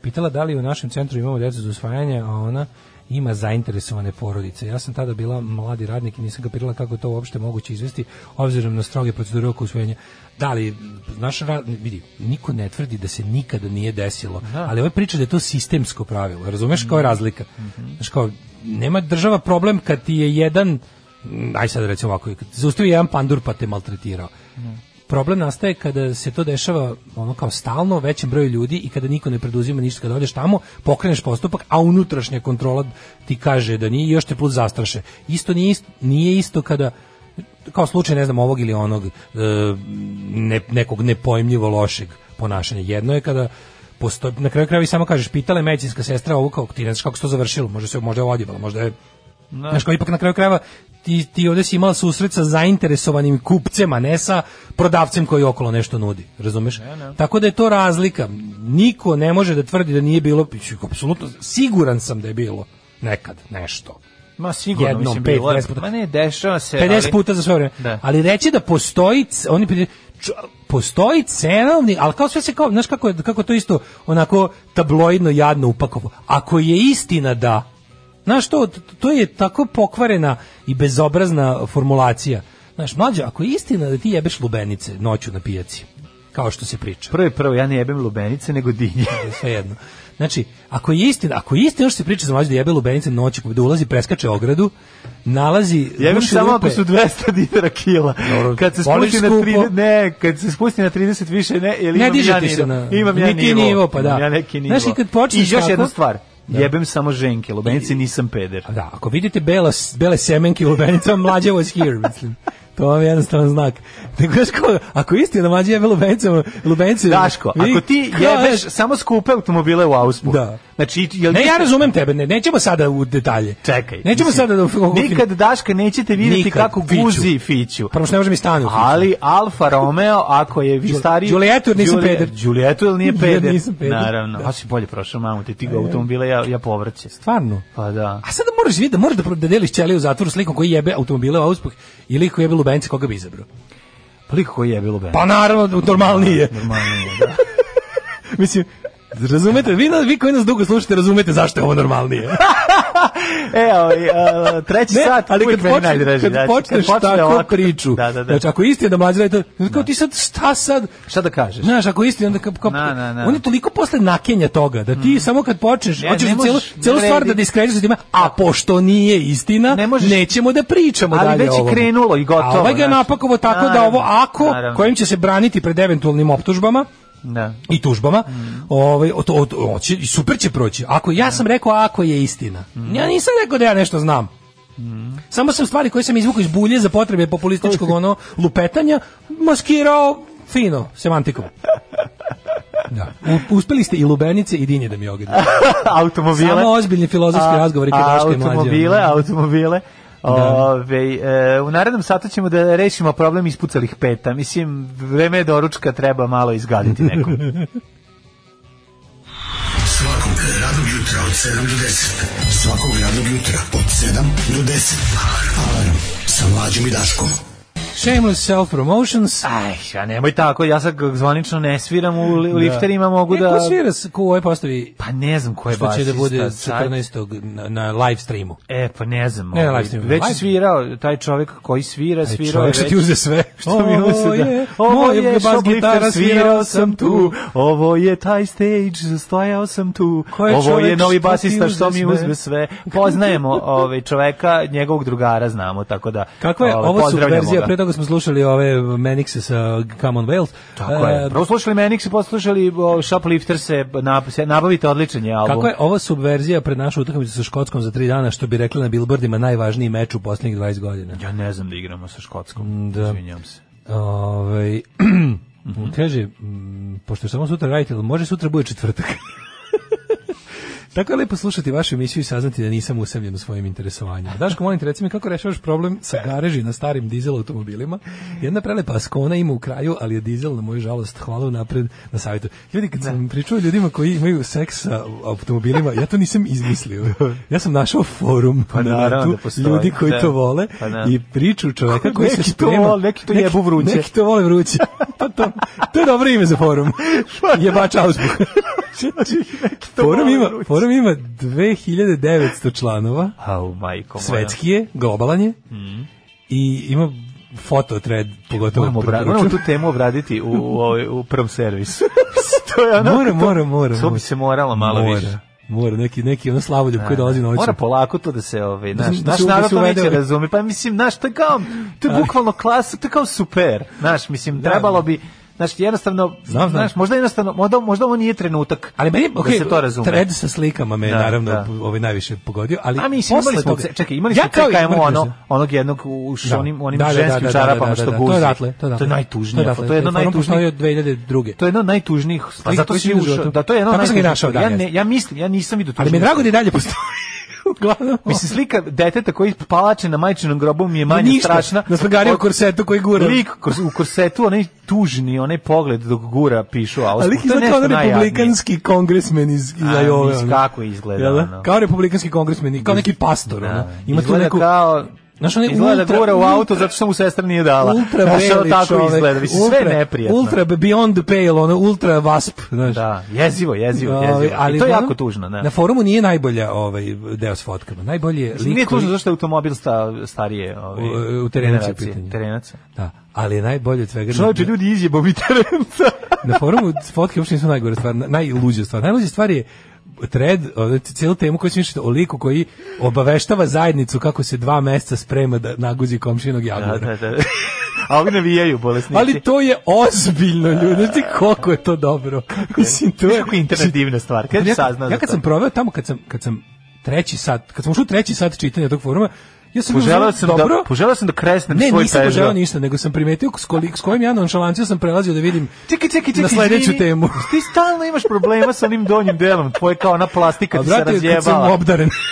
Pitala da li u našem centru imamo decu za usvajanje, a ona ima zainteresovane porodice. Ja sam tada bila mladi radnik i nisam kapirala kako to uopšte moguće izvesti, obzirom na stroge procedure oko usvojenja. Da li, naš rad, vidi, niko ne tvrdi da se nikada nije desilo, da. ali ova priča da je to sistemsko pravilo, razumeš kao je razlika. Mm -hmm. Znaš kao, nema država problem kad ti je jedan, aj sad recimo ovako, kad zaustavi jedan pandur pa te maltretirao. Mm problem nastaje kada se to dešava ono kao stalno većem broju ljudi i kada niko ne preduzima ništa kada odeš tamo, pokreneš postupak, a unutrašnja kontrola ti kaže da nije, još te plus zastraše. Isto nije isto, nije isto kada kao slučaj ne znam ovog ili onog e, ne, nekog nepojmljivo lošeg ponašanja. Jedno je kada posto, na kraju krajeva samo kažeš pitala je medicinska sestra ovo kako ti ne znaš kako se to završilo, može se možda je odjebala, možda je Da. Znaš, kao ipak na kraju krajeva ti, ti ovde si imala susret sa zainteresovanim kupcema, ne sa prodavcem koji okolo nešto nudi, razumeš? Ne, ne. Tako da je to razlika. Niko ne može da tvrdi da nije bilo, apsolutno, siguran sam da je bilo nekad nešto. Ma sigurno Jednom, mislim pet, bilo. 50 puta. Ma ne, dešava se. 50 ali... puta za sve vreme. Da. Ali reći da postoji, oni postoji cenovni, ali kao sve se kao, znaš kako, kako to isto onako tabloidno jadno upakovo. Ako je istina da, Znaš, što, to je tako pokvarena i bezobrazna formulacija. Znaš, mlađe, ako je istina da ti jebeš lubenice noću na pijaci, kao što se priča. Prvo prvo, ja ne jebem lubenice, nego dinje. E, sve jedno. Znači, ako je istina, ako je istina što se priča za mlađe da jebe lubenice noću, da ulazi, preskače ogradu, nalazi... Jebem samo ako su 200 dinara kila. Dobro, kad se spusti na 30, ne, kad se spusti na 30 više, ne, jer ne imam ja nivo. Na, imam ja nivo. nivo. pa da. Ja neki nivo. Znači, kad počneš I još tako, jedna stvar Da. Jebem samo ženke, lubenice nisam peder. Da, ako vidite bela, bele semenke lubenica, mlađe was here, mislim. To vam je jednostavan znak. Nego znaš ko, ako isti na mađi jebe lubencama, lubence... Daško, vi, ako ti jebeš kao, samo skupe automobile u Auspu. Da. Znači, jel ne, ja razumem tebe, ne, nećemo sada u detalje. Čekaj. Nećemo mislim, sada da... Nikad, Daška, nećete vidjeti nikad, kako guzi Fiću. Prvo pa što ne može mi stanu Fiću. Ali Alfa Romeo, ako je vi stariji... Giulietto, nisam peder. Giulietto, ili nije peder? Ja nisam peder. Naravno. Da. A si bolje prošao, mamu, ti ti ga e. automobile, ja, ja povrće. Stvarno? Pa da. A sada moraš vidjeti, da moraš da, da deliš ćeliju u zatvoru slikom koji jebe automobile u Auspuh i koji jebe Benci, koga bi izabrao? Pa lik koji je bilo Benci. Pa naravno, normalnije. Normalnije, da. Mislim, Razumete, vi, vi koji nas dugo slušate, razumete zašto je ovo normalnije. Evo, ovaj, e, treći ne, sat ali kad, počne, najdraži, kad znači, počneš kad počne tako ovako, priču, da, da, da. znači ako isti da mlađe to, kao da. ti sad šta sad? Šta da kažeš? Znaš, ako isti onda kao, kao na, na, na. on je toliko posle nakenja toga da ti mm. samo kad počneš, ne, hoćeš ne celu, celu stvar da diskredituješ time, a pošto nije istina, ne možeš, nećemo da pričamo ali dalje već je krenulo i gotovo. A ovaj ga napakovo tako da ovo ako kojim će se braniti pred eventualnim optužbama, da. i tužbama, mm. ovaj, od, od, hoće i super će proći. Ako, ja sam rekao ako je istina. Mm. Ja nisam rekao da ja nešto znam. Mm. Samo sam stvari koje sam izvukao iz bulje za potrebe populističkog ono lupetanja maskirao fino, semantikom. Da. uspeli ste i lubenice i dinje da mi ogade. automobile. Samo ozbiljni filozofski razgovori kad automobile, mlađe. automobile. Da. Ove, e, u narednom satu ćemo da rešimo problem ispucalih peta. Mislim, vreme doručka da treba malo izgaditi nekom. Svakog radnog jutra od 7 do 10. Svakog radnog jutra od 7 do 10. Alarm sa mlađom i Daškom. Shameless self promotions. Aj, ja nemoj tako, ja sad zvanično ne sviram u li, da. lifterima, mogu e, da... Ko svira ko u postavi? Pa ne znam ko je baš. Što će da bude 14. Na, na live streamu. E, pa ne znam. Ne, ovaj, live streamu. Već live. svirao, taj čovjek koji svira, taj svirao čovjek je Čovjek ti uze sve. Što mi uze da... Ovo je, je bas gitara, svirao sam tu. Ovo je taj stage, stojao sam tu. Ko je Ovo je novi basista, što mi uzme sve. Poznajemo ovaj čovjeka, njegovog drugara znamo, tako da... Kakva je, ovaj, ovo su verzija pre toga smo slušali ove Menixe sa Common Wales. Tako je. E, Prvo slušali Menixe, poslušali Shoplifter se nabavite odličan je album. Kako je ovo subverzija pred našu utakmicu sa Škotskom za tri dana, što bi rekli na Billboardima najvažniji meč u poslednjih 20 godina? Ja ne znam da igramo sa Škotskom, mm, da. izvinjam se. Ove, ovaj, mhm. kaže, pošto samo sutra radite, može sutra bude četvrtak? Tako je lepo slušati vašu emisiju i saznati da nisam usamljen u svojim interesovanjima. Daško, molim te, reci mi kako rešavaš problem sa gareži na starim dizel automobilima. Jedna prelepa Askona ima u kraju, ali je dizel, na moju žalost, hvala napred na savjetu. Ljudi, kad da. sam pričao ljudima koji imaju seks sa automobilima, ja to nisam izmislio. Ja sam našao forum pa na netu, da ljudi koji da. to vole pa da. i priču čoveka koji neki se sprema. vole, neki to jebu vruće. Neki, to vole vruće. pa to, to je dobro ime za forum. Pa da. Jebač ausbuh. Znači, forum ima, forum ima 2900 članova. Au, majko moja. Svetski je, globalan je. Mm. I ima foto thread pogotovo moramo, obra, moramo tu temu obraditi u, u, u prvom servisu. to je ono, mora, to, mora, mora. To bi se moralo malo mora. više. Mora neki neki ono slavoljub koji dolazi noću. Mora polako to da se ovaj da naš da naš da narod to neće ovaj- razume. Pa mislim naš to kao to je bukvalno klasik, to je kao super. Naš mislim da. trebalo bi Znaš, jednostavno, znam, znaš, možda jednostavno, možda, možda ovo nije trenutak ali meni, okay, da se to razume. Thread sa slikama me da, naravno da. ovaj najviše pogodio, ali A mi imali smo, čekaj, imali smo ja CKM ono, onog jednog u da. onim, onim da, da, da ženskim čarapama što guzi. To je ratle, to je ratle. To je najtužnije, to je, to je jedno najtužnije. od 2002. To je jedno najtužnijih pa Zato si ušao, da to je jedno najtužnije. Ja, ne, ja mislim, ja nisam vidio to. Ali mi drago da dalje postoji. Uglavnom. Mislim, slika deteta koji palače na majčinom grobu mi je manje Ništa. strašna. Da smo gari u korsetu koji gura. Lik u korsetu, onaj tužni, onaj pogled dok gura pišu. A, lik izgleda kao republikanski kongresmen iz, iz Ajove. Kako izgleda? Da? ono. Kao republikanski kongresmen, kao neki pastor. Da. Ono. Ima tu neku... kao Znaš, on je izgleda da ultra, gura u auto zato što mu sestra nije dala. Ultra znaš, beli tako čovek, izgleda, mislim, ultra, sve neprijatno. Ultra beyond the pale, ono, ultra wasp, znaš. Da, jezivo, jezivo, da, jezivo. Ali I to je jako tužno, ne. Da. Na forumu nije najbolja ovaj, deo s fotkama. Najbolje je lik Nije tužno zašto je automobil sta, starije ovaj, u, u terenac pitanje. Terenac. Da, ali je najbolje od svega. Čovječe, ljudi izjebao mi terenca. na forumu fotke uopšte nisu najgore stvari, najluđe stvari. Najluđe stvari je thread, ovaj, cijelu temu koju smišljate o liku koji obaveštava zajednicu kako se dva meseca sprema da naguzi komšinog da, jagodara. Da, da, da. A ovi navijaju bolesnici. Ali to je ozbiljno, da. ljudi. Znači, koliko je to dobro. Mislim, to je... Kako internet divna stvar. Kad ja, ja kad sam proveo tamo, kad sam, kad sam treći sat, kad sam ušao treći sat čitanja tog foruma, Ja sam poželeo sam da- dobro, da poželeo sam da kresnem ne, svoj nisam Peugeot. poželeo ništa, nego sam primetio s, kolik, s kojim ja nonšalancijom sam prelazio da vidim čekaj, čekaj, čekaj, na sledeću izvini, temu. Ti stalno imaš problema sa onim donjim delom, tvoje kao ona plastika A, ti brate, se razjebala. Brate, obdaren.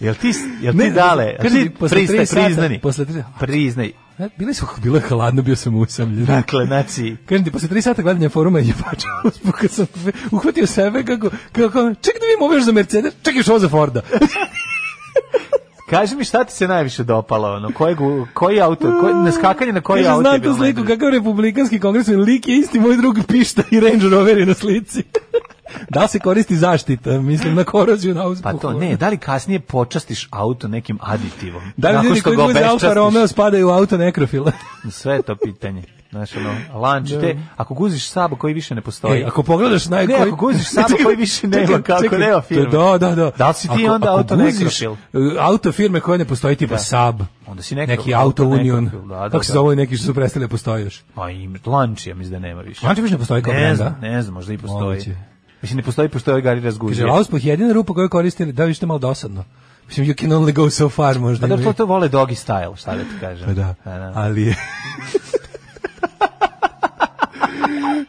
Jel ti, jel ti dale? Kaži, ti posle pristaj, sata, priznani. Posle tri, priznaj. Bili su, bilo je hladno, bio sam usamljen. Dakle, znači... Kažem ti, posle tri sata gledanja foruma je pačao kad sam uhvatio sebe kako, kako, čekaj da vidim ovo za Mercedes, čekaj još ovo za Forda. Kaži mi šta ti se najviše dopalo, ono, koji, koji auto, koji, na skakanje na koji Kaže, auto znam tu sliku, kakav republikanski kongres, lik je isti moj drug pišta i Range Rover je na slici. da se koristi zaštita, mislim na koroziju na uzpuhu. Pa to ne, da li kasnije počastiš auto nekim aditivom? Da li ljudi koji voze Alfa Romeo spadaju u auto nekrofila? Sve to pitanje. Znaš, ono, lunch, te, da. ako guziš sabo koji više ne postoji. E, ako pogledaš naj... Ne, ako guziš sabo koji više nema, kako čekaj, nema firme. Da, da, da. Da li si ti ako, onda ako auto nekrofil? E, auto firme koje ne postoji, tipa da. sab, onda si nekrofil, neki auto union, nekrofil, da, da, kako se da. zove neki što su prestali da postoji još. Pa i lunch, ja mislim da nema više. Lunch više ne postoji kao ne brand, da? Ne znam, možda i postoji. Moguće. Mislim, ne postoji, pošto je ovaj Gari razgužio. Kaže, auspuh jedina rupa koju koristili, da vište malo dosadno. Mislim, you can only go so far, možda. Pa da, to, to vole doggy style, šta da ti kažem. Pa da, ali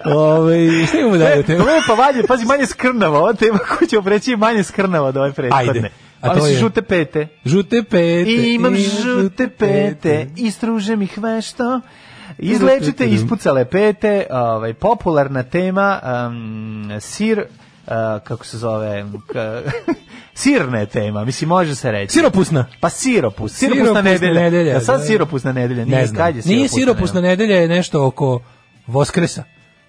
Ove, šta imamo dalje? Tema? Lepa valje, pazi, manje skrnava, ova tema koju ćemo preći manje skrnava od ove prethodne. A to Ali je... žute pete. Žute pete. I imam žute pete. I struže mi hvešto. Izlečite ispucale pete. Ovaj, popularna tema. Um, sir... Uh, kako se zove, sirne tema, mislim, može se reći. Siropusna. Pa siropus, siropusna, siropusna nedelja. nedelja. Ja e sad da, da, siropusna nedelja, nije ne znam. siropusna Nije siropusna nedelja, je nešto oko Voskresa.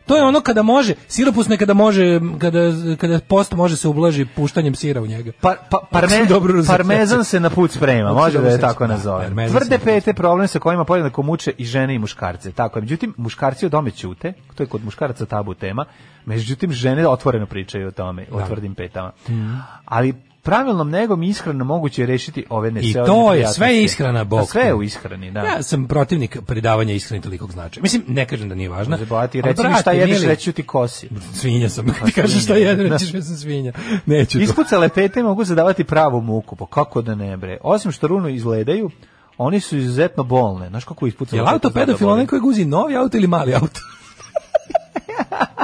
To je ono kada može, sirupus nekada može, kada, kada post može se ublaži puštanjem sira u njega. Pa, pa, parme, dobro parmezan se na put sprema, može da je tako nazove. Da, Tvrde pete problem sa kojima podjednako muče i žene i muškarce. Tako je. Međutim, muškarci o dome ćute, to je kod muškaraca tabu tema, međutim, žene otvoreno pričaju o tome, o da. tvrdim petama. Mm. Ali pravilnom negom i ishranom moguće je rešiti ove neseočne I to je, sve je ishrana, bok. Sve je u ishrani, da. Ja sam protivnik predavanja ishrane tolikog značaja. Mislim, ne kažem da nije važno. Zabavati, reći mi šta jedeš, reći ću ti kosi. Svinja sam, pa ti kažeš šta jedem, da. rećiš ja sam svinja. Neću to. Ispucale pete mogu zadavati pravu muku, pa kako da ne bre. Osim što runu izgledaju, oni su izuzetno bolne. Znaš kako ispucale? Je auto da pedofil onaj koji guzi novi auto ili mali auto?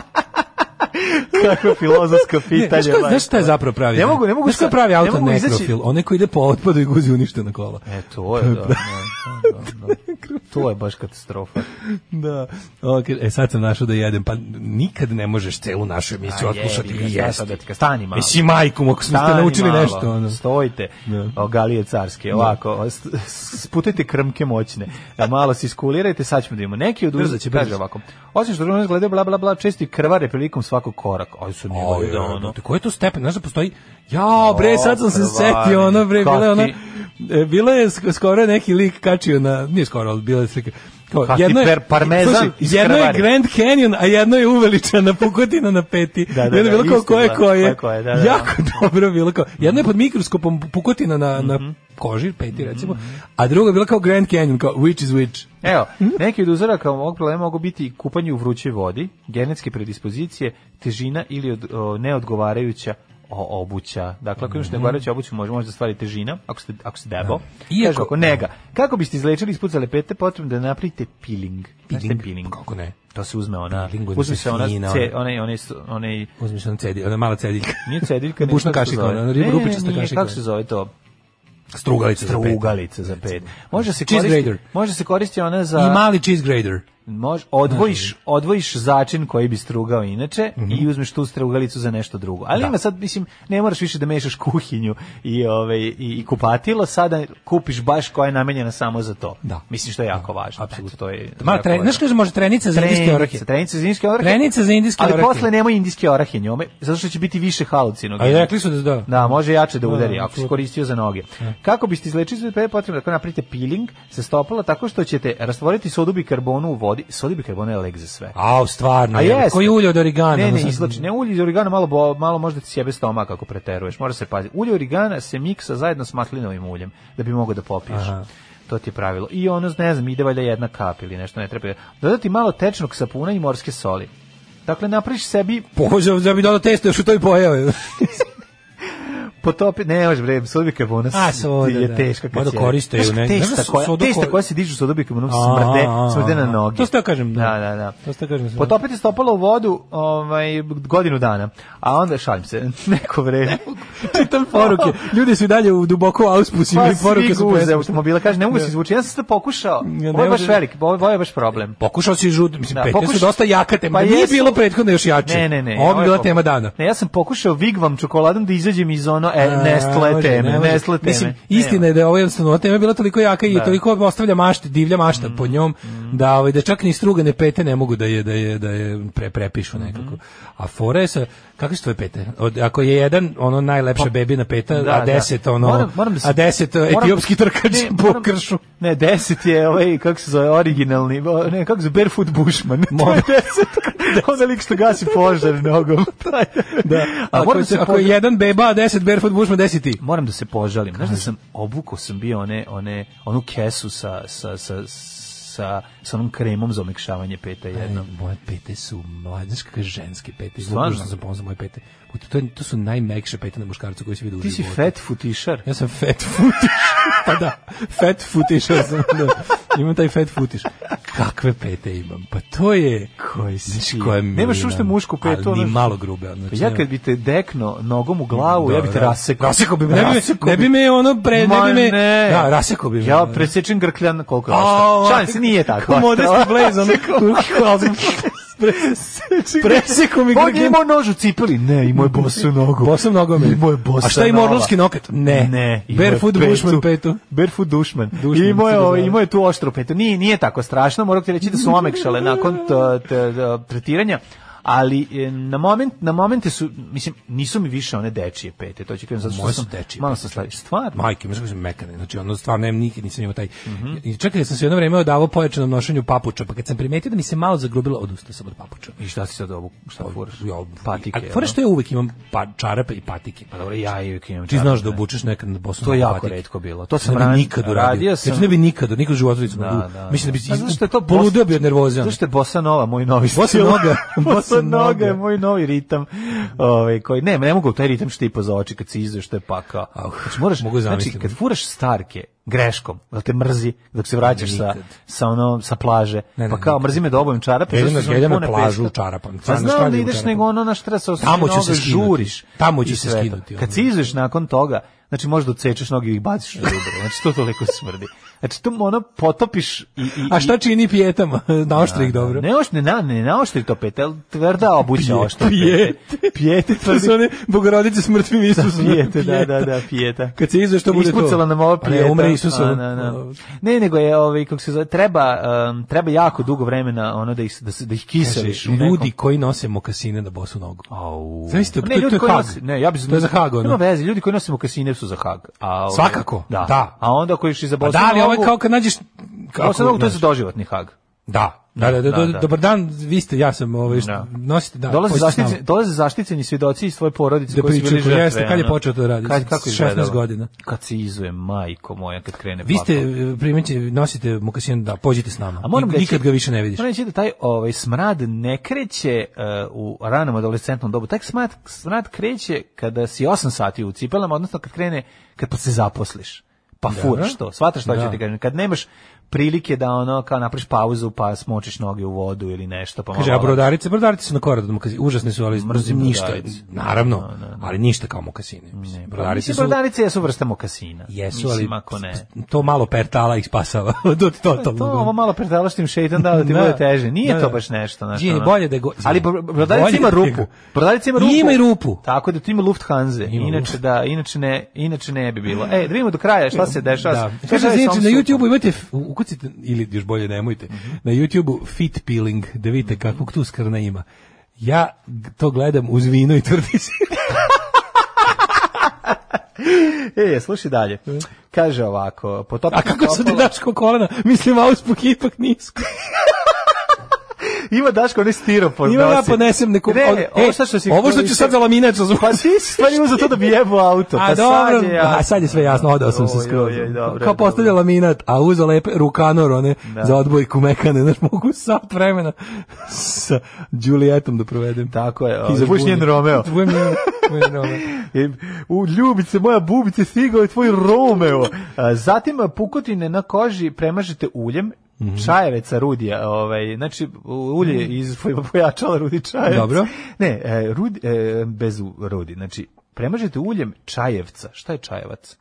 Kako filozofsko pitanje. Ne, znaš šta je zapravo pravi? Ne mogu, ne mogu. Znaš šta pravi auto nekrofil? One koji ide po otpadu i guzi uništena kola. E, to je, da. da, da, da. to je baš katastrofa. da. Okay, e sad sam našao da jedem, pa nikad ne možeš celu našu emisiju odslušati i jesti. Ka stani malo. Mislim majkom, ako smo ste naučili malo. nešto. Ono. Stojite, da. o, galije carske, da. ovako, sputajte krmke moćne, da malo se iskulirajte, sad ćemo da imamo neki od uzdaće, kaže ovako. Osim što nas gledaju, bla, bla, bla, česti krvare prilikom svakog korak. Aj su njegovi, da, ono. Te, da, da, koji je to stepen? Znaš da postoji? Ja, bre, sad sam se setio, ono, bre, bila je ona... E, bila je skoro neki lik kačio na, nije skoro, horror, ali bila je slika. Kao, Kaki jedno je, parmezan sluši, jedno je Grand Canyon, a jedno je uveličana pukotina na peti. da, da, jedno je da, bilo kao koje da, koje. koje da, da, da, jako dobro bilo kao. Jedno je pod mikroskopom pukotina na, mm -hmm. na mhm. koži, peti mhm. recimo, mm -hmm. a drugo je bilo kao Grand Canyon, kao which is which. Evo, mhm. neki od uzoraka ovog problema mogu biti kupanje u vrućoj vodi, genetske predispozicije, težina ili od, o, neodgovarajuća obuća. Dakle, ako imaš negovarajuću obuću, može možda stvari težina, ako ste, ako ste debo. Da. Iako, Kažu, ako nega. Kako biste izlečili ispucale pete, potrebno da napravite peeling. Peeling? peeling. Kako ne? To se uzme ona, peeling, uzme, se ona, fina, ce, one, one, one, uzme se ona cediljka, ona mala cediljka. Nije cediljka, ne, bušna kašika, ona rupičasta kašika. Kako se zove to? Strugalica, strugalica za pet. Može se koristiti, može se koristiti ona za I mali cheese grater. Mož, odvojiš, odvojiš začin koji bi strugao inače mm -hmm. i uzmeš tu strugalicu za nešto drugo. Ali da. ima sad, mislim, ne moraš više da mešaš kuhinju i, ove, ovaj, i, i kupatilo, sada kupiš baš koja je namenjena samo za to. Da. Mislim što je jako da. važno. Apsolutno. To je Ma, tre, znaš kaže može trenica za indijske orahe? Trenica za indijske orahe. Trenica za indijske orahe. Ali posle nemoj indijske orahe njome, zato što će biti više halucinogena. A rekli su da da. Da, može jače da, da udari da, ako si koristio za noge. Da. Kako biste izlečili sve potrebno da napravite peeling sa stopala tako što ćete rastvoriti sodu bikarbonu u vodi sodi, sodi bikarbonat lek za sve. A, stvarno, je, koji ulje od origana? Ne, ne, no, izlači, ne, ulje od origana malo, bo, malo možda ti sjebe stomak ako preteruješ, mora se paziti. Ulje origana se miksa zajedno s maslinovim uljem, da bi mogao da popiješ. Aha to ti je pravilo. I ono, ne znam, ide valjda jedna kap ili nešto, ne treba. Dodati malo tečnog sapuna i morske soli. Dakle, napraviš sebi... Pozdrav da bi dodao testo još u toj pojave. potopi, ne može bre, sodobikarbonat A, soda, je da. teška kad se. koriste ju ne. Testa koja, testa koja se diže sa dižu sodobikarbonat smrde, smrde na noge. To što kažem, da. Da, da, da. To što kažem. Da. Potopiti stopalo u vodu, ovaj godinu dana. A onda šalim se, neko vreme. Čitam poruke. Ljudi su i dalje u duboko auspusi pa ili poruke su bez automobila. Kaže ne mogu se da. izvući. Ja sam to pokušao. Ovo je baš velik, ovo je baš problem. Pokušao si žud, mislim, petlje su dosta jaka tema. Pa nije bilo prethodno još jače. Ne, ne, ne. Ovo je bila tema dana. Ne, ja sam pokušao vigvam čokoladom da izađem iz ono e, nestle može, teme, ne nestle teme. Mislim, istina je da je ovo jednostavno, tema je bila toliko jaka i da. toliko ostavlja mašta, divlja mašta mm. po mhm, njom, mm. da, ovaj, da čak ni ne pete ne mogu da je, da je, da je pre, prepišu mhm. nekako. Mm. A fora je sa, kakve su tvoje pete? Od, ako je jedan, ono najlepša pa, bebi na peta, da, a da. deset, da. ono, moram, moram da se, a deset eh, moram, etiopski trkač po moram, kršu. Ne, deset je, ovaj, kako se zove, originalni, ne, kako se zove, barefoot bushman. Moram. To je deset, deset. onda lik što gasi požar nogom. da. A ako, da se, ako je jedan beba, a deset barefoot Clifford Bushman, desi ti? Moram da se požalim. Znaš da sam obukao sam bio one, one, onu kesu sa, sa, sa, sa sa, sa onom kremom za omekšavanje peta jedno. Aj, moje pete su mlađaške ženske pete. Stvarno sam ponosno moje pete. To, to su najmekše pete na muškarcu koji se vidi u životu. Ti si fat futišar. Ja sam fat futišar. pa da, fat futišar sam. Da. Imam taj fat futiš. Kakve pete imam? Pa to je... Koji si? Znači, koja Nemaš ušte mušku petu. Ali ni malo grube. Znači, pa ja kad bi te dekno nogom u glavu, da, ja bi te rasekao. Rasekao bi me. Ne bi me ono pre... Ne bi me, ne. Da, rasekao bi me. Ja presečem grkljan koliko je. Šalim se, nije tako. Modesti blazon. Preseku mi On je imao nož u cipeli. Ne, imao je bosu nogu. Bosu nogom. Imao je bosu A šta je morlovski nokat? Ne. ne Barefoot dušman petu. Barefoot dušman. dušman. Imao je, da imao je tu oštru petu. Nije, nije tako strašno. Moram ti reći da su omekšale nakon tretiranja ali e, na moment na momente su mislim nisu mi više one dečije pete to će kažem zato što sam dečije malo sam stvari stvarno majke mislim mislim da mekane znači ono stvarno nem nikad nisam imao taj mm -hmm. čekaj sam se jedno vrijeme odavao pojačano nošenju papuča pa kad sam primetio da mi se malo zagrubilo odustao sam od papuča i šta si sad ovu šta furaš ja patike a furaš da. što ja uvek imam pa čarape i patike pa dobro ja i uvek imam ti znaš da obučeš nekad na bosu to je jako retko bilo to sam ne nikad uradio znači, sam... znači ne bi nikad nikad u životu nisam da, mislim da bi pa zašto to poludio bi od nervoze zašto je bossa nova moj novi bossa nova posle noge, moj novi ritam. Ovaj koji ne, ne mogu taj ritam štipa za oči kad se izdeš što je paka. Znači moraš mogu znači, zamisliti. Znači kad furaš starke greškom, da te mrzi dok se vraćaš sa sa ono sa plaže. Ne, ne, pa kao mrzi me pa da obujem čarape, jedino jedem na plažu čarapam. Pa znam da ideš nego ono na štresa, tamo ćeš se žuriš. Tamo ćeš se skinuti. Kad se izdeš nakon toga, znači možda odsečeš noge i ih baciš u rubro. Znači to toliko smrdi. Znači, tu ono potopiš... I, i, A šta čini pijetama? Naoštri ih da, da. dobro. Ne, ne, ne, ne naoštri to pete, ali tvrda obuća oštra pijete. Pijete, pijete tvrdi. To su one bogorodice s mrtvim da, Isusom. Pijete, da, da, da, pijeta. Kad se izveš, što bude to. Ispucala nam ova pijeta. Ne, umre Isusom. Na, na. Ne, nego je, ovaj, kako se zove, treba, um, treba jako dugo vremena ono da ih, da, da ih kiseliš. Kaže, ljudi koji nose mokasine na bosu nogu. Au. Zavisite, ne, ljudi koji nose, ne, ja bi to je za Hag, ono. Nema veze, ljudi koji nose mokasine su za Hag. A, ovaj, Svakako, da. da. A onda koji su za pa bosu da, ovaj je kao kad nađeš... Kako, Bosanovu, to je za doživotni hag. Da, da, da, da, da, da, dobar dan, vi ste, ja sam, ovaj, da. nosite, da. Dolaze zaštićeni, dolaze zaštićeni svedoci iz tvoje porodice da koji su bili žrtve. Jeste, kad je počeo to raditi? Kad, kako 16 godina. Kad se izuje, majko moja, kad krene Vi ste, e, primjeći, nosite mokasin, da, pođite s nama. A moram reći, nikad ga više ne vidiš. Moram reći da taj ovaj, smrad ne kreće uh, u ranom adolescentnom dobu. Taj smrad, smrad kreće kada si 8 sati u cipelama, odnosno kad krene, kad pa se zaposliš pa fur, da. što? Svataš šta ću da. ti kažem? Kad nemaš prilike da ono kao napraviš pauzu pa smočiš noge u vodu ili nešto pa Kaže, a brodarice, brodarice su na koradu mokasini, užasne su, ali mrzim ništa, naravno, no, no, no. ali ništa kao mokasine. Mislim, pa brodarice, mislim, brodarice jesu vrsta mokasina. Jesu, mislim, ali ako ne. to malo pertala ih spasava od totalno. To ovo malo pertala što im šeitan dao da ti da. bude teže. Nije da, to da. baš nešto. Znači, je bolje da go, ali brodarice ima rupu. Brodarice ima rupu. Ima i rupu. Tako da tu ima Lufthansa. Inače da, inače ne, inače ne bi bilo. Ej, da vidimo do kraja šta se dešava. Kaže, na YouTubeu imate ukucite, ili još bolje nemojte, mm -hmm. na YouTubeu fit peeling, da vidite mm -hmm. kakvog tu skrna ima. Ja to gledam uz vino i tvrdi se. e, slušaj dalje. Mhm. Kaže ovako, potopiti... A kako su ti daško kolena? Mislim, auspuh ipak nisko. Ima Daško onaj stiropor. Ima ja ponesem neku... Ne, on, ovo, šta e, što si, ovo što ću sad za laminač razumjeti. Pa ti si stvari za to da bi jebao auto. Pa a dobro, sad je, jasno. a sad je sve jasno, odao sam se skroz. Kao postavlja laminat, a uza lepe rukanor, one da. za odbojku mekane, znaš, mogu sat vremena sa Julietom da provedem. Tako je, ovo, ovaj, njen Romeo. Tvoj njen U ljubice, moja bubice, stigao je tvoj Romeo. Zatim pukotine na koži premažete uljem Mm -hmm. Čajeveca Rudija, ovaj, znači ulje mhm. iz pojačala Rudi Čajevca. Dobro. Ne, e, rudi, e, bez Rudi, znači premažete uljem Čajevca. Šta je Čajevac?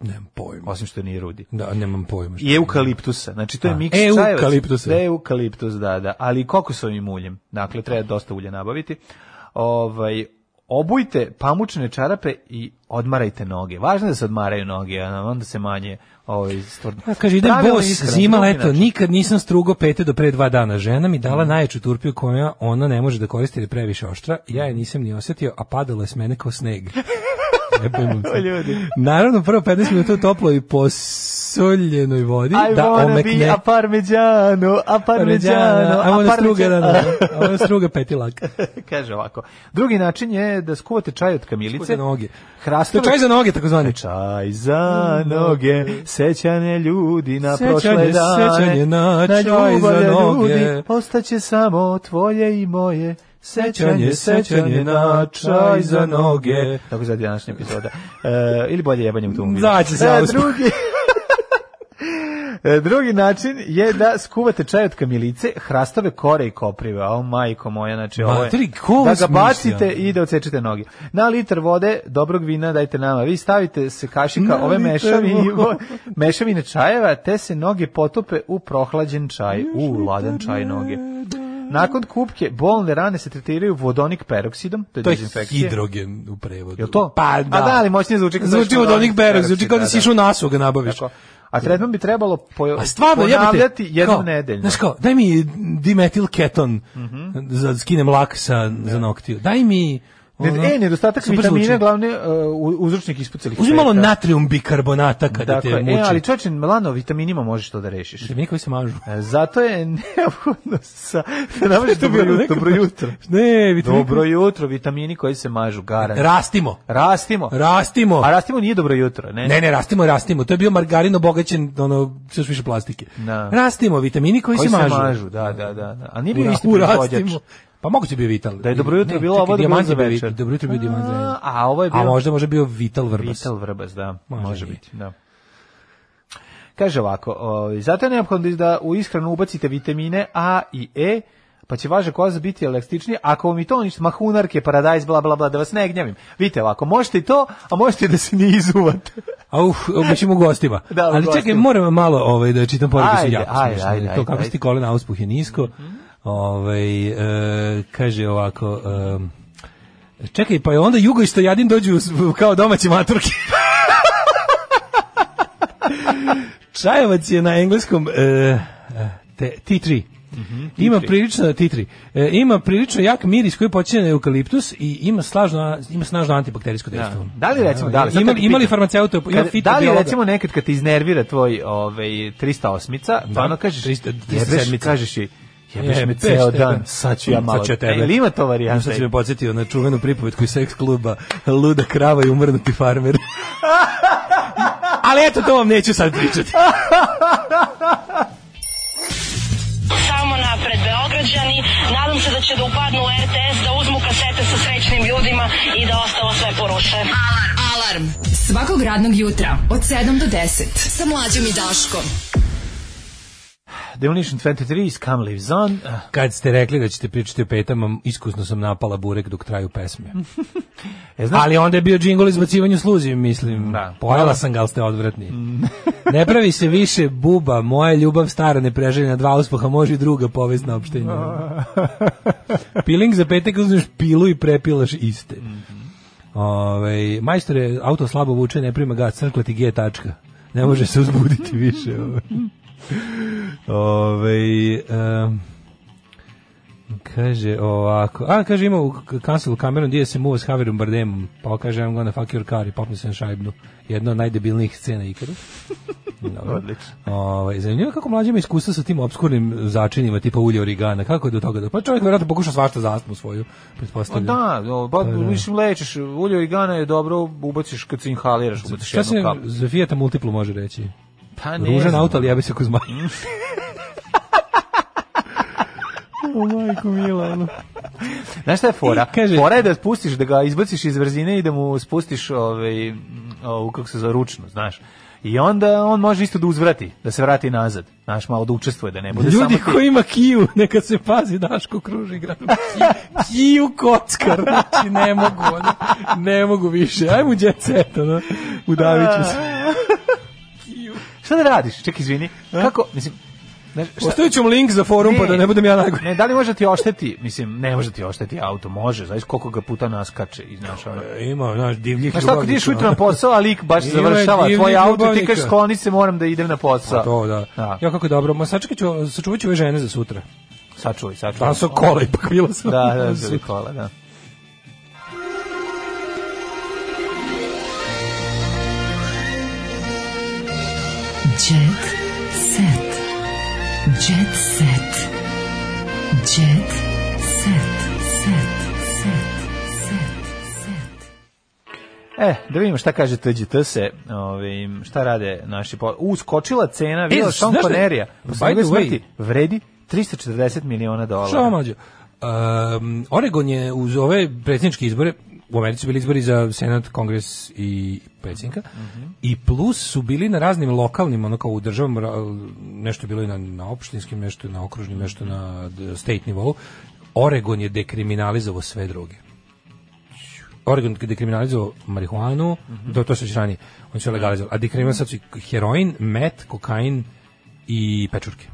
Nemam pojma. Osim što nije rudi. Da, nemam pojma. I eukaliptusa. Znači, to je miks Čajevca. Eukaliptusa. Da, eukaliptus, da, da. Ali koliko sa ovim uljem? Dakle, treba dosta ulja nabaviti. Ovaj, obujte pamučne čarape i odmarajte noge. Važno je da se odmaraju noge, a onda se manje ovaj stvarno. Ja kaže idem bos iskren, zima leto, nikad nisam strugo pete do pre dva dana. Žena mi dala mm. najjaču turpiju koja ona ne može da koristi je previše oštra. Ja je nisam ni osetio, a padalo je s mene kao sneg. Naravno, prvo 15 minuta toplo i pos soljenoj vodi I da omekne. a parmeđano, a parmeđano, a ona struga, da, da, da. ona struga petilak. Kaže ovako. Drugi način je da skuvate čaj od kamilice. noge. Hrastove... čaj za noge, tako zvani. Čaj za noge, mm, da. sećanje ljudi na sećanje, prošle dane. Sećanje na, na čaj za noge. Ljudi, ostaće samo tvoje i moje. Sećanje, sećanje na čaj za noge. Tako za današnja epizoda. E, ili bolje jebanje u tumu. Znači se. E, drugi. E, drugi način je da skuvate čaj od kamilice, hrastove kore i koprive. O, majko moja, znači ovo je... Da ga bacite i da odsečete noge. Na litar vode, dobrog vina dajte nama. Vi stavite se kašika ove mešavine, mešavine čajeva, te se noge potope u prohlađen čaj, u ladan čaj noge. Nakon kupke bolne rane se tretiraju vodonik peroksidom, to je, to je hidrogen u prevodu. Je to? Pa da. A da, ali moćnije zvuči kao zvuči vodonik peroksid, zvuči kao da si da, išao ga da. da nabaviš. Tako. A tretman bi trebalo po, A stvarno, ponavljati ja te, jednom kao, Znaš kao, daj mi dimetil keton mm -hmm. za, skinem lak sa, za da. noktiju. Daj mi Ono, e, nedostatak vitamina glavni uh, uzročnik ispucelih Uzmi malo natrium bikarbonata kada dakle, te muči. E, ali čoveče, melano vitaminima možeš to da rešiš. Vitamini koji se mažu. E, zato je neophodno sa... Da dobro, dobro, dobro jutro. Ne, vitamini. Dobro jutro, vitamini koji se mažu, garan. Rastimo. Rastimo. Rastimo. A rastimo nije dobro jutro, ne? Ne, ne, rastimo, rastimo. To je bio margarin obogaćen, ono, sve više plastike. Da. Rastimo, vitamini koji, koji se, se mažu. mažu. da, da, da. da. A nije bio isti proizvođač. Pa moguće bio Vital. Da je dobro jutro bilo ovo da za večer. Dobro jutro bio Diamant za A ovo je bio... A možda može bio Vital Vrbas. Vital Vrbas, da. Može, može biti. Da. Kaže ovako, o, ovaj, zato je neophodno da u ishranu ubacite vitamine A i E, pa će vaša koza biti elastičnija, ako vam i to ništa, mahunarke, paradajz, bla, bla, bla, da vas ne gnjavim. Vidite ovako, možete i to, a možete da se ne izuvate. a uf, u gostima. da, Ali gostima. čekaj, moram malo ovaj, da čitam poruke ajde, ajde, ajde, ajde, To kako ajde. ti kolena auspuh je nisko. Mm -hmm Ovaj e, kaže ovako e, Čekaj, pa je onda Jugo i Stojadin dođu kao domaći maturki. Čajevac je na engleskom e, T3. Mm -hmm, ima prilično titri. E, ima prilično jak miris koji počinje na eukaliptus i ima snažno ima snažno antibakterijsko da. dejstvo. Da. da li e, recimo da li ima imali farmaceuta ima fito Da li recimo nekad kad te iznervira tvoj ovaj 308-ica, pa ono kažeš 307 kažeš i Jebeš je, me ceo tebe. dan, sad ću ja malo. Sad ću tebe. Ili ima to varijanta? Sad da ću me podsjetio na čuvenu pripovetku iz seks kluba Luda krava i umrnuti farmer. Ali eto, to vam neću sad pričati. Samo napred Beograđani, nadam se da će da upadnu u RTS, da uzmu kasete sa srećnim ljudima i da ostalo sve poruše. Alarm! Alarm! Svakog radnog jutra od 7 do 10 sa mlađom i Daškom. Demolition 23 is Come Lives On. Kad ste rekli da ćete pričati o petama, iskusno sam napala burek dok traju pesme. e, znaš, Ali onda je bio džingol izbacivanju sluzi, mislim. Da. Pojela sam ga, ali ste odvratni. Mm. ne pravi se više buba, moja ljubav stara ne preželjena dva uspoha, može i druga povest na opštenju. Piling za petak uzmeš pilu i prepilaš iste. Mm Ove, ovaj, majstore, auto slabo vuče, ne prima ga, crkla ti G tačka. Ne može se uzbuditi više. Ove. Ovaj. Ove, um, Kaže ovako, a kaže ima u Cancel Cameron gdje se muva s Javierom Bardemom, pa kaže I'm gonna fuck your car i popne se na šajbnu. Jedna od najdebilnijih scena ikada. Odlično. Ovaj zanimljivo kako mlađi ima iskustva sa tim obskurnim začinima tipa ulje origana. Kako je do toga? Pa čovjek verovatno pokuša svašta za svoju, pretpostavljam. Da, no, ba, pa pa da. mislim lečeš ulje origana je dobro, ubaciš kad se inhaliraš, ubaciš jednu kapu. Šta se za Fiat multiplu može reći? Pa ne. Ružan auto, ali jebe se ko zmaj. Mm. o majko mila, ono. Znaš šta je fora? I, kaže, fora je da spustiš, da ga izbaciš iz vrzine i da mu spustiš ovaj, ovu, kako se zove, ručno, znaš. I onda on može isto da uzvrati, da se vrati nazad. Znaš, malo da učestvuje, da ne bude Ljudi samo... Ljudi ko ima kiju, neka se pazi, Daško kruži grad. Kiju, kiju znači ne mogu, ne, ne mogu više. Ajmo djeceta, no. udavit ću se. Šta da radiš? Čekaj, izvini. Kako, mislim, Ostavit ćemo link za forum pa ne, pa da ne budem ja najgore. Ne, da li može da ti ošteti, mislim, ne može da ti ošteti auto, može, znaš koliko ga puta naskače iz naša. E, ima, znaš, divljih ljubavnika. Znaš tako ti ješ ujutro na posao, a lik baš završava tvoj auto ti kažeš skloni se, moram da idem na posao. Pa to, da. da. Ja kako dobro, ma sačekaj ću, sačuvat ću ove žene za sutra. Sačuvaj, sačuvaj. Pa da su kola ipak bilo sam. Da, da, da, kola, da. Jet set. Jet set. Jet set. Set. Set. Set. E, da vidimo šta kaže TGT se, ovim, ovaj, šta rade naši... Po... Uskočila cena, e, vila e, šamponerija. By the smrti, vredi 340 miliona dolara. Što mađo? Um, Oregon je uz ove predsjedničke izbore u Americi su bili izbori za Senat, Kongres i predsjednika mm -hmm. i plus su bili na raznim lokalnim, ono kao u državama, nešto bilo i na, na opštinskim, nešto na okružnim, nešto na state nivou. Oregon je dekriminalizovao sve druge. Oregon je dekriminalizovao marihuanu, mm -hmm. to, to se već ranije, on se legalizovao, a dekriminalizovao su heroin, met, kokain i pečurke.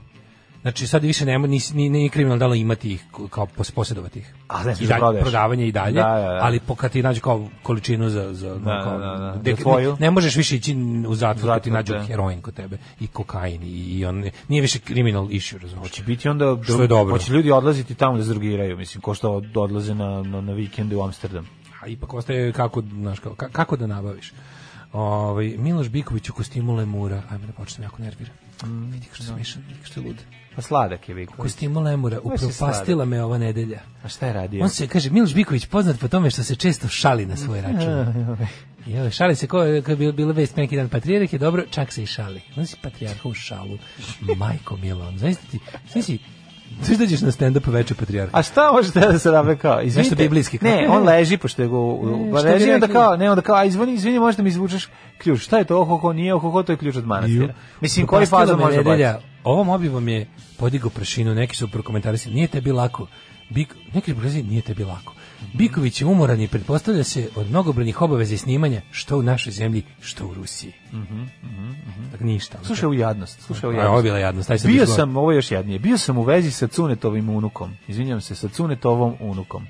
Znači sad više nema ni ni, ni kriminal dalo imati ih kao posjedovati ih. A ne I dalje, prodavanje i dalje, da, da, da. ali po kad ti nađe kao količinu za za da, kao, da, da. dek, ne, ne, možeš više ići u zatvor kad ti nađu heroin kod tebe i kokain i, i on nije više kriminal issue, razumiješ. Hoće biti onda što je dobro. Hoće ljudi odlaziti tamo da zdrugiraju, mislim, ko što odlaze na na, na vikende u Amsterdam. A ipak ostaje kako, znaš, kako, kako da nabaviš. Ovaj Miloš Biković u kostimu Lemura, ajme da počnem jako nerviran. Mm, vidi kako se smešan, vidi kako se lud. Pa sladak je Viković. Kostimo Lemura upropastila me ova nedelja. A šta je radio? On se, kaže, Miloš Biković poznat po tome što se često šali na svoj račun. Jo, šali se ko kad bi bila vest neki dan patrijarh je dobro, čak se i šali. On se patrijarh u šalu. Majko Milon, znaš ti, znaš Sve što ćeš na stand-up veče patrijarha. A šta možete da se rabe kao? Izvinite. Nešto biblijski. Kao. Ne, on leži, pošto je go... Ne, pa leži, onda kao, ne, onda kao, a izvini, izvini, možeš da mi izvučeš ključ. Šta je to? Oho, ho, nije, oho, ho, to je ključ od manastira. Mislim, koji fazo može da baciti? Ovom obivom je podigao prašinu, neki su prokomentarisali, nije tebi lako. Bik, neki su prokomentarisali, nije tebi lako. Biković je umoran i pretpostavlja se od mnogobrojnih obaveza i snimanja što u našoj zemlji, što u Rusiji. Mhm. Mm mhm. Mm tak ništa. Slušaj u jadnost, slušaj u jadnost. Ovo je jadnost, taj sam bio sam, ovo je još jadnije. Bio sam u vezi sa Cunetovim unukom. Izvinjavam se, sa Cunetovom unukom.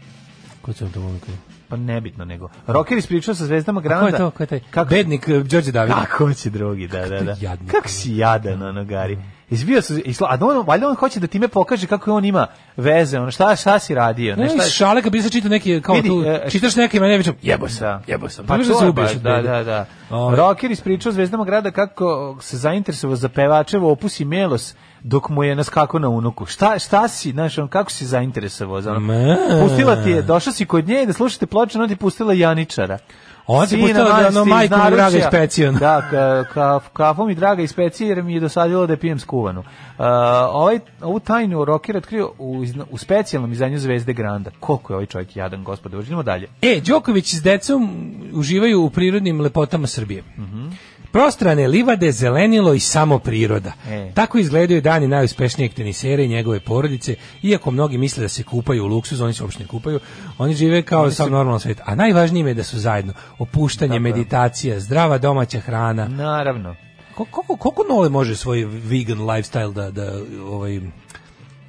Ko je to unuk? pa nebitno nego. Rocker ispričao sa zvezdama Granda. ko je to? Ko je taj? Kako... Bednik eh, Đorđe Davida. Kako će drugi, da, da, da. Kako si jadan, ono, Gari. Da. Izbio se i a da on valjda on hoće da time pokaže kako on ima veze, on šta šta si radio, ne, ne šta. Šaleka bi se čitao neki kao vidi, tu e, e, čitaš neki mene vičem, jebo sam, da. jebo sam. Pa, pa to se ubiješ, da, da, da, da. Ove. Ovaj. Rocker ispričao zvezdama grada kako se zainteresovao za pevačevo opus i Melos dok mu je naskakao na unuku. Šta, šta si, znaš, on kako si zainteresovao? Za ono? Pustila ti je, došla si kod nje da slušate ploče, ona ti pustila Janičara. On se putao da ono majku mi draga ispecijona. Da, ka, ka, kafu mi draga ispecija jer mi je dosadilo da pijem skuvanu. Uh, ovaj, ovu tajnu rocker otkrio u, u specijalnom izdanju Zvezde Granda. Koliko je ovaj čovjek jadan, gospode. Uđimo dalje. E, Đoković s decom uživaju u prirodnim lepotama Srbije. Mhm. Mm Prostrane livade, zelenilo i samo priroda. E. Tako izgledaju dani najuspešnijeg tenisera i njegove porodice, iako mnogi misle da se kupaju u luksuz, oni se uopšte ne kupaju, oni žive kao oni sam su... normalan svijet. A najvažnije je da su zajedno opuštanje, Naravno. meditacija, zdrava domaća hrana. Naravno. Koliko, koliko Nole može svoj vegan lifestyle da, da ovaj,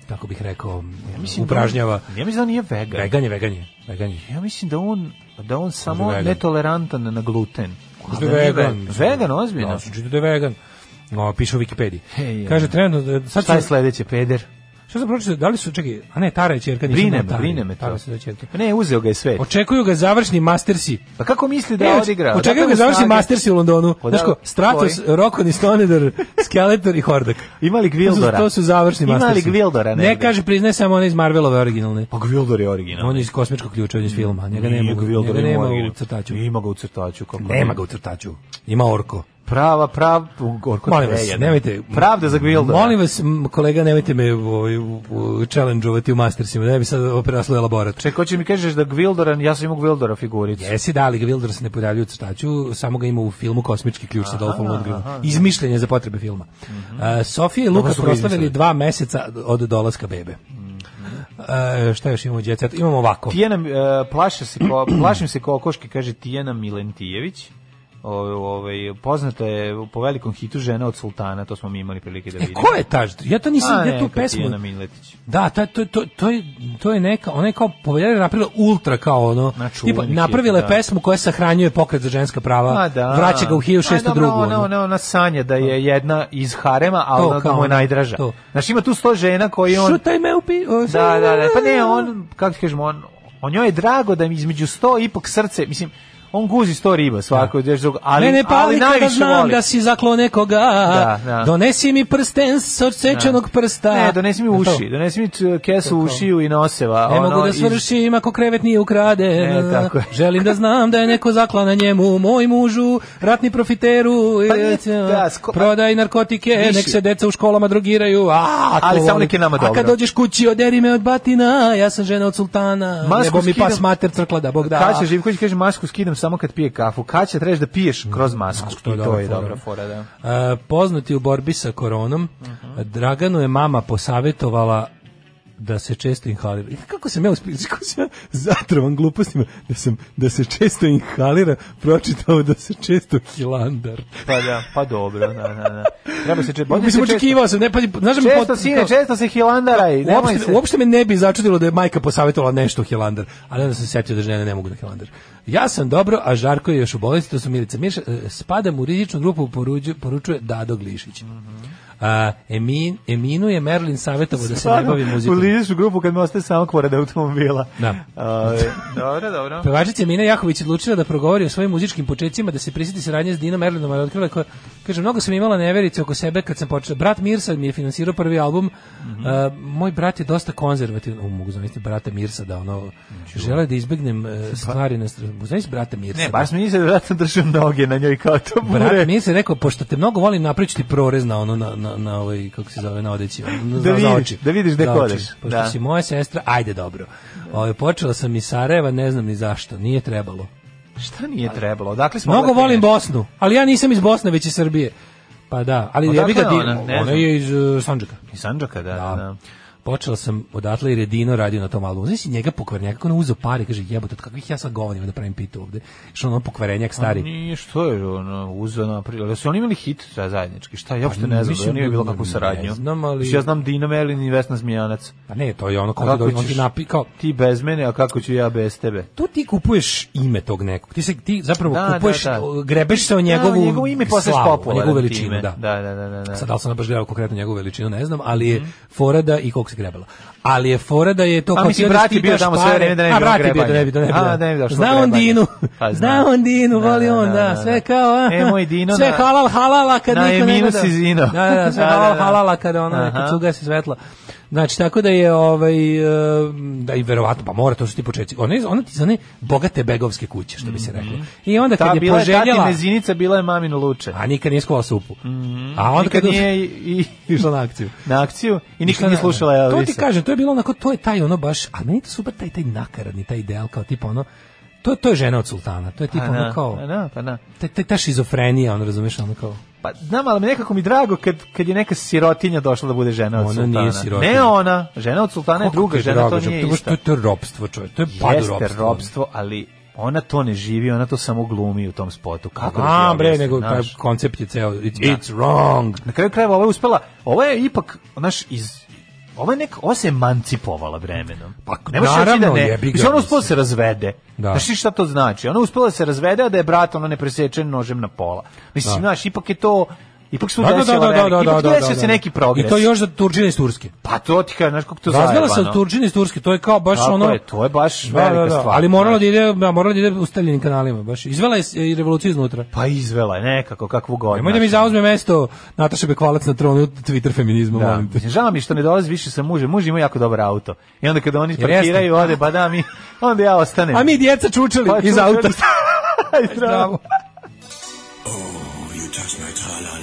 kako bih rekao, ja mislim upražnjava. Da on, ja mislim da on nije vegan. Vegan je, vegan je, vegan je. Ja mislim da on da on samo netolerantan na gluten da je vegan. Vegan, ozbiljno? Da, sam čitao da je vegan. No, piše u Wikipediji. Hey, Kaže, trenutno... Sad Šta je sledeće, peder? Što sam pročitao? Da li su čekaj, a ne Tara je ćerka, nisam brine, me, brine me Tara se ćerka. Ne, uzeo ga je sve. Očekuju ga završni Mastersi. Pa kako misli da e, je odigrao? Da očekuju ga završni Mastersi u Londonu. Pa Znaš da, ko? Stratos, Rokon i Stoneder, Skeletor i Hordak. Imali Gvildora. To su, to su završni Imali Mastersi. Imali Gvildora, ne. Ne kaže, priznaj samo one iz Marvelove originalne. Pa Gvildor je originalni. On je iz kosmičkog ključa, on je iz filma. Njega nema, njega nema u crtaču. Ima ga u crtaču. Kako nema ga u crtaču. Ima orko prava, prav, gorko molim vas, nemojte, pravda za Gvilda. Molim vas, kolega, nemojte me ovaj, challenge-ovati u Mastersima, da bi sad opraslo elaborat. Čekaj, hoće mi kažeš da Gvildoran, ja sam imao Gvildora figuricu. Jesi, da, ali Gvildor se ne pojavljuje u crtaću, samo ga ima u filmu Kosmički ključ sa Dolfom Lundgrenom. Izmišljenje za potrebe filma. Mm -hmm. uh, Sofija i Luka proslavili dva meseca od dolaska bebe. Uh, šta još imamo djeca? Imamo ovako. Tijena, uh, plaša se, ko, plašim se kokoške, kaže Tijena Milentijević ovaj poznata je po velikom hitu žena od sultana, to smo mi imali prilike da e, vidimo. E, ko je ta? Ja to nisam, A, ja tu pesmu Da, ta, to, to, to, je to je neka, ona je kao poveljara napravila ultra kao ono. Znači, tipa, napravila je da. pesmu koja sahranjuje pokret za ženska prava, A, da. vraća ga u 1602. Da, ona, ona, ona, ona sanja da je jedna iz harema, a ona da mu je najdraža. To. Znači ima tu sto žena koji on Šutaj me upi. da, da, da, pa ne, on kako kažemo, on on njoj je drago da mi između sto ipak srce, mislim, on guzi sto riba svako da. drug, ali Mene pali ali najviše kada znam voli. da si zaklo nekoga. Da, da. Donesi mi prsten sa odsečenog da. prsta. Ne, donesi mi da uši, donesi mi kesu ušiju i noseva. Ne ono, mogu da svršim iz... ako krevet nije ukrade. Ne, tako je. Želim da znam da je neko zakla na njemu, moj mužu, ratni profiteru, pa, da, da, sko... prodaj narkotike, Viši. nek se deca u školama drogiraju. A, ali samo neke nama dobro. A kad dođeš kući, oderi me od batina, ja sam žena od sultana, Masku nego mi pas mater crkla da, Bog da. Kaže Živković, kaže, masku skidam samo kad pije kafu. Kaća trebaš da piješ mm, kroz masku. Mask, to je, I to je dobra fora, da. Uh, e, poznati u borbi sa koronom, uh mhm. -huh. Draganu je mama posavetovala da se često inhalira. I kako sam ja uspio, kako ja zatrovan glupostima da sam da se često inhalira, pročitao da se često hilandar. Pa da, pa dobro, da, da, da. Treba se da često. Mislim očekivao sam, ne pa znaš mi pot... sine, često se hilandaraj, nemoj se. Uopšte me ne bi začudilo da je majka posavetovala nešto hilandar, ali onda sam setio da žene ne mogu da hilandar. Ja sam dobro, a Žarko je još u bolesti, to su Milica Miša, e, spadam u rizičnu grupu, poruđu, poručuje Dado Glišić. Mm -hmm. Uh, Emin, Eminu je Merlin savjetovo da se ne bavi muzikom. Uliziš u grupu kad me ostaje samo kvorada automobila. Da. Uh, dobro, dobro. Pevačica Emina Jahović odlučila da progovori o svojim muzičkim početcima, da se prisjeti saradnje s Dinom Merlinom, ali otkrila koja, kaže, mnogo sam imala neverice oko sebe kad sam počela. Brat Mirsa mi je finansirao prvi album. Mm -hmm. uh, moj brat je dosta konzervativan. Um, mogu zamisliti brata Mirsa da ono, žele da izbegnem e, pa- stvari na stranu. Znaš brata Mirsa? Ne, da. baš mi nisi da držim noge na njoj kao to bure. Brat Mirsa je rekao, pošto te mnogo volim, napričiti prorez na ono, na, na, na ovaj, kako se zove, na odeći. Na, da, vidiš, oči, da vidiš gde kodeš. Pošto da. si moja sestra, ajde dobro. Ovaj, počela sam iz Sarajeva, ne znam ni zašto, nije trebalo. Šta nije trebalo? Dakle smo Mnogo volim Bosnu, ali ja nisam iz Bosne, već iz Srbije. Pa da, ali Odakle ja bih ga ona, ona je iz uh, Sandžaka. Iz Sandžaka, da. da. da počela sam odatle i redino Dino radio na tom albumu. Znaš njega pokvarenjak, kako ono uzeo pare, kaže jebote, od kakvih ja sad govorim da pravim pitu ovde. Što ono pokvarenjak stari. A nije, što je ono, uzeo napravio. Da su oni imali hit sa zajednički, šta, ja uopšte pa ne znam, mislim, nije bilo kakvu saradnju. Ne znam, ali... Ja znam Dino Melin i Vesna Zmijanac. Pa ne, to je ono kako, kako ćeš, ti napi, kao... Ti bez mene, a kako ću ja bez tebe? Tu ti kupuješ ime tog nekog. Ti, se, ti zapravo da, da kupuješ, da, da. grebeš se o da, njegovu da, njegovo ime postaješ popularno. Njegovu veličinu, da. da. Da, da, da, da. Sad da li sam baš gledao konkretno njegovu veličinu, ne znam, ali je mhm. forada i koliko se grebalo. Ali je fora da je to... Pa kao ti brat bio tamo sve vreme da ne bi A brat bio da ne bi, da ne bi. A, da ne bi pa zna on Dinu, zna. Da, da, on Dinu, voli on, da, sve kao... e, moj Dino, sve halal halala kad niko ne gleda. Na e-, Eminu si Zino. Da, da, sve halal halala kad ona kad cuga se svetlo. Znači, tako da je, ovaj, eh, da i verovatno, pa mora, to su ti početci. Ona, ona ti zane bogate begovske kuće, što bi se reklo. Mhm. I onda kad Ta, je bila poželjela... Bila mezinica, bila je maminu luče. A nikad nije skovala supu. Mm -hmm. A onda kad... nije i, i... išla na akciju. Na akciju i nikad nije slušala Elvisa. To ti kažem, to je bilo onako, to je taj ono baš, a meni to super taj, taj nakaradni, taj ideal, kao tipa ono, To, to je žena od sultana, to je pa tipa da, ono kao... Pa na, da, pa na. Da. Ta, ta, ta šizofrenija, on razumeš, ono kao... Pa znam, ali mi nekako mi drago kad, kad je neka sirotinja došla da bude žena od sultana. Ona nije sirotinja. Ne ona, žena od sultana je druga, žena drago, to nije to, ista. To je robstvo, čovjek, to je padu robstvo. Jeste robstvo, ali ona to ne živi, ona to samo glumi u tom spotu. Kako A, bre, nego naš? koncept je ceo, it's, it's wrong. Na kraju krajeva ova je uspela, ova je ipak, znaš, iz Ova neka ova se emancipovala vremenom. Pa ne možeš naravno, da ne. Jebiga, Mislim, ona uspela da se razvede. Da. Znaš šta to znači? Ona uspela da se razvede, a da je brat ono presečen nožem na pola. Mislim, da. znaš, ipak je to Ipak su tu da, desio da, da, da, da, da, desio se neki progres. Da. I to još za Turčine iz Turske. Pa to ti kaže, znaš kako to zajebano. Razvela se Turčine iz Turske, to je kao baš Tako ono... Je, to je baš da, velika da, stvar. Ali moralo da ide, moralo da ide u ustavljenim kanalima, baš. Izvela je i revoluciju iznutra. Pa izvela je, nekako, kakvu god. Nemoj da mi zauzme mesto Nataša Bekvalac na tronu Twitter feminizma, da. molim te. Žao mi što ne dolazi više sa mužem, muž ima jako dobar auto. I onda kada oni parkiraju, ode, pa da mi, onda ja ostanem. A mi djeca čučali pa iz auta. Aj, Zdravo. Oh, you touch my tra